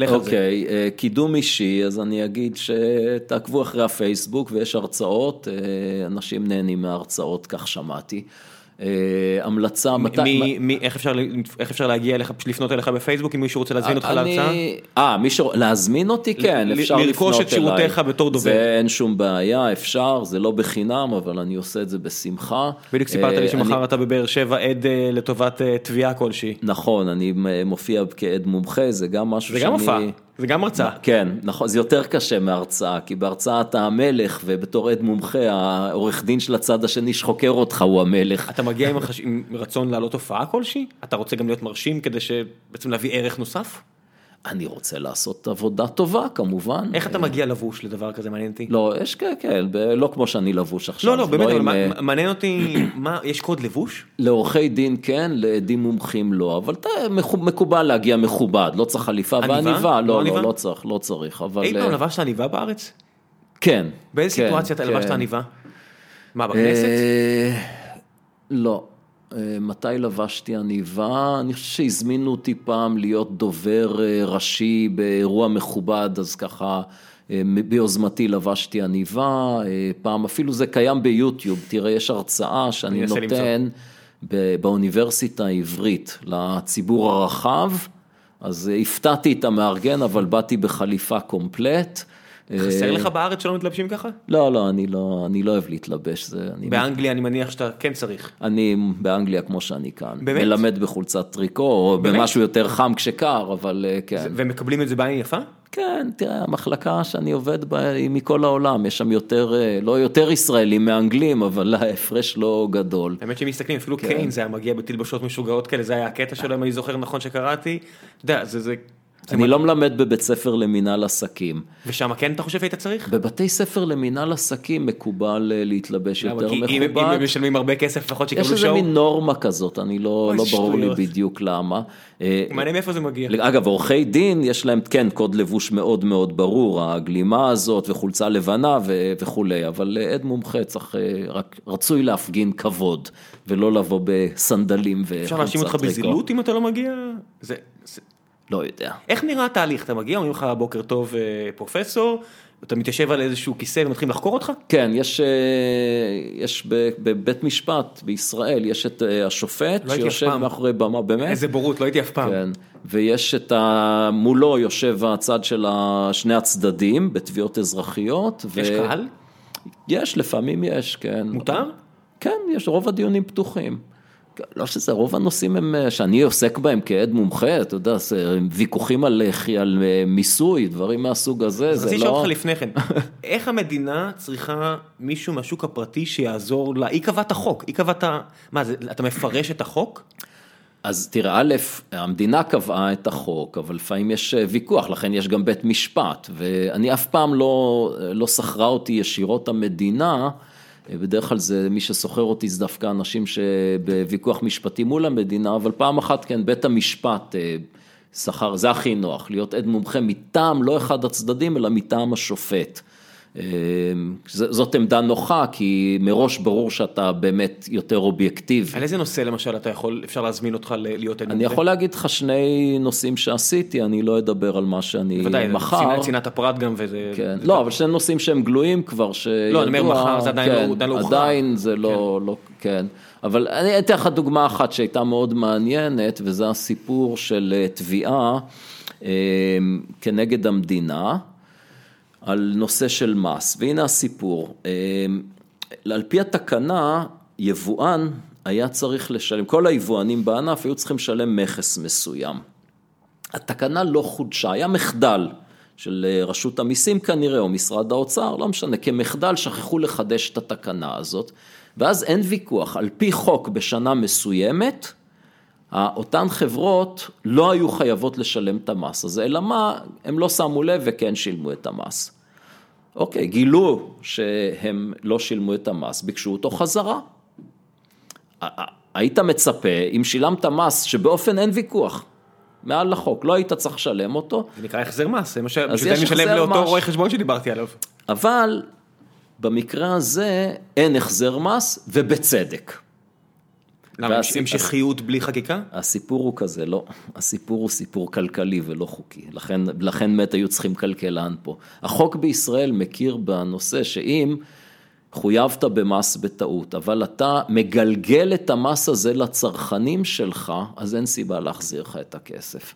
לך על זה. אוקיי, אה, קידום אישי, אז אני אגיד שתעקבו אחרי הפייסבוק ויש הרצאות, אה, אנשים נהנים מההרצאות, כך שמעתי. אה, המלצה, מתי... איך, אפשר, איך אפשר להגיע אליך, לפנות אליך בפייסבוק אם מישהו רוצה להזמין אותך להרצאה? אה, מישהו, להזמין אותי? כן, ל- אפשר לפנות אליי. לרכוש את שירותיך בתור דובר. זה אין שום בעיה, אפשר, זה לא בחינם, אבל אני עושה את זה בשמחה. בדיוק סיפרת אה, לי שמחר אני- אתה בבאר שבע עד אה, לטובת אה, תביעה כלשהי. נכון, אני מופיע כעד מומחה, זה גם משהו זה שאני... גם הופעה, זה גם הרצאה. כן, נכון, זה יותר קשה מהרצאה, כי בהרצאה אתה המלך, ובתור עד מומחה, העורך דין של הצד השני שחוקר אותך הוא המלך. אתה מגיע עם, החש... עם רצון להעלות הופעה כלשהי? אתה רוצה גם להיות מרשים כדי שבעצם להביא ערך נוסף? אני רוצה לעשות עבודה טובה, כמובן. איך אתה מגיע לבוש לדבר כזה מעניין אותי? לא, יש כן, כן, לא כמו שאני לבוש עכשיו. לא, לא, באמת, אבל עם, אה, מעניין אותי, מה, יש קוד לבוש? לעורכי דין כן, לעדים מומחים לא, אבל אתה מקובל להגיע מכובד, לא צריך חליפה עניבה? ועניבה, לא לא? לא, לא צריך, לא צריך, אבל... אי אה, פעם לבשת עניבה בארץ? כן. באיזה כן, סיטואציה אתה כן. לבשת עניבה? מה, בכנסת? אה, לא. אה, מתי לבשתי עניבה? אני חושב שהזמינו אותי פעם להיות דובר אה, ראשי באירוע מכובד, אז ככה אה, ביוזמתי לבשתי עניבה. פעם, אפילו זה קיים ביוטיוב, תראה, יש הרצאה שאני נותן באוניברסיטה העברית לציבור הרחב, אז הפתעתי את המארגן, אבל באתי בחליפה קומפלט. חסר אה, לך בארץ שלא מתלבשים ככה? לא, לא, אני לא, אני לא אוהב להתלבש, זה, אני, באנגליה אני מניח שאתה כן צריך. אני באנגליה כמו שאני כאן, באמת? מלמד בחולצת טריקו, או באמת? במשהו יותר חם כשקר, אבל אה, כן. ומקבלים את זה בעין יפה? כן, תראה, המחלקה שאני עובד בה היא מכל העולם, יש שם יותר, אה, לא יותר ישראלים מאנגלים, אבל ההפרש לא גדול. האמת שהם מסתכלים, אפילו כן. קיין זה היה מגיע בתלבשות משוגעות כאלה, זה היה הקטע שלו, אם אני זוכר נכון שקראתי. אתה יודע, זה זה... אני. לא מלמד בבית ספר למינהל עסקים. ושם כן אתה חושב היית צריך? בבתי ספר למינהל עסקים מקובל אה, להתלבש? יותר כי אם- מכובד. הם משלמים הרבה כסף לפחות יש שיקבלו איזה שואו. מין נורמה כזאת, אני לא, לא ברור לי. בדיוק למה. אה, מעניין מאיפה זה מגיע. אגב, עורכי דין, יש להם, כן, קוד לבוש מאוד מאוד ברור, הגלימה הזאת וחולצה לבנה ו- וכולי, אבל אה, עד מומחה צריך, רק רצוי להפגין כבוד, ולא לבוא בסנדלים וחולצת אפשר להאשים אותך. בזילות אם אתה לא מגיע? זה... לא יודע. איך נראה התהליך? אתה מגיע, אומרים לך בוקר טוב אה, פרופסור, אתה מתיישב על איזשהו כיסא ומתחילים לחקור אותך? כן, יש, אה, יש בבית משפט בישראל, יש את אה, השופט לא שיושב. מאחורי במה, באמת? איזה בורות, לא הייתי אף פעם. כן, ויש את ה... מולו יושב הצד של שני הצדדים בתביעות אזרחיות. יש ו- קהל? יש, לפעמים יש, כן. מותר? כן, יש, רוב הדיונים פתוחים. לא שזה, רוב הנושאים הם, אה, שאני עוסק בהם כעד מומחה, אתה יודע, זה ויכוחים על, אה, על אה, מיסוי, דברים מהסוג הזה, זה רציתי לשאול לא... אותך לפני כן, איך המדינה צריכה מישהו מהשוק הפרטי שיעזור לה, היא קבעה את החוק, היא קבעה את ה... מה, זה, אתה מפרש את החוק? אז תראה, א', המדינה קבעה את החוק, אבל לפעמים יש ויכוח, לכן יש גם בית משפט, ואני אף פעם לא, לא שכרה אותי ישירות המדינה, בדרך כלל זה, מי ששוכר אותי זה דווקא אנשים שבוויכוח משפטי מול המדינה, אבל פעם אחת כן, בית המשפט אה, שכר, זה הכי נוח, להיות עד מומחה מטעם, לא אחד הצדדים, אלא מטעם השופט. ז- זאת עמדה נוחה, כי מראש ברור שאתה באמת יותר אובייקטיבי. על איזה נושא למשל אתה יכול, אפשר להזמין אותך להיות אני יכול להגיד לך שני נושאים שעשיתי, אני לא אדבר על מה שאני ודאי, מחר. צנעת- צנעת הפרט גם וזה... כן, לא, אבל שני נושאים שהם גלויים כבר, שידוע, לא, אני אומר, מחר זה עדיין לא- כן, עדיין לא הוכרע. עדיין זה לא, לא, כן. אבל אני אתן לך דוגמה אחת שהייתה מאוד מעניינת, וזה הסיפור של אה, תביעה אה, כנגד המדינה, על נושא של מס, והנה הסיפור. אה, על פי התקנה, יבואן היה צריך לשלם, כל היבואנים בענף היו צריכים לשלם מכס מסוים. התקנה לא חודשה, היה מחדל של אה, רשות המיסים כנראה, או משרד האוצר, לא משנה, כמחדל שכחו לחדש את התקנה הזאת, ואז אין ויכוח, על פי חוק בשנה מסוימת, אותן חברות לא היו חייבות לשלם את המס הזה, אלא מה, הם לא שמו לב וכן שילמו את המס. אוקיי, גילו שהם לא שילמו את המס, ביקשו אותו חזרה. היית מצפה, אם שילמת מס שבאופן אין ויכוח, מעל לחוק, לא היית צריך לשלם אותו, זה נקרא החזר מס, זה מה ש... אז בשביל זה יש אני משלם לאותו. רואה חשבון שדיברתי עליו. אבל במקרה הזה אין החזר מס, ובצדק. למה, המשכיות בלי חקיקה? הסיפור הוא כזה, לא, הסיפור הוא סיפור כלכלי ולא חוקי, לכן, לכן באמת היו צריכים כלכלן פה. החוק בישראל מכיר בנושא שאם חויבת במס בטעות, אבל אתה מגלגל את המס הזה לצרכנים שלך, אז אין סיבה להחזיר לך את הכסף.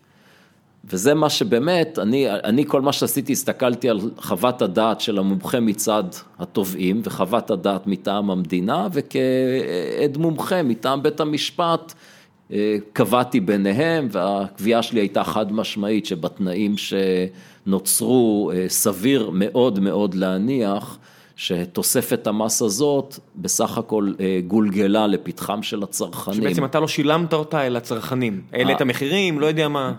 וזה מה שבאמת, אני, אני כל מה שעשיתי, הסתכלתי על חוות הדעת של המומחה מצד התובעים וחוות הדעת מטעם המדינה, וכעד מומחה מטעם בית המשפט, אה, קבעתי ביניהם, והקביעה שלי הייתה חד משמעית שבתנאים שנוצרו, אה, סביר מאוד מאוד להניח שתוספת המס הזאת בסך הכל אה, גולגלה לפתחם של הצרכנים. שבעצם אתה לא שילמת אותה אלא צרכנים, העלית מחירים, לא יודע מה.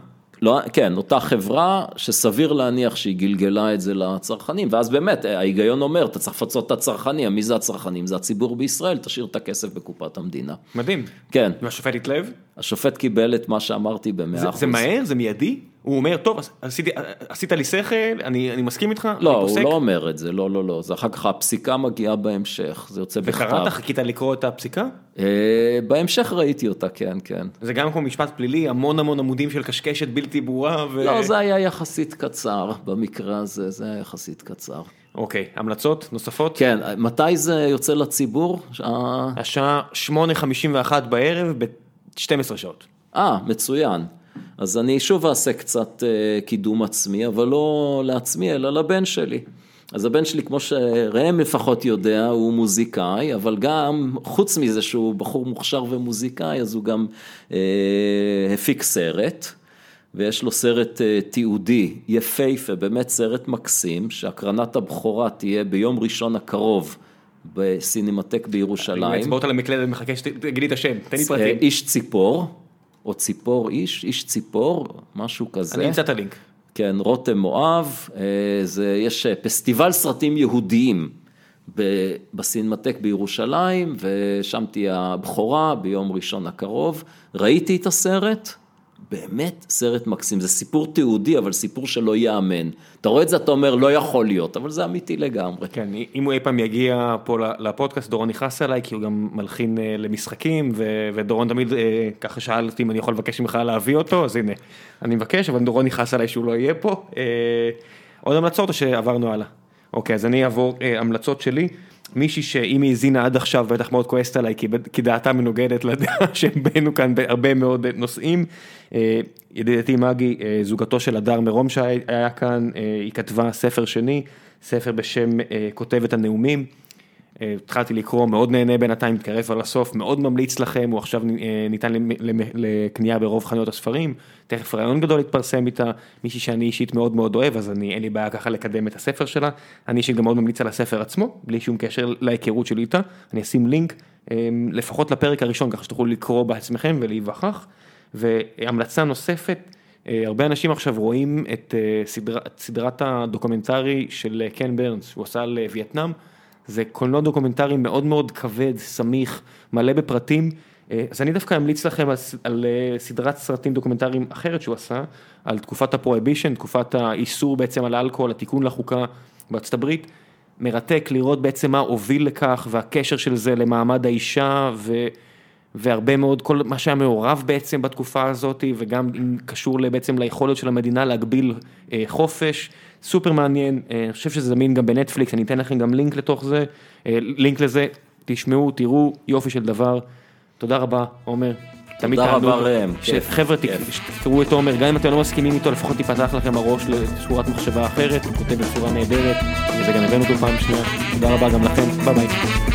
לא, כן, אותה חברה שסביר להניח שהיא גלגלה את זה לצרכנים, ואז באמת ההיגיון אומר, אתה צריך לפצות את הצרכנים, מי זה הצרכנים? זה הציבור בישראל, תשאיר את הכסף בקופת המדינה. מדהים. כן. והשופט התלהב? השופט קיבל את מה שאמרתי במאה זה, אחוז. זה מהר? זה מיידי? הוא אומר, טוב, עשיתי, עשית לי שכל, אני, אני מסכים איתך, לא, הוא. לא אומר את זה, לא, לא, לא, זה אחר כך הפסיקה מגיעה בהמשך, זה יוצא בכתב. וקראת, חיכית לקרוא את הפסיקה? אה, בהמשך ראיתי אותה, כן, כן. זה גם כמו משפט פלילי, המון המון עמודים של קשקשת בלתי ברורה. ו... לא, זה היה יחסית קצר, במקרה הזה, זה היה יחסית קצר. אוקיי, המלצות נוספות? כן, מתי זה יוצא לציבור? השעה 8:51 בערב ב-12 שעות. אה, מצוין. אז אני שוב אעשה קצת אה, קידום עצמי, אבל לא לעצמי, אלא לבן שלי. אז הבן שלי, כמו שראם לפחות יודע, הוא מוזיקאי, אבל גם, חוץ מזה שהוא בחור מוכשר ומוזיקאי, אז הוא גם אה, הפיק סרט, ויש לו סרט אה, תיעודי יפהפה, באמת סרט מקסים, שהקרנת הבכורה תהיה ביום ראשון הקרוב. בסינמטק בירושלים. עם אצבעות על המקלדת מחכה שתגידי את השם, תן לי אה, פרטים. איש ציפור, או ציפור איש, איש ציפור, משהו כזה. אני אמצא את הלינק. כן, רותם מואב, אה, זה, יש אה, פסטיבל סרטים יהודיים בסינמטק בירושלים, ושם תהיה הבכורה ביום ראשון הקרוב. ראיתי את הסרט, באמת סרט מקסים, זה סיפור תיעודי, אבל סיפור שלא ייאמן. אתה רואה את זה, אתה אומר, לא יכול להיות, אבל זה אמיתי לגמרי. כן, אם הוא אי פעם יגיע פה לפודקאסט, דורון יכעס עליי, כי הוא גם מלחין אה, למשחקים, ו- ודורון תמיד אה, ככה שאל אותי אם אני יכול לבקש ממך להביא אותו, אז הנה, אני מבקש, אבל דורון יכעס עליי שהוא לא יהיה פה. אה, עוד המלצות או שעברנו הלאה? אוקיי, אז אני אעבור אה, המלצות שלי. מישהי שאם היא האזינה עד עכשיו בטח מאוד כועסת עליי כי, דעתה מנוגדת לדעה שהבאנו כאן בהרבה מאוד נושאים. אה, ידידתי מגי, אה, זוגתו של הדר מרום שהיה כאן, אה, היא כתבה ספר שני, ספר בשם כותבת הנאומים. התחלתי לקרוא, מאוד נהנה בינתיים, מתקרב על הסוף, מאוד ממליץ לכם, הוא עכשיו ניתן לקנייה ברוב חנויות הספרים, תכף רעיון גדול יתפרסם איתה, מישהי שאני אישית מאוד מאוד אוהב, אז אני, אין לי בעיה ככה לקדם את הספר שלה, אני אישית גם מאוד ממליץ על הספר עצמו, בלי שום קשר להיכרות שלי איתה, אני אשים לינק, לפחות לפרק הראשון, ככה שתוכלו לקרוא בעצמכם ולהיווכח, והמלצה נוספת, הרבה אנשים עכשיו רואים את סדר, סדרת הדוקומנטרי של קן ברנס, הוא עשה על וייטנאם, זה קולנוע דוקומנטרי מאוד מאוד כבד, סמיך, מלא בפרטים, אז אני דווקא אמליץ לכם על, על סדרת סרטים דוקומנטריים אחרת שהוא עשה, על תקופת ה Prohibition, תקופת האיסור בעצם על האלכוהול, התיקון לחוקה בארצות הברית, מרתק לראות בעצם מה הוביל לכך והקשר של זה למעמד האישה ו... והרבה מאוד, כל מה שהיה מעורב בעצם בתקופה הזאת וגם קשור בעצם ליכולת של המדינה להגביל אה, חופש, סופר מעניין, אה, אני חושב שזה זמין גם בנטפליקס, אני אתן לכם גם לינק לתוך זה, אה, לינק לזה, תשמעו, תראו, יופי של דבר, תודה רבה עומר. תודה רבה ראם, חבר'ה תראו את עומר, גם אם אתם לא מסכימים איתו, לפחות תיפתח לכם הראש לצורת מחשבה אחרת, הוא כותב בצורה נהדרת, וזה גם הבאנו אותו פעם שנייה, תודה רבה גם לכם, ביי ביי.